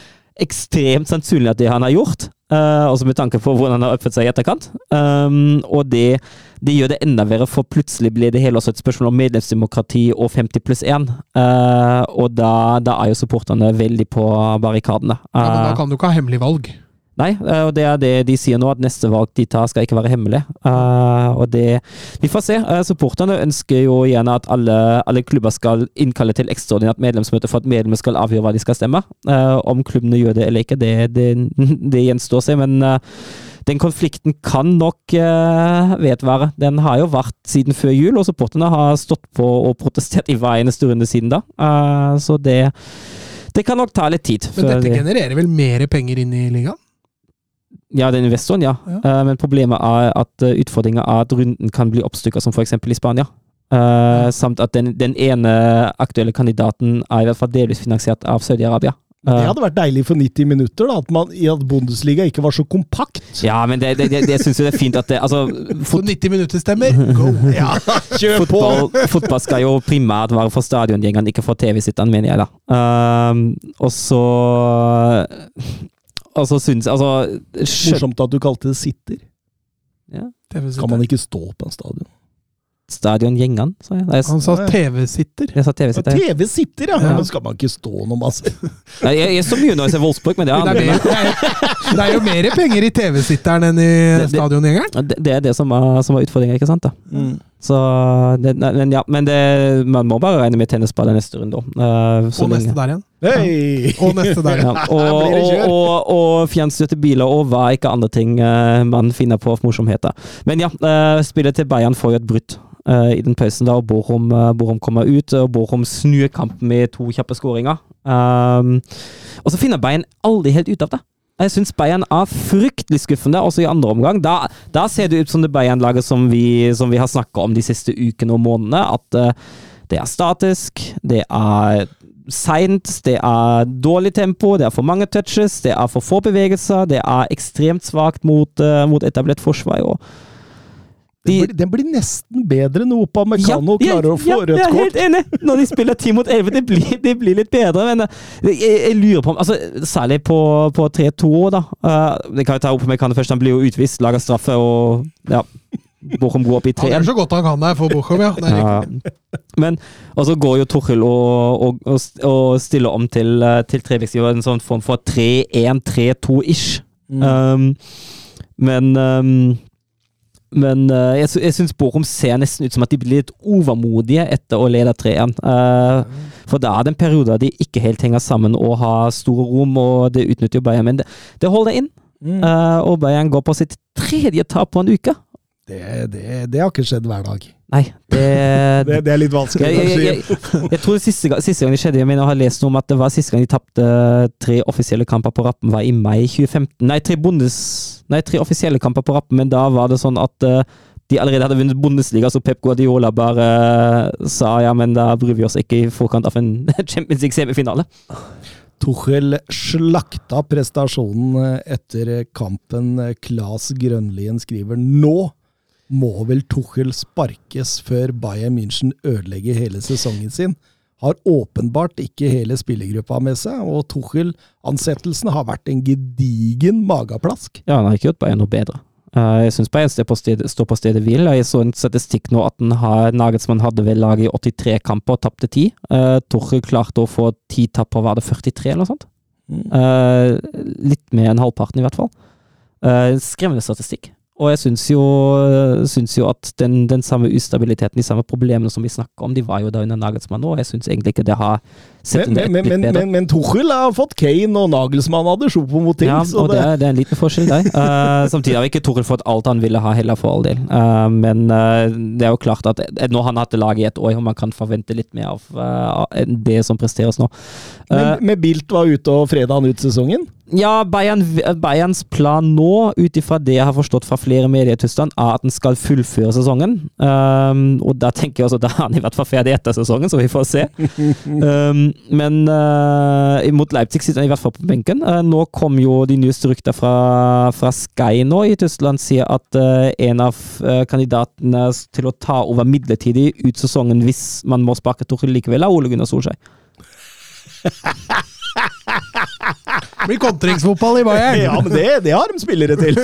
ekstremt sannsynlig at det han har gjort. Uh, også med tanke på hvordan han har oppført seg i etterkant. Um, og det, det gjør det enda verre, for plutselig blir det hele også et spørsmål om medlemsdemokrati og 50 pluss 1. Uh, og da, da er jo supporterne veldig på barrikadene. Ja, men da kan du ikke ha hemmelig valg. Nei, eh, og det er det de sier nå, at neste valg de tar skal ikke være hemmelig. Uh, og det Vi får se. Uh, supporterne ønsker jo gjerne at alle, alle klubber skal innkalle til ekstraordinært medlemsmøte for at medlemmene skal avgjøre hva de skal stemme. Uh, om klubbene gjør det eller ikke, det, det, det gjenstår seg. Men eh, den konflikten kan nok uh, vedvare. Den har jo vært siden før jul, og supporterne har stått på og protestert i hver eneste runde siden da. Så det det kan nok ta litt tid. Men dette genererer vel mer penger inn i ligaen? Ja, den investoren, ja. Ja. Uh, men problemet er at uh, utfordringa er at runden kan bli oppstykka, som f.eks. i Spania. Eh, Samt at den, den ene aktuelle kandidaten er i hvert fall delvis finansiert av Saudi-Arabia. Det Eh, hadde vært deilig for 90 minutter, da, at, man, i at Bundesliga ikke var så kompakt. ja, men det, det, det, det syns jeg det er fint at det Altså, Så 90 minutter stemmer? Go! Ja, kjør på! fotball, fotball skal jo primært være for stadiongjengene, ikke for TV-sitterne, mener jeg, da. Um, og så Og synes, Altså Morsomt at du kalte det sitter. Ja. -sitter. Kan man ikke stå på en stadion? Stadiongjengene, sa jeg. Nei, Han sa TV-sitter. jeg sa TV-sitter. TV sitter, ja! Ja. Men skal man ikke stå noe masse? Nei, Jeg, jeg så mye når jeg ser Wolfsburg, men det er Det er, mer, det, er, det er jo mer penger i TV-sitteren enn i stadiongjengeren. Det, det er det som var, som var utfordringa, ikke sant? da? Mm. Så det, Men ja, men det, man må bare regne med tennisball i neste runde. Uh, så Og neste der igjen. Hei! Og neste der Ja, igjen. og, og, og, og fjernstyrte biler og hva ikke andre ting uh, man finner på av morsomheter. Men ja, uh, spillet til Bayern får jo et brudd eh, i den pausen, da, og Borom, Bochum kommer ut. og Borom snur kampen med to kjappe skåringer. Um, og så finner Bayern aldri helt ut av det. Jeg syns Bayern er fryktelig skuffende, også i andre omgang. Da, da ser det ut som det Bayern-laget som som vi har snakka om de siste ukene og månedene. At uh, det er statisk, det er seint, det er dårlig tempo, det er for mange touches, det er for få bevegelser, det er ekstremt svakt mot, uh, mot etablert forsvar. Og Den blir, den blir nesten bedre når Opa Mekano klarer å få ja, rødt Jeg er helt enig! Når de spiller 10 mot 11, det blir, det blir litt bedre. Men eh, jeg, jeg lurer på om altså, Særlig på, på 3-2, da. Uh, det kan jeg ta Opa Mekano først. Han blir jo utvist, lager straffe og ja. Bochum går opp i 3-1. Han 3 gjør så godt han kan der for Bochum, ja. Ja. Men og så går jo Tuchel og, og, og, og stiller om til, eh, til Trebekk. En sånn form for 3-1-3-2-ish. Um, men um, men uh, jeg, jeg syns Borum ser nesten ut som at de blir litt overmodige etter å lede 3-1. Uh, for da er det en periode der de ikke helt henger sammen og har store rom, og det utnytter jo Bayern. Men det, det holder inn. Mm. Eh, og Bayern går på sitt tredje tap på en uke. Det, det, det har ikke skjedd hver dag. Nei, det, Det, det er litt vanskelig jeg, jeg, å jeg, si. jeg, tror siste, siste gang det skjedde Jeg mener jeg har lest noe om at det var siste gang de tapte tre offisielle kamper på rappen, var i mai 2015. Nei, tre, bundes, nei, tre offisielle kamper på rappen, men da var det sånn at eh, de allerede hadde vunnet Bundesliga, så Pep Guardiola bare eh, sa ja, men da bryr vi oss ikke i forkant av en Champions League-semifinale. Tuchel slakta prestasjonen eh, etter kampen. Klas Grønlien skriver nå må vel Tuchel sparkes før Bayern München ødelegger hele sesongen sin. Har åpenbart ikke hele spillergruppa med seg, og Tuchel-ansettelsen har vært en gedigen mageplask. Ja, han har ikke gjort Bayern noe bedre. Eh, jeg syns Bayern står på stedet, står på stedet hvil. Jeg så en statistikk nå at har, Nagelsmann hadde vel laget i 83 kamper og tapte 10. Uh, Torre klarte å få 10 tap på var det 43 eller noe sånt. Eh, litt mer enn halvparten, i hvert fall. Eh, skremmende statistikk. Og jeg syns jo, syns jo at den, den samme ustabiliteten, de samme problemene som vi snakker om, de var jo da under Nagelsmann nå, og jeg syns egentlig ikke det har sett Men, under men, ett men, litt bedre. men, men Tuchel har fått Kane, og Nagelsmann hadde Sjopo-moting. Ja, så og det, det, er- det en liten forskjell der. uh, samtidig har ikke Tuchel fått alt han ville ha, heller, for all del. Uh, men uh, det er jo klart at nå har han hatt laget i et år, og man kan forvente litt mer av det som presteres nå. Men, men Bilt var ute og freda han ut sesongen. Ja, Bayern, Bayerns plan nå, ut ifra det jeg har forstått fra flere medier i Tyskland, er at den skal fullføre sesongen. Um, og da tenker jeg også da er han i hvert fall ferdig etter sesongen, så vi får se. um, men uh, mot Leipzig sitter han i hvert fall på benken. Uh, nå kom jo de nyeste rykter fra, fra Sky nå i Tyskland, sier at uh, en av kandidatene til å ta over midlertidig ut sesongen hvis man må sparke Torhild likevel, er Ole Gunnar Solskjær. Blir kontringsfotball i Bayern! Ja, men det, det har de spillere til.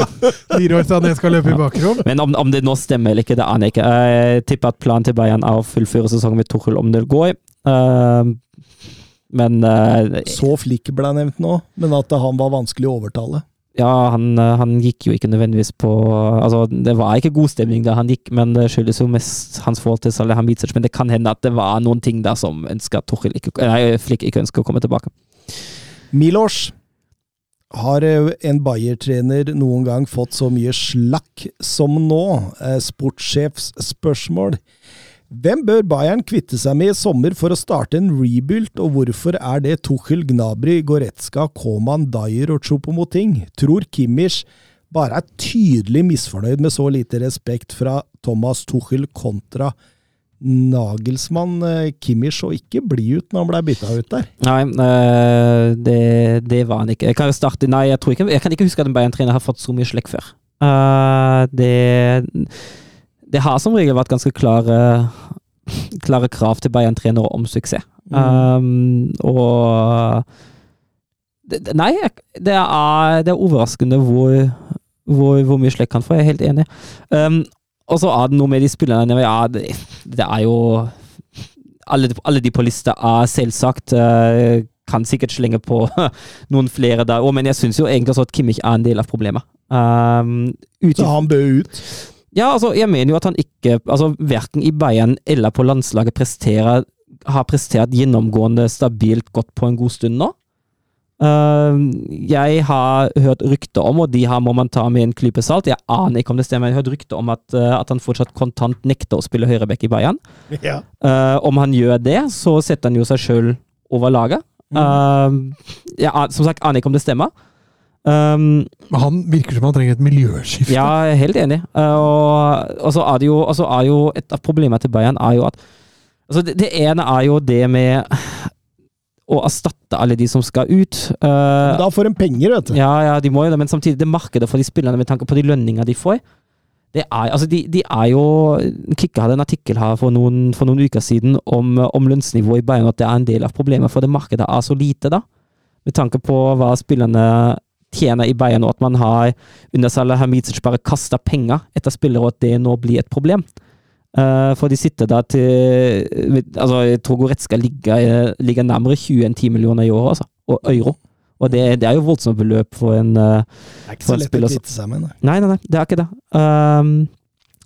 Leroy Sané skal løpe i bakrom. Men om, om det nå stemmer eller ikke, det aner jeg ikke. Jeg tipper at planen til Bayern er å fullføre sesongen med Tuchel om det går. Uh, men uh, Så Flick ble nevnt nå, men at han var vanskelig å overtale. ja, han, uh, han gikk jo ikke nødvendigvis på Altså, det var ikke god stemning da han gikk, men det skyldes jo mest hans forhold til Hamidzic. Men det kan hende at det var noen ting der som ønska Tuchel ikke, nei, Flick ikke ønsker å komme tilbake. Milos har eh, en Bayer-trener noen gang fått så mye slakk som nå? Sportssjefsspørsmål. Spørsmål. Hvem bør Bayern kvitte seg med i sommer for å starte en rebuild, og hvorfor er det Tuchel, Gnabry, Goretzka, Koman, Dyer og Chopomoting? Tror Kimmich bare er tydelig misfornøyd med så lite respekt fra Thomas Tuchel kontra Nagelsmann? Eh, Kimmich så ikke blid ut når han ble bytta ut der. Nei, eh, det, det var han ikke. Jeg kan starte Nei, jeg, tror ikke, jeg kan ikke huske at en Bayern-trener har fått så mye slekk før. Eh, det Det har som regel vært ganske klare klare krav til Bayern-trenere om suksess. Um, og det- Nei, det er, det er overraskende hvor, hvor, hvor mye slekk han får. Jeg er helt enig. Um, og så er det noe med de spillerne Ja, det, det er jo alle, alle de på lista er selvsagt eh, Kan sikkert slenge på noen flere der òg, men jeg syns jo egentlig også at Kimmich er en del av problemet. Um, Så han bør ut. ja, altså, jeg mener jo at han ikke altså, Verken i Bayern eller på landslaget presterer, har prestert gjennomgående stabilt godt på en god stund nå. Uh, jeg har hørt rykter om, og de her må man ta med en klype salt, jeg aner ikke om det stemmer, jeg har hørt rykter om at, uh, at han fortsatt kontant nekter å spille høyreback i Bayern. Ja. Uh, om han gjør det, så setter han jo seg sjøl over laget. Uh, jeg som sagt aner ikke om det stemmer. Um, Men han virker som han trenger et miljøskifte. ja, jeg er helt enig. Uh, og, og så er det jo, og så er jo Et av problemene til Bayern er jo at altså det, det ene er jo det med å erstatte alle de som skal ut. Uh, Da får de penger, vet du. ja, ja, de må jo det, men samtidig, det markedet for de spillerne med tanke på de lønninger de får det er, altså de, de er jo Kikke hadde en artikkel her for noen, for noen uker siden om, om lønnsnivået i Bayern, at det er en del av problemet, for det markedet er så lite, da. Med tanke på hva spillerne tjener i Bayern, og at man har under Salah Hamidzic bare kasta penger etter spillere, og at det nå blir et problem. Eh, for de sitter da til altså Jeg tror Goretzka ligger, ligger nærmere 20 enn 10 millioner i året, altså. Og euro. Og det, det er jo voldsomt beløp for en eh, Det er ikke så lett å spiller kvitte seg med. Nei. Nei, nei, nei, det er ikke det. Um,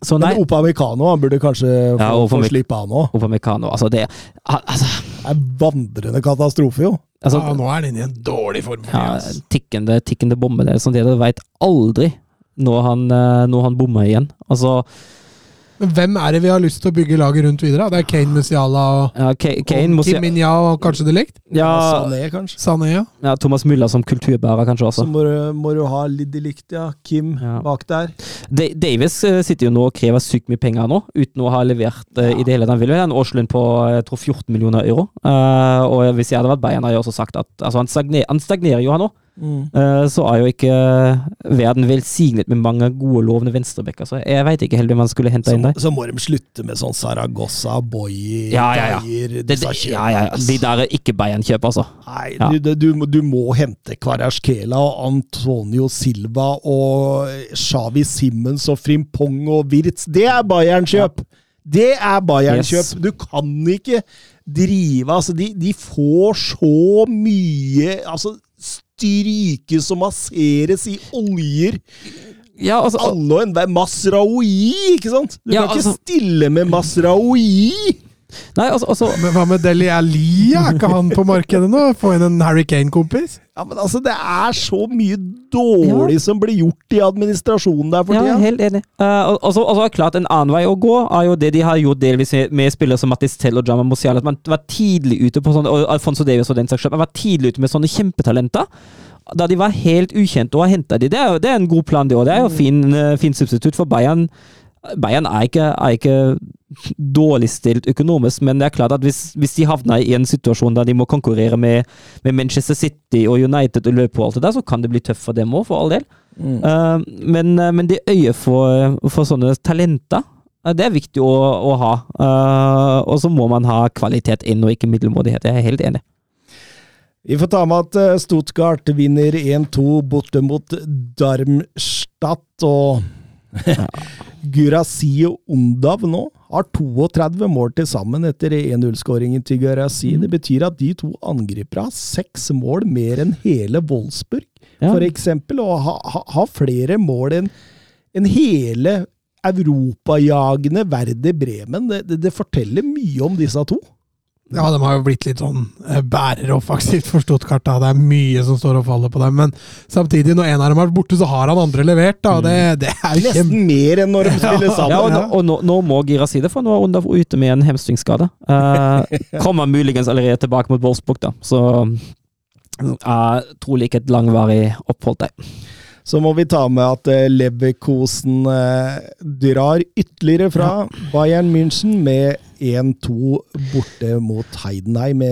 så nei. Men Opa Mekano han burde kanskje få, Ja, få slippe av nå. Mekano, altså det altså, Det er vandrende katastrofe, jo. altså, ja, nå er han inne i en dårlig form. ja, altså. tikkende, tikkende bombe. Det er sånn det du veit aldri når han, eh, når han bommer igjen. Altså, Men hvem er det vi har lyst til å bygge laget rundt videre? Det er Kane Musiala og, ja, Kane og Kim Minya og kanskje det likt? ja, Sané, kanskje. Sané, ja. ja, Thomas Müller som kulturbærer, kanskje Så også. må, du- må du ha Liddy Likt, ja. Kim Ja. bak der. De, Davis eh, sitter jo nå og krever sykt mye penger nå, uten å ha levert uh, i det hele tatt. Han vil jo ha en årslønn på jeg tror 14 millioner euro. Uh, og hvis jeg hadde vært Bayern, hadde jeg også sagt at altså, han, stagner, han stagnerer jo, han òg. Eh, så er jo ikke verden velsignet med mange gode, lovende venstrebacker. Så jeg veit ikke helt hvem man skulle hente inn der. så må de slutte med sånn Saragossa, Boyi, Ja, ja, ja. Geir Det, disse det, ja, ja. De der er ikke Bayern-kjøp, altså. Nei, du, du, du må hente Kvarasjkela og Antonio Silva og Xavi Simmons og Frimpong og Wirtz. Det er Bayern-kjøp! Det er Bayern-kjøp! Yes. Du kan ikke drive Altså, de, de får så mye Altså, strykes og masseres i oljer. Ja, altså, Alle og enhver. Masraoui, ikke sant? Du Ja, kan ikke altså- stille med Masraoui! nei, altså, altså Men hva med Deli Ali? Er ikke han på markedet nå? Få inn en Harry Kane-kompis? Ja, men altså, det er så mye dårlig som blir gjort i administrasjonen der for Ja, helt enig. Uh, og, og så- og så er klart En annen vei å gå er jo det de har gjort delvis med, med spillere som Mattis Tell og Jama Mosial. At man var tidlig ute på sånne, og Alfonso Davies og den saks skyld. Man var tidlig ute med sånne kjempetalenter. Da de var helt ukjente, og henta de. Det er, det er en god plan, det òg. Det er jo fin, eh, fin substitutt for Bayern. Bayern er ikke, er ikke dårlig stilt økonomisk, men det er klart at hvis, hvis de havner i en situasjon der de må konkurrere med, med Manchester City og United og løpe og alt det der, så kan det bli tøft for dem òg, for all del. Eh, men, eh, men det øyet for, for sånne talenter, uh, det er viktig å, å ha. Uh, og så må man ha kvalitet inn, og ikke middelmådighet. Jeg er helt enig. Vi får ta med at Stuttgart vinner 1-2 borte mot Darmstadt. Og Gurasi og Undav nå har 32 mål til sammen etter 1-0-skåringen til Gurasi. Det betyr at de to angripere har seks mål mer enn hele Wolfsburg, Ja. eksempel, og har ha, ha flere mål enn en hele europajagende Verde Bremen. Det, det, det forteller mye om disse to. Ja, de har jo blitt litt sånn eh, bæreroffensivt for Stuttgart. da. Det er mye som står og faller på dem. Men samtidig, når en av dem er borte, så har han andre levert. da. Det, det er. Nesten mer enn når de spiller sammen. Ja, og, nå, og nå, nå må Gira si det, for nå er Onda ute med en hemstringsskade. Eh, kommer muligens allerede tilbake mot Wolfsburg, da. Så uh, trolig ikke et langvarig opphold der. Så må vi ta med at eh, Leverkosen eh, drar ytterligere fra Bayern München med 1-2 borte mot Heidenheim.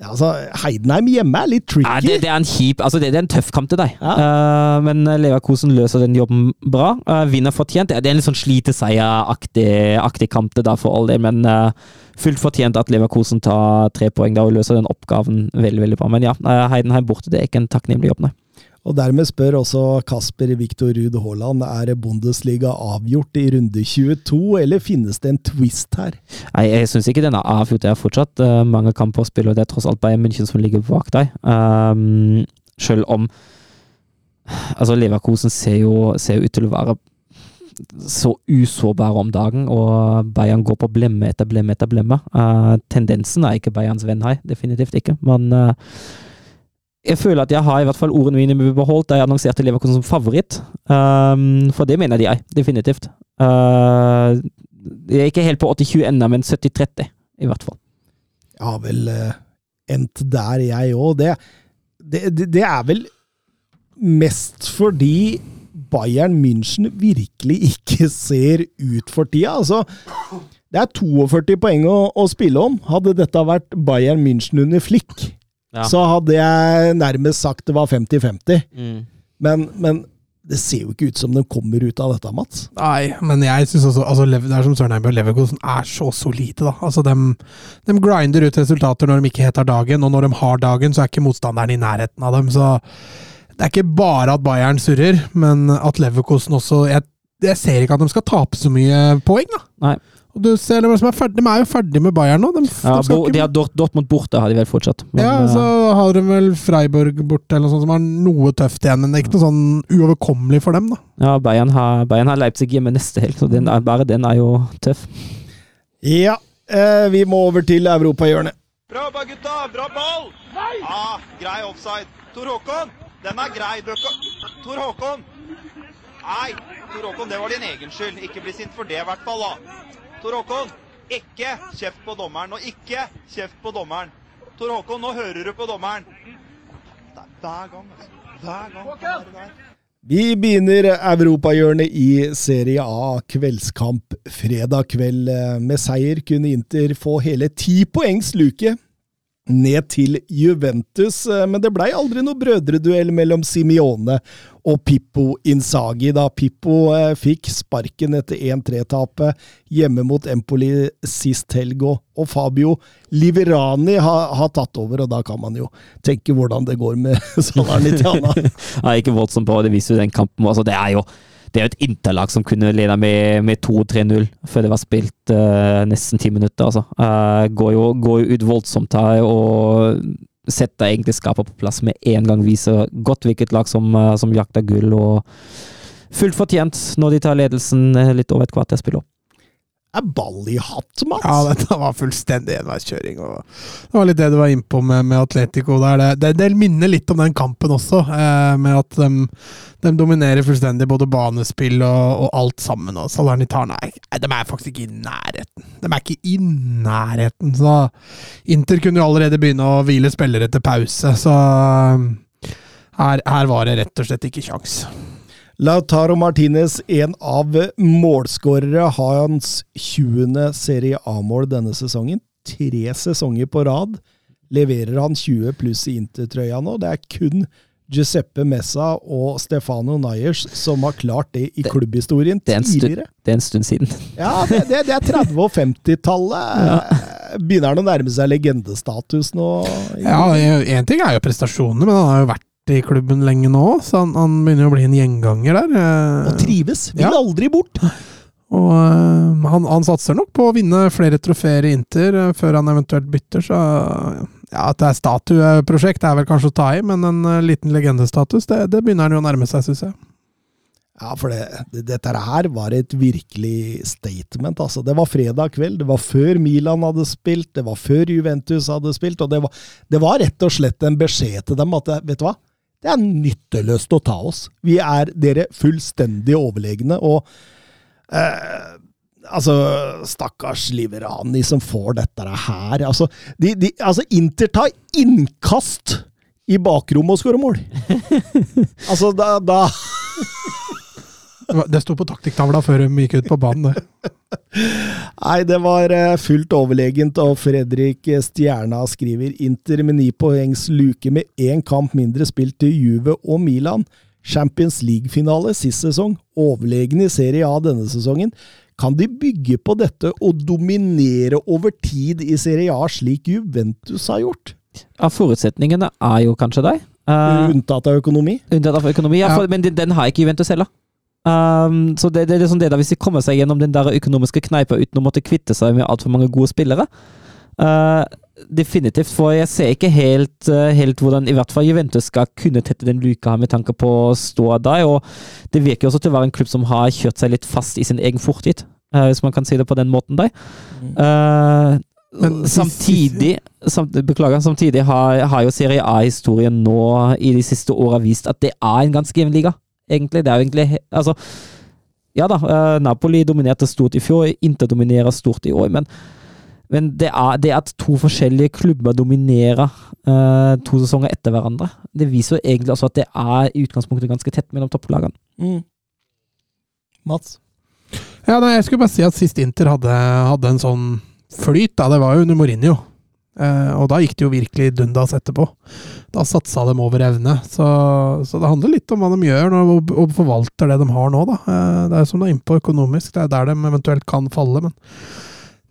Altså, Heidenheim hjemme er litt tricky. tricky. det, det er en kjip Altså, det, det er en tøff kamp til deg. Ja. Uh, men Leverkosen løser den jobben bra. Uh, vinner fortjent. Det er en litt sånn sliteseieraktig aktig kamp til deg for all del, men uh, fullt fortjent at Leverkosen tar tre poeng da og løser den oppgaven veldig veldig bra. Men ja, Heidenheim borte, det er ikke en takknemlig jobb, nei. Og dermed spør også Kasper Viktor Ruud Haaland er Bundesliga avgjort i runde 22, eller finnes det en twist her? Nei, jeg syns ikke den er avgjort. Det er fortsatt uh, mange kamper å spille, og det er tross alt Bayern München som ligger bak deg. Um, selv om Altså, Leverkosen ser jo, ser ut til å være så usårbare om dagen, og Bayern går på blemme etter blemme etter blemme. Uh, tendensen er ikke Bayerns venn her, definitivt ikke. Men eh, jeg føler at jeg har i hvert fall ordene mine beholdt da jeg annonserte Leverkusen som favoritt. Um, for det mener de jeg, definitivt. Uh, jeg er ikke helt på 80-20 ennå, men 70-30, i hvert fall. Jeg har vel uh, endt der, jeg òg. Det, det, det, det er vel mest fordi Bayern München virkelig ikke ser ut for tida. Altså, det er 42 poeng å, å spille om. Hadde dette vært Bayern München under Flick, Ja. så hadde jeg nærmest sagt det var 50-50. Mm. Men, men det ser jo ikke ut som de kommer ut av dette, Mats. Nei, men jeg syns også altså, Det er som Søren Eimbjørg Leverkosen er så solide, da. Altså, de, de grinder ut resultater når de ikke helt har dagen, og når de har dagen, så er ikke motstanderen i nærheten av dem. Så det er ikke bare at Bayern surrer, men at Leverkosen også Jeg, jeg ser ikke at de skal tape så mye poeng, da. Nei. Og du ser dem som er ferdig, De er jo ferdig med Bayern nå. De, Ja, de bo, ikke- de har Dort, Dortmund borte, har de vel fortsatt. Men, ja, eh, så har de vel Freiburg borte, eller noe sånt, som har noe tøft igjen. Men det er ikke noe sånn uoverkommelig for dem, da. ja Bayern, har, Bayern har Leipzig hjemme neste helg, så den er, bare den er jo tøff. Ja, eh, vi må over til europahjørnet. Bra jobba, gutta! Bra ball! Ja, grei offside. Tor Håkon, den er grei. Tor Håkon! Nei, Tor Håkon, det var din egen skyld. Ikke bli sint for det, i hvert fall, da. Tor Håkon, ikke kjeft på dommeren, og ikke kjeft på dommeren. Tor Håkon, nå hører du på dommeren. Det er hver gang, altså. Hver gang. Hver, er det. Vi begynner europahjørnet i Serie A kveldskamp fredag kveld. Med seier kunne Inter få hele ti poengs luke ned til Juventus, men det blei aldri noe brødreduell mellom Simione og Pippo Insagi, da Pippo eh, fikk sparken etter 1-3-tapet hjemme mot Empoli sist helg, og Fabio Liverani har, har tatt over, og da kan man jo tenke hvordan det går med Salernitana. er ikke våt som på, det viser jo den kampen. Altså, det er jo det er jo et interlag som kunne lede med, med 2-3-0 før det var spilt uh, nesten ti minutter. Altså. Uh, går, jo, går jo ut voldsomt her og setter egentlig skapet på plass med en gang. Viser godt hvilket lag som, uh, som jakter gull, og fullt fortjent når de tar ledelsen litt over et kvarter spill opp er ball i hatt, Mats! Ja, dette var fullstendig enveiskjøring. Det var litt det du var innpå med, med Atletico. Der. Det, det, minner litt om den kampen også, eh, med at de, de, dominerer fullstendig både banespill og, og alt sammen. Og Salernitana er, de er faktisk ikke i nærheten. De er ikke i nærheten. Så Inter kunne jo allerede begynne å hvile spillere til pause, så eh, her, her var det rett og slett ikke kjangs. Lautaro Martinez, en av målskårere, har hans 20. Serie A-mål denne sesongen. Tre sesonger på rad leverer han 20 pluss i Inter-trøya nå. Det er kun Giuseppe Messa og Stefano Nayers som har klart det i klubbhistorien det, det tidligere. Det er en stund siden. Ja, det, det, det er 30- og 50-tallet. Ja. Begynner han å nærme seg legendestatus nå? Ja, én ting er jo prestasjonene, men han har jo vært i klubben lenge nå, så han, han begynner å bli en gjenganger der. Eh, og trives. Vil ja. aldri bort. Og uh, han, han, satser nok på å vinne flere trofeer i Inter uh, før han eventuelt bytter, så ja, At det er statueprosjekt er vel kanskje å ta i, men en liten legendestatus, det, det, begynner han jo å nærme seg, syns jeg. Ja, for det, det, dette her var et virkelig statement. altså. Det var fredag kveld, det var før Milan hadde spilt, det var før Juventus hadde spilt, og det var, det var rett og slett en beskjed til dem at vet du hva, det er nytteløst å ta oss. Vi er dere fullstendig overlegne, og eh, Altså, stakkars Liverani som får dette her. Altså, de, de, altså Inter tar innkast i bakrommet og skårer mål! altså, da, da Det sto på taktikktavla før de gikk ut på banen, det. Nei, det var eh, fullt overlegent, og Fredrik Stjerna skriver Inter med ni poengs luke med én kamp mindre spilt til Juve og Milan. Champions League-finale sist sesong, overlegen i Serie A denne sesongen. Kan de bygge på dette og dominere over tid i Serie A slik Juventus har gjort? Ja, Forutsetningene er jo kanskje deg. Uh, unntatt av økonomi? Unntatt av økonomi, ja, for, men den, den, har ikke Juventus heller. Um, så det, det, er sånn det da, Hvis de kommer seg gjennom den der økonomiske kneipa uten å måtte kvitte seg med altfor mange gode spillere uh, Definitivt, for jeg ser ikke helt, uh, helt, hvordan i hvert fall Juventus skal kunne tette den luka her med tanke på å stå der. Og det virker også til å være en klubb som har kjørt seg litt fast i sin egen fortid, uh, hvis man kan si det på den måten der. Uh, men samtidig, samt, beklager, samtidig har, har jo Serie A-historien nå i de siste åra vist at det er en ganske jevn liga egentlig. Det er jo egentlig Altså, ja da, uh, Napoli dominerte stort i fjor, Inter dominerer stort i år, men, men det, er, det, at to forskjellige klubber dominerer uh, to sesonger etter hverandre, det viser jo egentlig også at det er i utgangspunktet ganske tett mellom topplagene. Mm. Mats? Ja, nei, Jeg skulle bare si at sist Inter hadde, hadde en sånn flyt, da, det var jo under Mourinho. Uh, og da gikk det jo virkelig dundas etterpå. Da satsa de over evne. Så, så, det handler litt om hva de gjør når, og, og forvalter det de har nå, da. Uh, det er som det er innpå økonomisk, det er der de eventuelt kan falle, men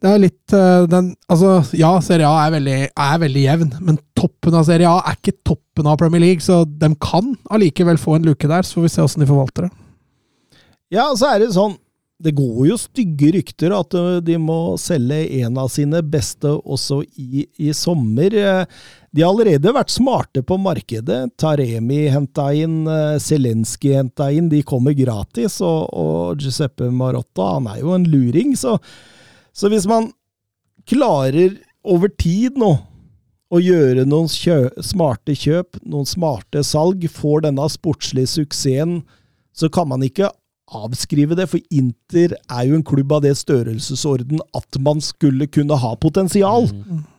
det er litt uh, den Altså, ja, Serie A er veldig, er veldig, jevn, men toppen av Serie A er ikke toppen av Premier League, så de kan allikevel få en luke der, så får vi se åssen de forvalter det. Ja, så er det sånn det går jo stygge rykter at øh, de må selge en av sine beste også i, i sommer. De har allerede vært smarte på markedet. Taremi henta inn, øh, Zelenskyj henta inn. De kommer gratis. Og, og, Giuseppe Marotta, han er jo en luring. Så, så hvis man klarer over tid nå å gjøre noen kjø, smarte kjøp, noen smarte salg, får denne sportslige suksessen, så kan man ikke avskrive det, for Inter er jo en klubb av det størrelsesorden at man skulle kunne ha potensial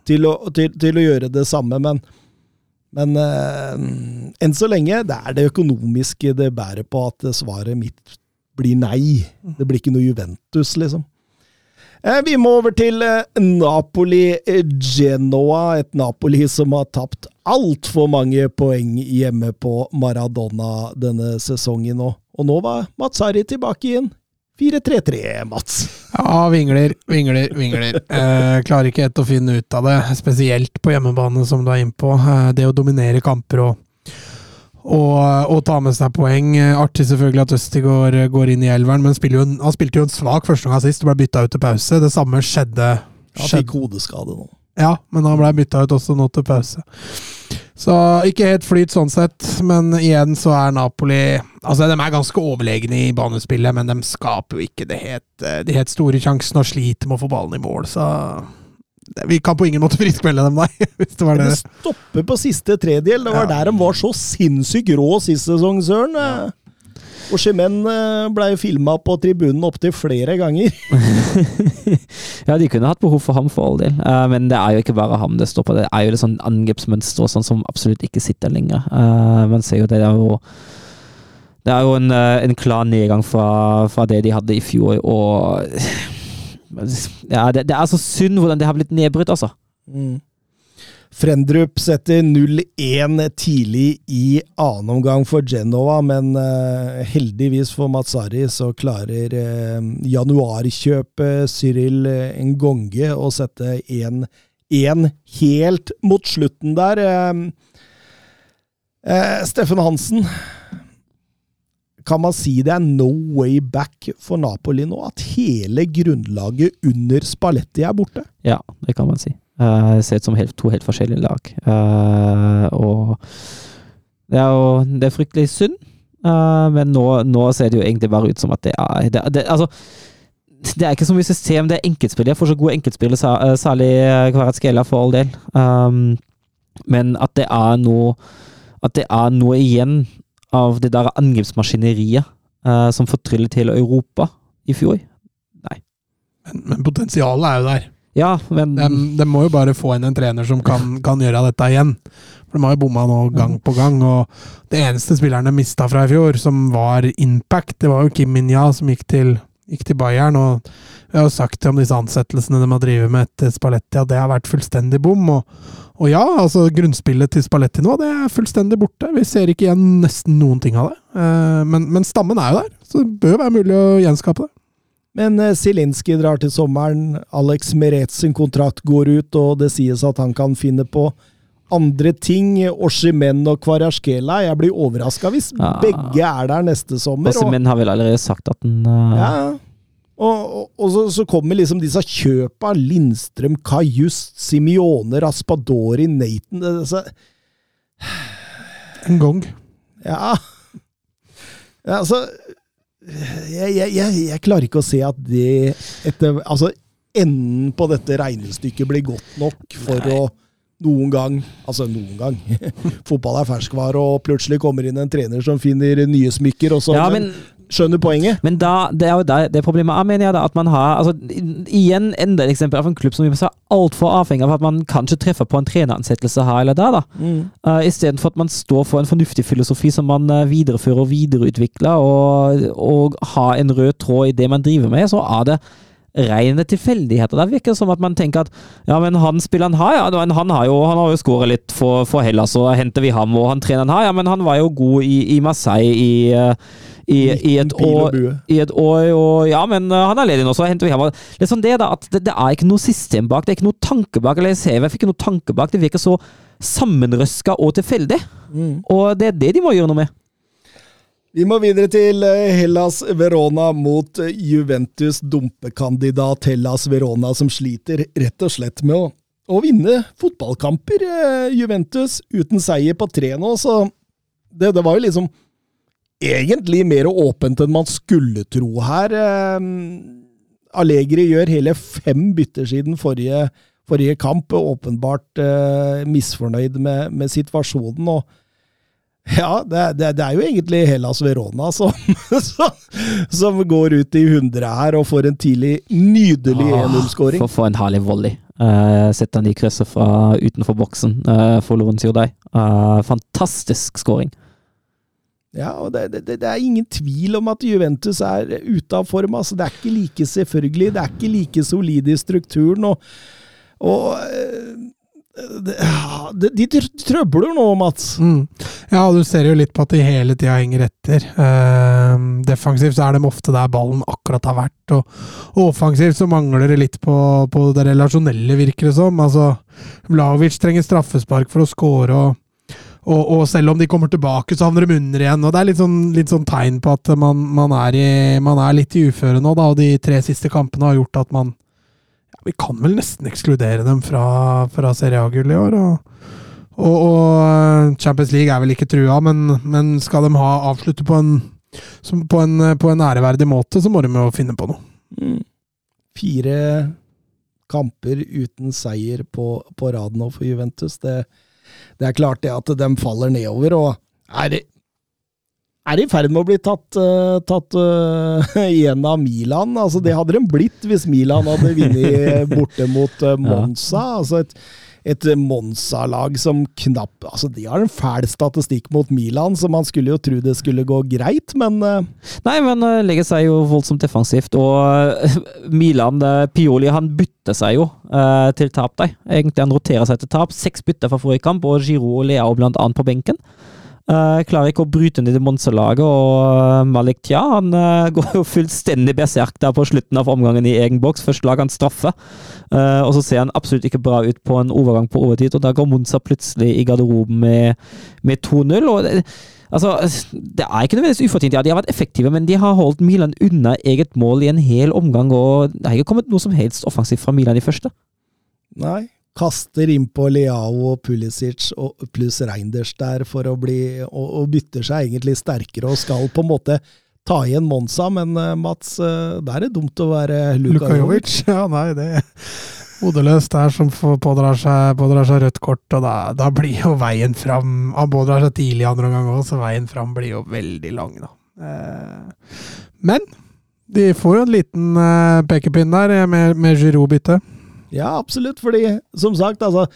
til, å, til, til å gjøre det samme, men men uh, enn så lenge, det er det økonomiske det bærer på at svaret mitt blir nei. Det blir ikke noe Juventus, liksom. Eh, vi må over til eh, Napoli-Genoa. Et Napoli som har tapt altfor mange poeng hjemme på Maradona denne sesongen nå. Og nå var Mats Harry tilbake igjen. 4-3-3, Mats. Ja, vingler, vingler, vingler. Eh, klarer ikke helt å finne ut av det, spesielt på hjemmebane, som du er inne på. Eh, det å dominere kamper og, og, og ta med seg poeng. Eh, Artig selvfølgelig at Østigård går inn i elveren, men jo en, han spilte jo en svak første gang sist og ble bytta ut til pause. Det samme skjedde. Han fikk hodeskade nå. Ja, men han ble bytta ut også nå til pause. Så ikke helt flyt sånn sett, men igjen så er Napoli Altså, de er ganske overlegne i banespillet, men de skaper jo ikke det helt, de helt store sjansene og sliter med å få ballen i mål, så Vi kan på ingen måte friskmelde dem, nei, hvis det var det. det stopper på siste tredjedel. Det var Ja. der de var så sinnssykt rå sist sesong, Søren. Eh, Og Chemen ble filma på tribunen opptil flere ganger. Ja, de kunne hatt behov for ham for all del, uh, men det er jo ikke bare ham det står på. Det er jo det sånn angrepsmønster sånn som absolutt ikke sitter lenger. Uh, man ser jo det er jo Det er jo en, eh, en klar nedgang fra, fra det de hadde i fjor, og ja, det, det er så synd hvordan det har blitt nedbrutt, altså. Frendrup setter 0-1 tidlig i annen omgang for Genova, men eh, heldigvis for Mazzari så klarer uh, januarkjøpet Cyril eh, Ngonge å sette 1-1 helt mot slutten der. Eh, eh, Steffen Hansen, kan man si det er no way back for Napoli nå? At hele grunnlaget under Spalletti er borte? Ja, det kan man si. Uh, ser ut som helt, to helt forskjellige lag. Uh, og det er jo det er fryktelig synd, uh, men nå, nå ser det jo egentlig bare ut som at det er det, det, Altså, det er ikke så mye system, det er enkeltspill. Jeg får så gode enkeltspillere, særlig Kvaratskela, for all del. Um, men at det er noe At det er noe igjen av det der angrepsmaskineriet som fortryllet hele Europa i fjor. Men, men potensialet er jo der. Ja, men De, de må jo bare få inn en trener som kan, kan gjøre dette igjen. For de har jo bomma nå gang på gang. Og det eneste spilleren de mista fra i fjor, som var impact, det var jo Kim Minja som gikk til, gikk til Bayern. Og vi har jo sagt om disse ansettelsene de har drevet med etter Spalletti, at det har vært fullstendig bom. Og, og ja, altså grunnspillet til Spalletti nå, det er fullstendig borte. Vi ser ikke igjen nesten noen ting av det. Eh, Men, men stammen er jo der, så det bør være mulig å gjenskape det. Men Zelinskyj drar til sommeren, Alex Merets sin kontrakt går ut, og det sies at han kan finne på andre ting. Oshimen og Kvarasjkela. Jeg blir overraska hvis Ja. begge er der neste sommer. Oshimen har vel allerede sagt at den uh... ja, og, og, og så, så kommer liksom disse kjøpa. Lindstrøm, Kajust, Simione, Raspadori, Nathan disse. En gang. Ja. ja altså jeg, jeg, jeg, jeg klarer ikke å se at det etter, Altså, enden på dette regnestykket blir godt nok for å noen gang Altså, noen gang. Fotball er ferskvare, og plutselig kommer inn en trener som finner nye smykker, og så Ja, men, men, Skjønner poenget? men da, det er jo da, det problemet er, mener jeg, da, at man har altså, Igjen enda et eksempel av en klubb som er altfor avhengig av at man kanskje treffer på en treneransettelse her eller der. da. Uh, Istedenfor at man står for en fornuftig filosofi som man eh, viderefører og videreutvikler, og, og har en rød tråd i det man driver med, så er det rene tilfeldigheter. Det virker som at man tenker at ja, men han spilleren har, ja, men han har jo, han har jo skåra litt for, for Hellas, og henter vi ham, og han treneren har, ja, men han var jo god i, i Marseille i, eh, i, i et år i et år, og ja, men uh, han er ledig nå, så henter vi ham. Det er sånn det da, at det, det er ikke noe system bak, det er ikke noe tanke bak, eller jeg ser jeg fikk ikke noe tanke bak, det virker så sammenrøska og tilfeldig. Og det er det de må gjøre noe med. Vi må videre til eh, Hellas Verona mot eh, Juventus dumpekandidat Hellas Verona, som sliter rett og slett med å, å vinne fotballkamper. eh, Juventus uten seier på tre nå, så det, det var jo liksom egentlig mer åpent enn man skulle tro her. Allegri gjør hele fem bytter siden forrige, forrige kamp, åpenbart misfornøyd med, med situasjonen. og Ja, det, det, det er jo egentlig Hellas Verona som, som, som går ut i 100 her og får en tidlig, nydelig 1-0-skåring. For, for en herlig volley. Uh, Setter han i krysset fra utenfor boksen uh, for Lorenzo Dei. Uh, fantastisk skåring. Ja, og det, det, det, er ingen tvil om at Juventus er ute av form. Altså, det er ikke like selvfølgelig, det er ikke like solid i strukturen. og, og de, de, trøbler nå, Mats. Mm. Ja, du ser jo litt på at de hele tida henger etter. Uh, defensivt så er de ofte der ballen akkurat har vært, og, og offensivt så mangler det litt på, på det relasjonelle, virker det som. Altså, Vlaovic trenger straffespark for å score, og, og, og, selv om de kommer tilbake, så havner de under igjen. og Det er litt sånn, litt sånn tegn på at man, man, er i, man, er litt i uføre nå, da, og de tre siste kampene har gjort at man vi kan vel nesten ekskludere dem fra, fra Serie A-gull i år. Og, og, og, Champions League er vel ikke trua, men, men skal de ha avslutte på en, på en, på en æreverdig måte, så må de jo finne på noe. Mm. Fire kamper uten seier på, på rad nå for Juventus. Det, det, er klart det at de faller nedover. og er er i ferd med å bli tatt, uh, tatt uh, igjen av Milan. Altså, det hadde de blitt hvis Milan hadde vunnet borte mot uh, Monza. Altså et, et Monza-lag som knapt altså De har en fæl statistikk mot Milan, så man skulle jo tro det skulle gå greit, men Nei, men uh, legger seg jo voldsomt defensivt, og Milan Pioli han bytter seg jo til tap, de. Egentlig han roterer seg til tap. Seks bytter fra forrige kamp, og Giro og Leao blant annet på benken. Uh, klarer ikke å bryte ned i Monza-laget, og uh, Malik Tja han uh, går jo fullstendig berserk der på slutten av omgangen i egen boks. Først lager han straffe, og så ser han absolutt ikke bra ut på en overgang på overtid. Og da går Monza plutselig i garderoben med, med 2-0. og det, Altså, det er ikke nødvendigvis ufortjent. Ja, de har vært effektive, men de har holdt Milan unna eget mål i en hel omgang, og det har ikke kommet noe som helst offensivt fra Milan i første. Nei, kaster innpå Leao og Pulisic og pluss Reinders der for å bli og, og, bytter seg egentlig sterkere og skal på en måte ta igjen Monza, men uh, Mats, der er det dumt å være Luka, Jovic. Ja, nei, det hodeløst der som pådrar seg, pådrar seg rødt kort, og da, da, blir jo veien fram Han pådrar seg tidlig andre omgang òg, så veien fram blir jo veldig lang, da. Uh, men de får jo en liten pekepinn der med, med Giroud-byttet. Ja, absolutt. Fordi, som sagt, altså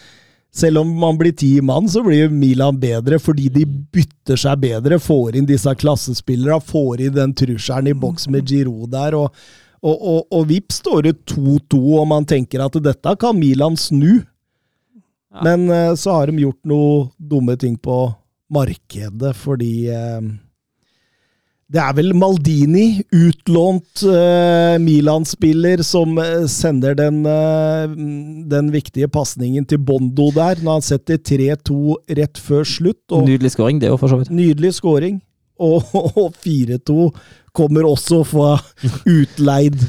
selv om man blir ti mann, så blir Milan bedre fordi de bytter seg bedre. Får inn disse klassespillerne, får inn den trusselen i boks med Giro der. Og, og, og, og vips står det 2-2, og man tenker at dette kan Milan snu. Ja. Men uh, så har de gjort noe dumme ting på markedet, fordi uh, det er vel Maldini, utlånt uh, Milan-spiller, som uh, sender den, uh, den viktige pasningen til Bondo der, når han setter 3-2 rett før slutt. Nydelig skåring, det òg, for så vidt. Nydelig skåring. Og, og 4-2 kommer også fra utleid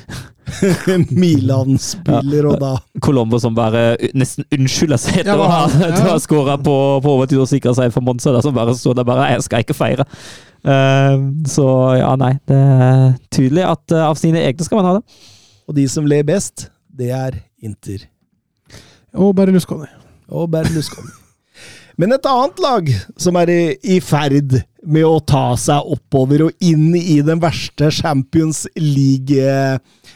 Milan-spiller, ja. og da Colombo som bare nesten unnskylder seg etter ja, å ha, ja. skåra på, på overtid og sikra seg for Monza, som bare står der bare 'Jeg skal ikke feire'. Uh, så ja, nei. Det er tydelig at uh, av sine egne skal man ha det. Og de som ler best, det er Inter. Og Berlusconi. Og Berlusconi. Men et annet lag som er i, i, ferd med å ta seg oppover og inn i den verste Champions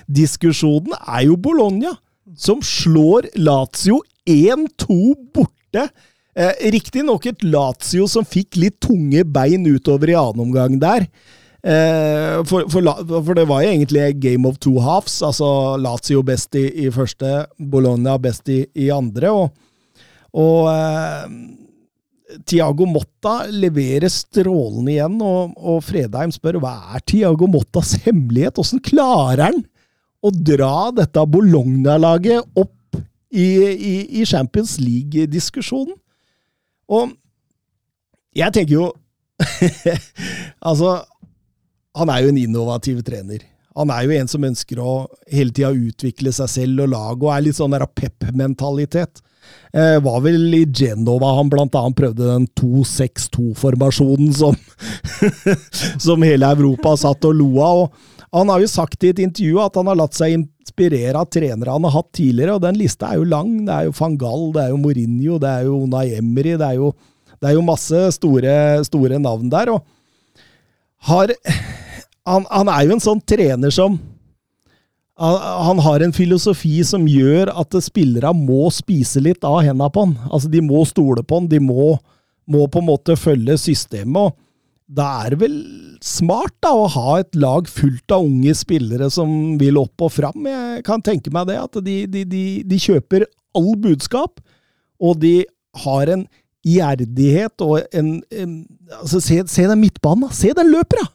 League-diskusjonen, er jo Bologna, som slår Lazio 1-2 borte Eh, Riktignok et Lazio som fikk litt tunge bein utover i annen omgang der. Eh, for, for, for, det var jo egentlig game of two halves. altså Lazio best i, i første, Bologna best i, i andre. Og, og eh, Tiago Motta leverer strålende igjen, og, og, Fredheim spør hva er Tiago Mottas hemmelighet? Åssen klarer han å dra dette Bologna-laget opp i, i, i Champions League-diskusjonen? Og jeg tenker jo Altså, han er jo en innovativ trener. Han er jo en som ønsker å hele tida utvikle seg selv og laget, og er litt sånn der pep-mentalitet. Eh, var vel i Genova han blant annet prøvde den 2-6-2-formasjonen som, som hele Europa satt og lo av. Og han har jo sagt i et intervju at han har latt seg inspirere av trenere han har hatt tidligere, og den lista er jo lang. Det er jo van Gaal, det er jo Mourinho, det er jo Unai Emery, det er jo Det er jo masse store, store navn der, og har han, han er jo en sånn trener som han, har en filosofi som gjør at spillere må spise litt av hendene på han. Altså, de må stole på han, de må, må på en måte følge systemet. og da er det vel smart da, å ha et lag fullt av unge spillere som vil opp og fram. Jeg kan tenke meg det, at de, de, de, de kjøper all budskap, og de har en gjerdighet og en, en altså se, se, den midtbanen, da! Se den løper, da!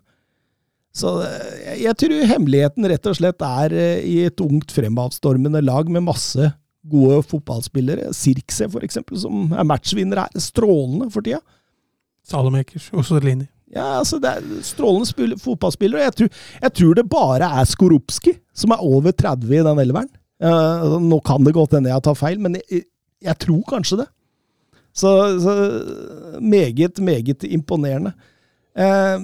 Så jeg, jeg tror hemmeligheten rett og slett er eh, i et ungt, fremadstormende lag med masse gode fotballspillere. Sirkse, for eksempel, som er matchvinner, er strålende for tida. Salomakers, Ossolini. Ja, altså Det er strålende spill, fotballspillere. Jeg tror, jeg tror det bare er Skorupski som er over 30 i den elveren. Uh, nå kan det godt hende jeg tar feil, men jeg, jeg tror kanskje det. Så, så, meget, meget imponerende. Uh,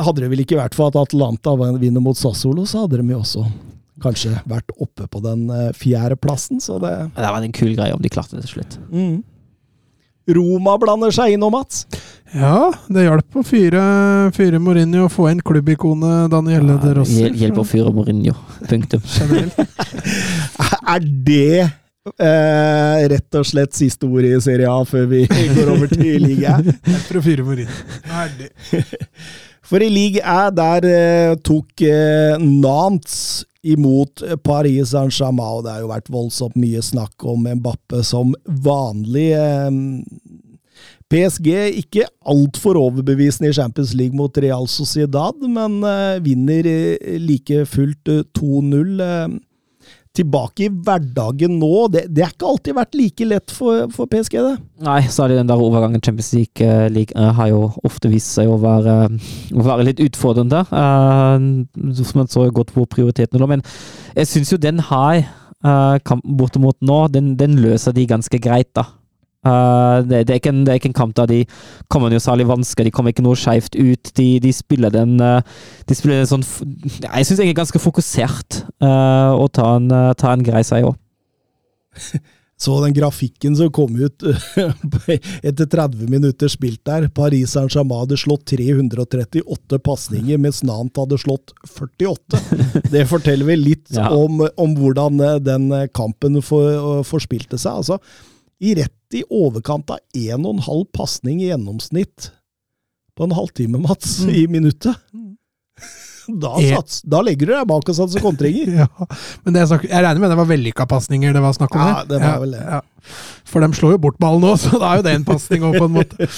hadde det vel ikke vært for at Atlanta vinner mot Sassolo, så hadde de jo også kanskje vært oppe på den uh, fjerdeplassen. Så det Det var en kul greie om de klarte det til slutt. mm. Roma blander seg inn nå, Mats. Ja, det hjalp å fyre, fyre Mourinho og få inn klubbikonet Danielle De Rossi. Hjel- Hjelp å fyre Mourinho. Punktum. Er det eh, rett og slett siste ord i Serie A før vi går over til ligaen? For å fyre Mourinho. For i league A, der eh, tok eh, Nantes imot Paris Saint-Germain, og det har jo vært voldsomt mye snakk om Mbappe som vanlig. Eh, PSG ikke altfor overbevisende i Champions League mot Real Sociedad, men eh, vinner eh, like fullt eh, 2-0. Eh, tilbake i hverdagen nå. Det, det har ikke alltid vært like lett for, for PSG, det. Nei, særlig den der overgangen Champions League, eh, eh, har jo ofte vist seg å være, å være litt utfordrende. Uh, man så godt på prioritetene lå. men jeg syns jo den her, uh, kampen bortimot nå, den, den løser de ganske greit, da. Uh, det, det, er en, det er ikke en kamp der de kommer noe særlig vanskelig, de kommer ikke noe skeivt ut. De, de spiller den uh, De spiller den sånn Jeg syns egentlig ganske fokusert, uh, å ta en, tar en grei seier òg. Så den grafikken som kom ut etter 30 minutter spilt der. Paris Saint-Germain hadde slått 338 pasninger, mens Nant hadde slått 48. Det forteller vel litt Ja. om, om hvordan den kampen for, forspilte seg. Altså, i rett i overkant av 1,5 pasning i gjennomsnitt på en halvtime, Mats, i minuttet. Da, E- sats, da legger du deg bak og satser kontringer. Ja, men det jeg, snakker, jeg regner med det var vellykka pasninger det var snakk om? Ja, det var vel det. Ja. For de slår jo bort ballen nå, så da er jo det en pasning òg, på en måte.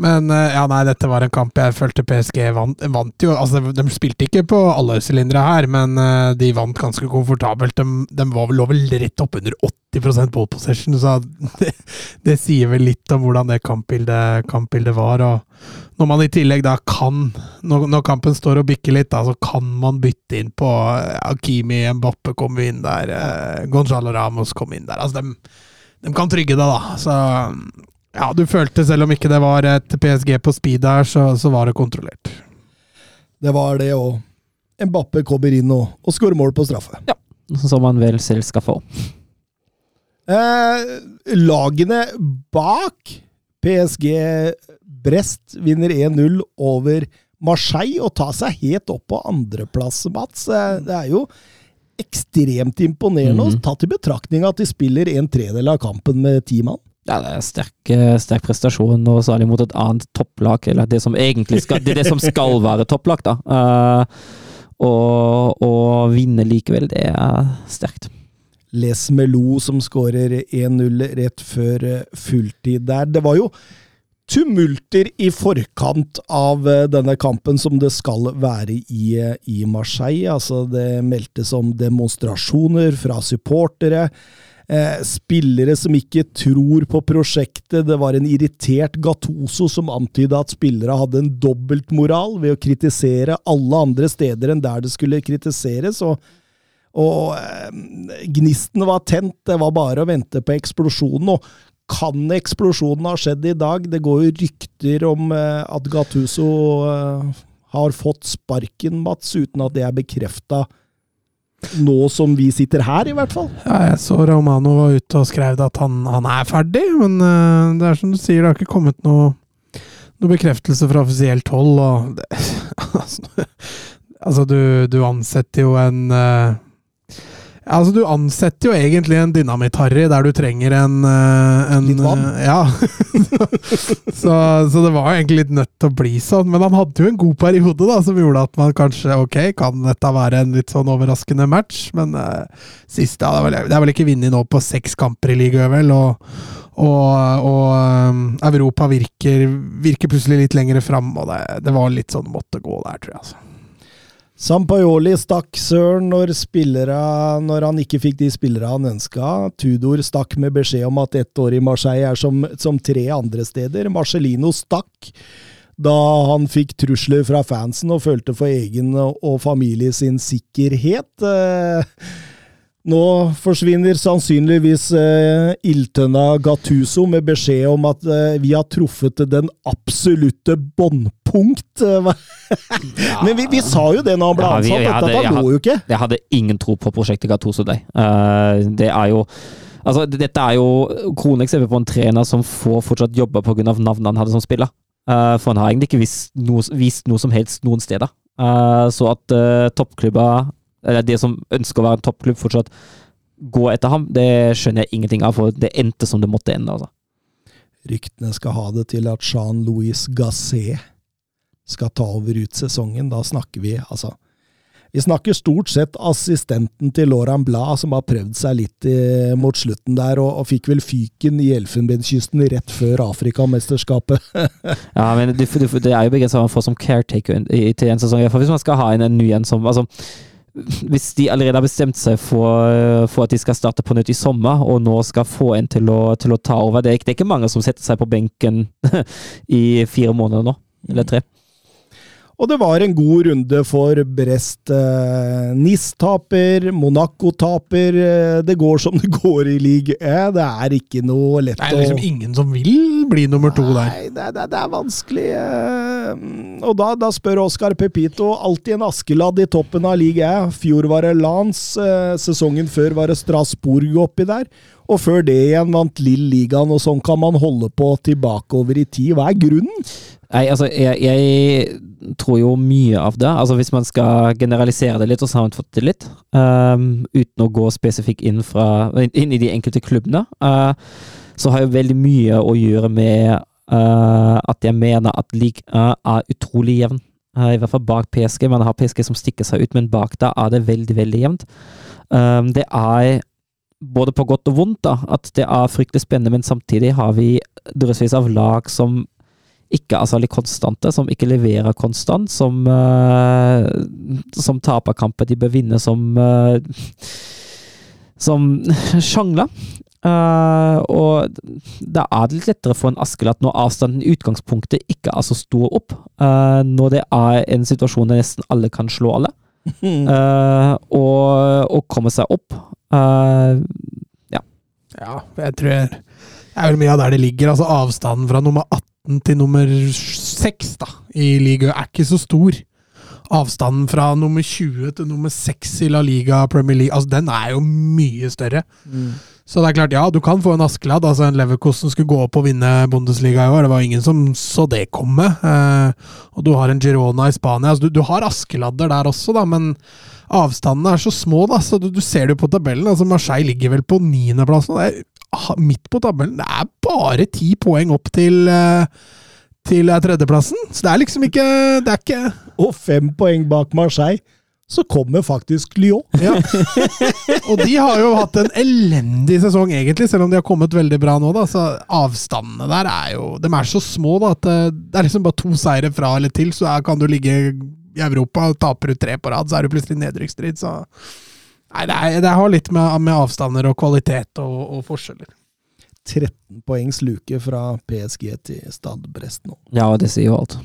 Men eh, ja, nei, dette var en kamp jeg følte PSG vant. vant jo, altså De spilte ikke på alle sylindere her, men eh, de vant ganske komfortabelt. De, de var lå vel rett oppunder 80 ball possession, så det, det sier vel litt om hvordan det kampbildet, kampbildet var. og når man i tillegg da kan, når, når kampen står og bikker litt, da, så kan man bytte inn på eh, Hakimi, Mbappe kom inn der, Gonzalo Ramos kom inn der. Altså, de, de kan trygge deg, da. Så ja, du følte, selv om ikke det var et PSG på speed der, så, så var det kontrollert. Det var det, og Mbappe kommer inn og, og skårer mål på straffe. Ja, Som man vel selv skal få. Eh, lagene bak PSG Brest vinner 1-0 over Marseille og tar seg helt opp på andreplass, Mats. Eh, Det er jo ekstremt imponerende mm Mhm. ta til betraktning at de spiller en tredel av kampen med ti mann. Ja, det er sterk, eh, sterk prestasjon, og særlig mot et annet topplag, eller det som egentlig skal, det er det som skal være topplag, da. Eh, og å vinne likevel, det er sterkt. Les Melo som skårer 1-0 rett før eh, fulltid der. Det var jo tumulter i forkant av eh, denne kampen, som det skal være i, eh, i Marseille. Altså, det meldtes om demonstrasjoner fra supportere. Eh, spillere som ikke tror på prosjektet. Det var en irritert Gattoso som antyda at spillere hadde en dobbeltmoral ved å kritisere alle andre steder enn der det skulle kritiseres. og og eh, gnisten var tent, det var bare å vente på eksplosjonen. Og kan eksplosjonen ha skjedd i dag? Det går jo rykter om eh, at Gattuso eh, har fått sparken, Mats, uten at det er bekrefta Nå som vi sitter her, i hvert fall. Ja, jeg så Romano var ute og skrev at han, han er ferdig, men eh, det er som du sier, det har ikke kommet noe, noe bekreftelse fra offisielt hold. Det, altså, altså, du, du ansetter jo en eh, Altså, du ansetter jo egentlig en dynamitt-Harry der du trenger en, eh, en Litt vann? eh, Ja. så, så det var jo egentlig litt nødt til å bli sånn. Men han hadde jo en god periode da, som gjorde at man kanskje Ok, kan dette være en litt sånn overraskende match? Men uh, siste ja, det, er vel, det er vel ikke vunnet nå på seks kamper i ligaen, vel? Og, og, og um, Europa virker, virker plutselig litt lenger fram, og det, det var litt sånn måtte gå der, tror jeg. altså. Sampaioli stakk søren når, når han ikke fikk de spillere han ønska. Tudor stakk med beskjed om at ett år i Marseille er som, som tre andre steder. Marcellino stakk da han fikk trusler fra fansen og følte for egen og familie sin sikkerhet. Eh, Nå forsvinner sannsynligvis eh, ildtønna Gattuso med beskjed om at eh, vi har truffet den absolutte båndpunkt. ja. Men vi, vi sa jo det når han ble vi- ansatt, ja, det- dette jeg jo ikke. Jeg hadde ingen tro på prosjektet Gattuso deg. Uh, det er jo Altså, dette er jo kroneksempel på en trener som får fortsatt jobbe pga. navnet han hadde som spiller. Uh, for han har egentlig ikke vist noe, vist noe som helst noen steder. Uh, så at uh, toppklubber, eller de som ønsker å være en toppklubb, fortsatt gå etter ham, det skjønner jeg ingenting av, for det endte som det måtte ende. altså. Ryktene skal ha det til at Jean-Louis Gasset skal ta over ut sesongen. Da snakker vi altså Vi snakker stort sett assistenten til Laurent Blad, som har prøvd seg litt i, mot slutten der, og, og fikk vel fyken i Elfenbenskysten rett før Afrikamesterskapet. Ja, men det, det, det er jo begrenset hva man får som caretaker i, til en sesong. For hvis man skal ha inn en ny en som altså, Hvis de allerede har bestemt seg for, for at de skal starte på nytt i sommer, og nå skal få en til å, til å ta over det er, ikke- det er ikke mange som setter seg på benken i fire måneder nå. Eller tre. Og det var en god runde for Brest. Eh, NIS taper, Monaco taper. Eh, det går som det går i league. Eh, det er ikke noe lett å Det er liksom å ingen som vil bli nummer to der. Nei, det, er- det, er- det er vanskelig. eh, Og da, da spør Oscar Pepito alltid en Askeladd i toppen av ligaen. Fjor var det Lans, eh, sesongen før var det Strasbourg oppi der. Og før det igjen vant Lill ligaen, og sånn kan man holde på tilbakeover i tid. Hva er grunnen? Nei, altså, jeg, jeg tror jo mye av det. Altså, hvis man skal generalisere det litt og sammenfatte det litt, um, uten å gå spesifikt inn, fra, inn i de enkelte klubbene, uh, så har jo veldig mye å gjøre med uh, at jeg mener at ligaen er utrolig jevn. Uh, I hvert fall bak PSG. Man har PSG som stikker seg ut, men bak da er det veldig, veldig jevnt. Um, det er både på godt og vondt da, at det er fryktelig spennende, men samtidig har vi drøssevis av lag som ikke er særlig konstante, som ikke leverer konstant, som, uh, som taper kamper de bør vinne, som uh, som sjangler. Uh, og da er det litt lettere for en Askeladd når avstanden i utgangspunktet ikke er så stor opp. Uh, når det er en situasjon der nesten alle kan slå alle, uh, og, og komme seg opp. Eh, Ja, jeg tror det er vel mye av der det ligger. Altså Avstanden fra nummer 18 til nummer 6 da, i ligaen er ikke så stor. Avstanden fra nummer 20 til nummer 6 i La Liga Premier League, altså den er jo mye større. Så det er klart, ja, du kan få en Askeladd. Altså en Leverkosten skulle gå opp og vinne Bundesliga i år. Det var ingen som så det komme. Eh, og du har en Girona i Spania. Altså, du, du har Askeladder der også, da, men avstandene er så små, da. Så du, du ser det jo på tabellen. Altså, Marseille ligger vel på niendeplass nå. Det er midt på tabellen. Det er bare ti poeng opp til eh, til eh, tredjeplassen. Så det er liksom ikke Det er ikke Og fem poeng bak Marseille, så kommer faktisk Lyon. Ja. Og de har jo hatt en elendig sesong, egentlig, selv om de har kommet veldig bra nå. da, så Avstandene der er jo De er så små da, at eh, det er liksom bare to seire fra eller til, så kan du ligge i Europa. Taper du tre på rad, så er du plutselig i nedrykksstrid. Så Nei, det, er, det har litt med, med avstander og kvalitet og, og forskjeller. 13 poengs luke fra PSG til Stad Brest nå. ja, det sier jo alt.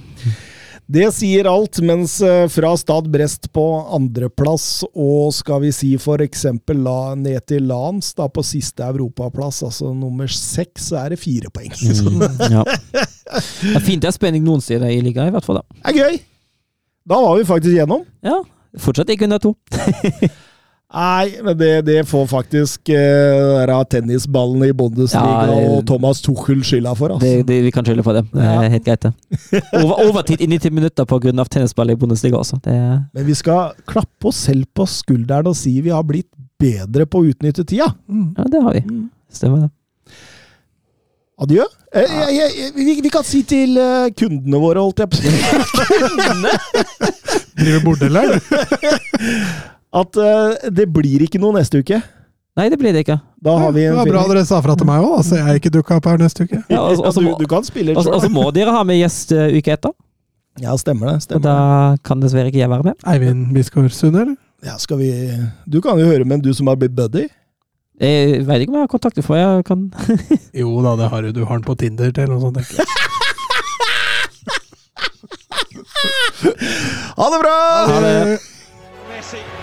Det sier alt, mens eh, fra Stad Brest på andreplass, og skal vi si for eksempel la, ned til Lans da på siste europaplass, altså nummer seks, så er det fire poeng. Mm, ja. Det er fint det er spenning noen steder i ligaen, i hvert fall. da. det er gøy! Da var vi faktisk gjennom. Ja, fortsatt ikke under to. Nei, men det, det får faktisk uh, tennisballen i Bundesliga Ja, og Thomas Tuchel skylda for. Det, Altså. det, vi kan skylde på det. Det er helt greit, det. Over, overtid i 90 minutter pga. tennisball i Bundesliga også. Det Men vi skal klappe oss selv på skulderen og si vi har blitt bedre på å utnytte tida. Ja, det har vi. Stemmer det. Adjø. Eh, jeg, jeg, jeg, vi, vi kan si til eh, kundene våre, holdt jeg på å si. Driver bordell her, du. at uh, det blir ikke noe neste uke. Nei, det blir det ikke. Da har vi Det var bra dere sa fra til meg òg, så jeg ikke dukka opp her neste uke. Ja, og, Ja, så du, må, du kan spille og, så- og så sjøl. må dere ha med gjest uh, uke etter. Ja, stemmer det. Og da kan dessverre ikke jeg være med. Eivind Bisgaard Sunde, eller? Ja, skal vi Du kan jo høre med en du som har blitt buddy. Jeg vet ikke om jeg har kontakt, for jeg kan Jo da, det har du. Du har den på Tinder til eller noe sånt, tenker jeg. Ha det bra! Ha det.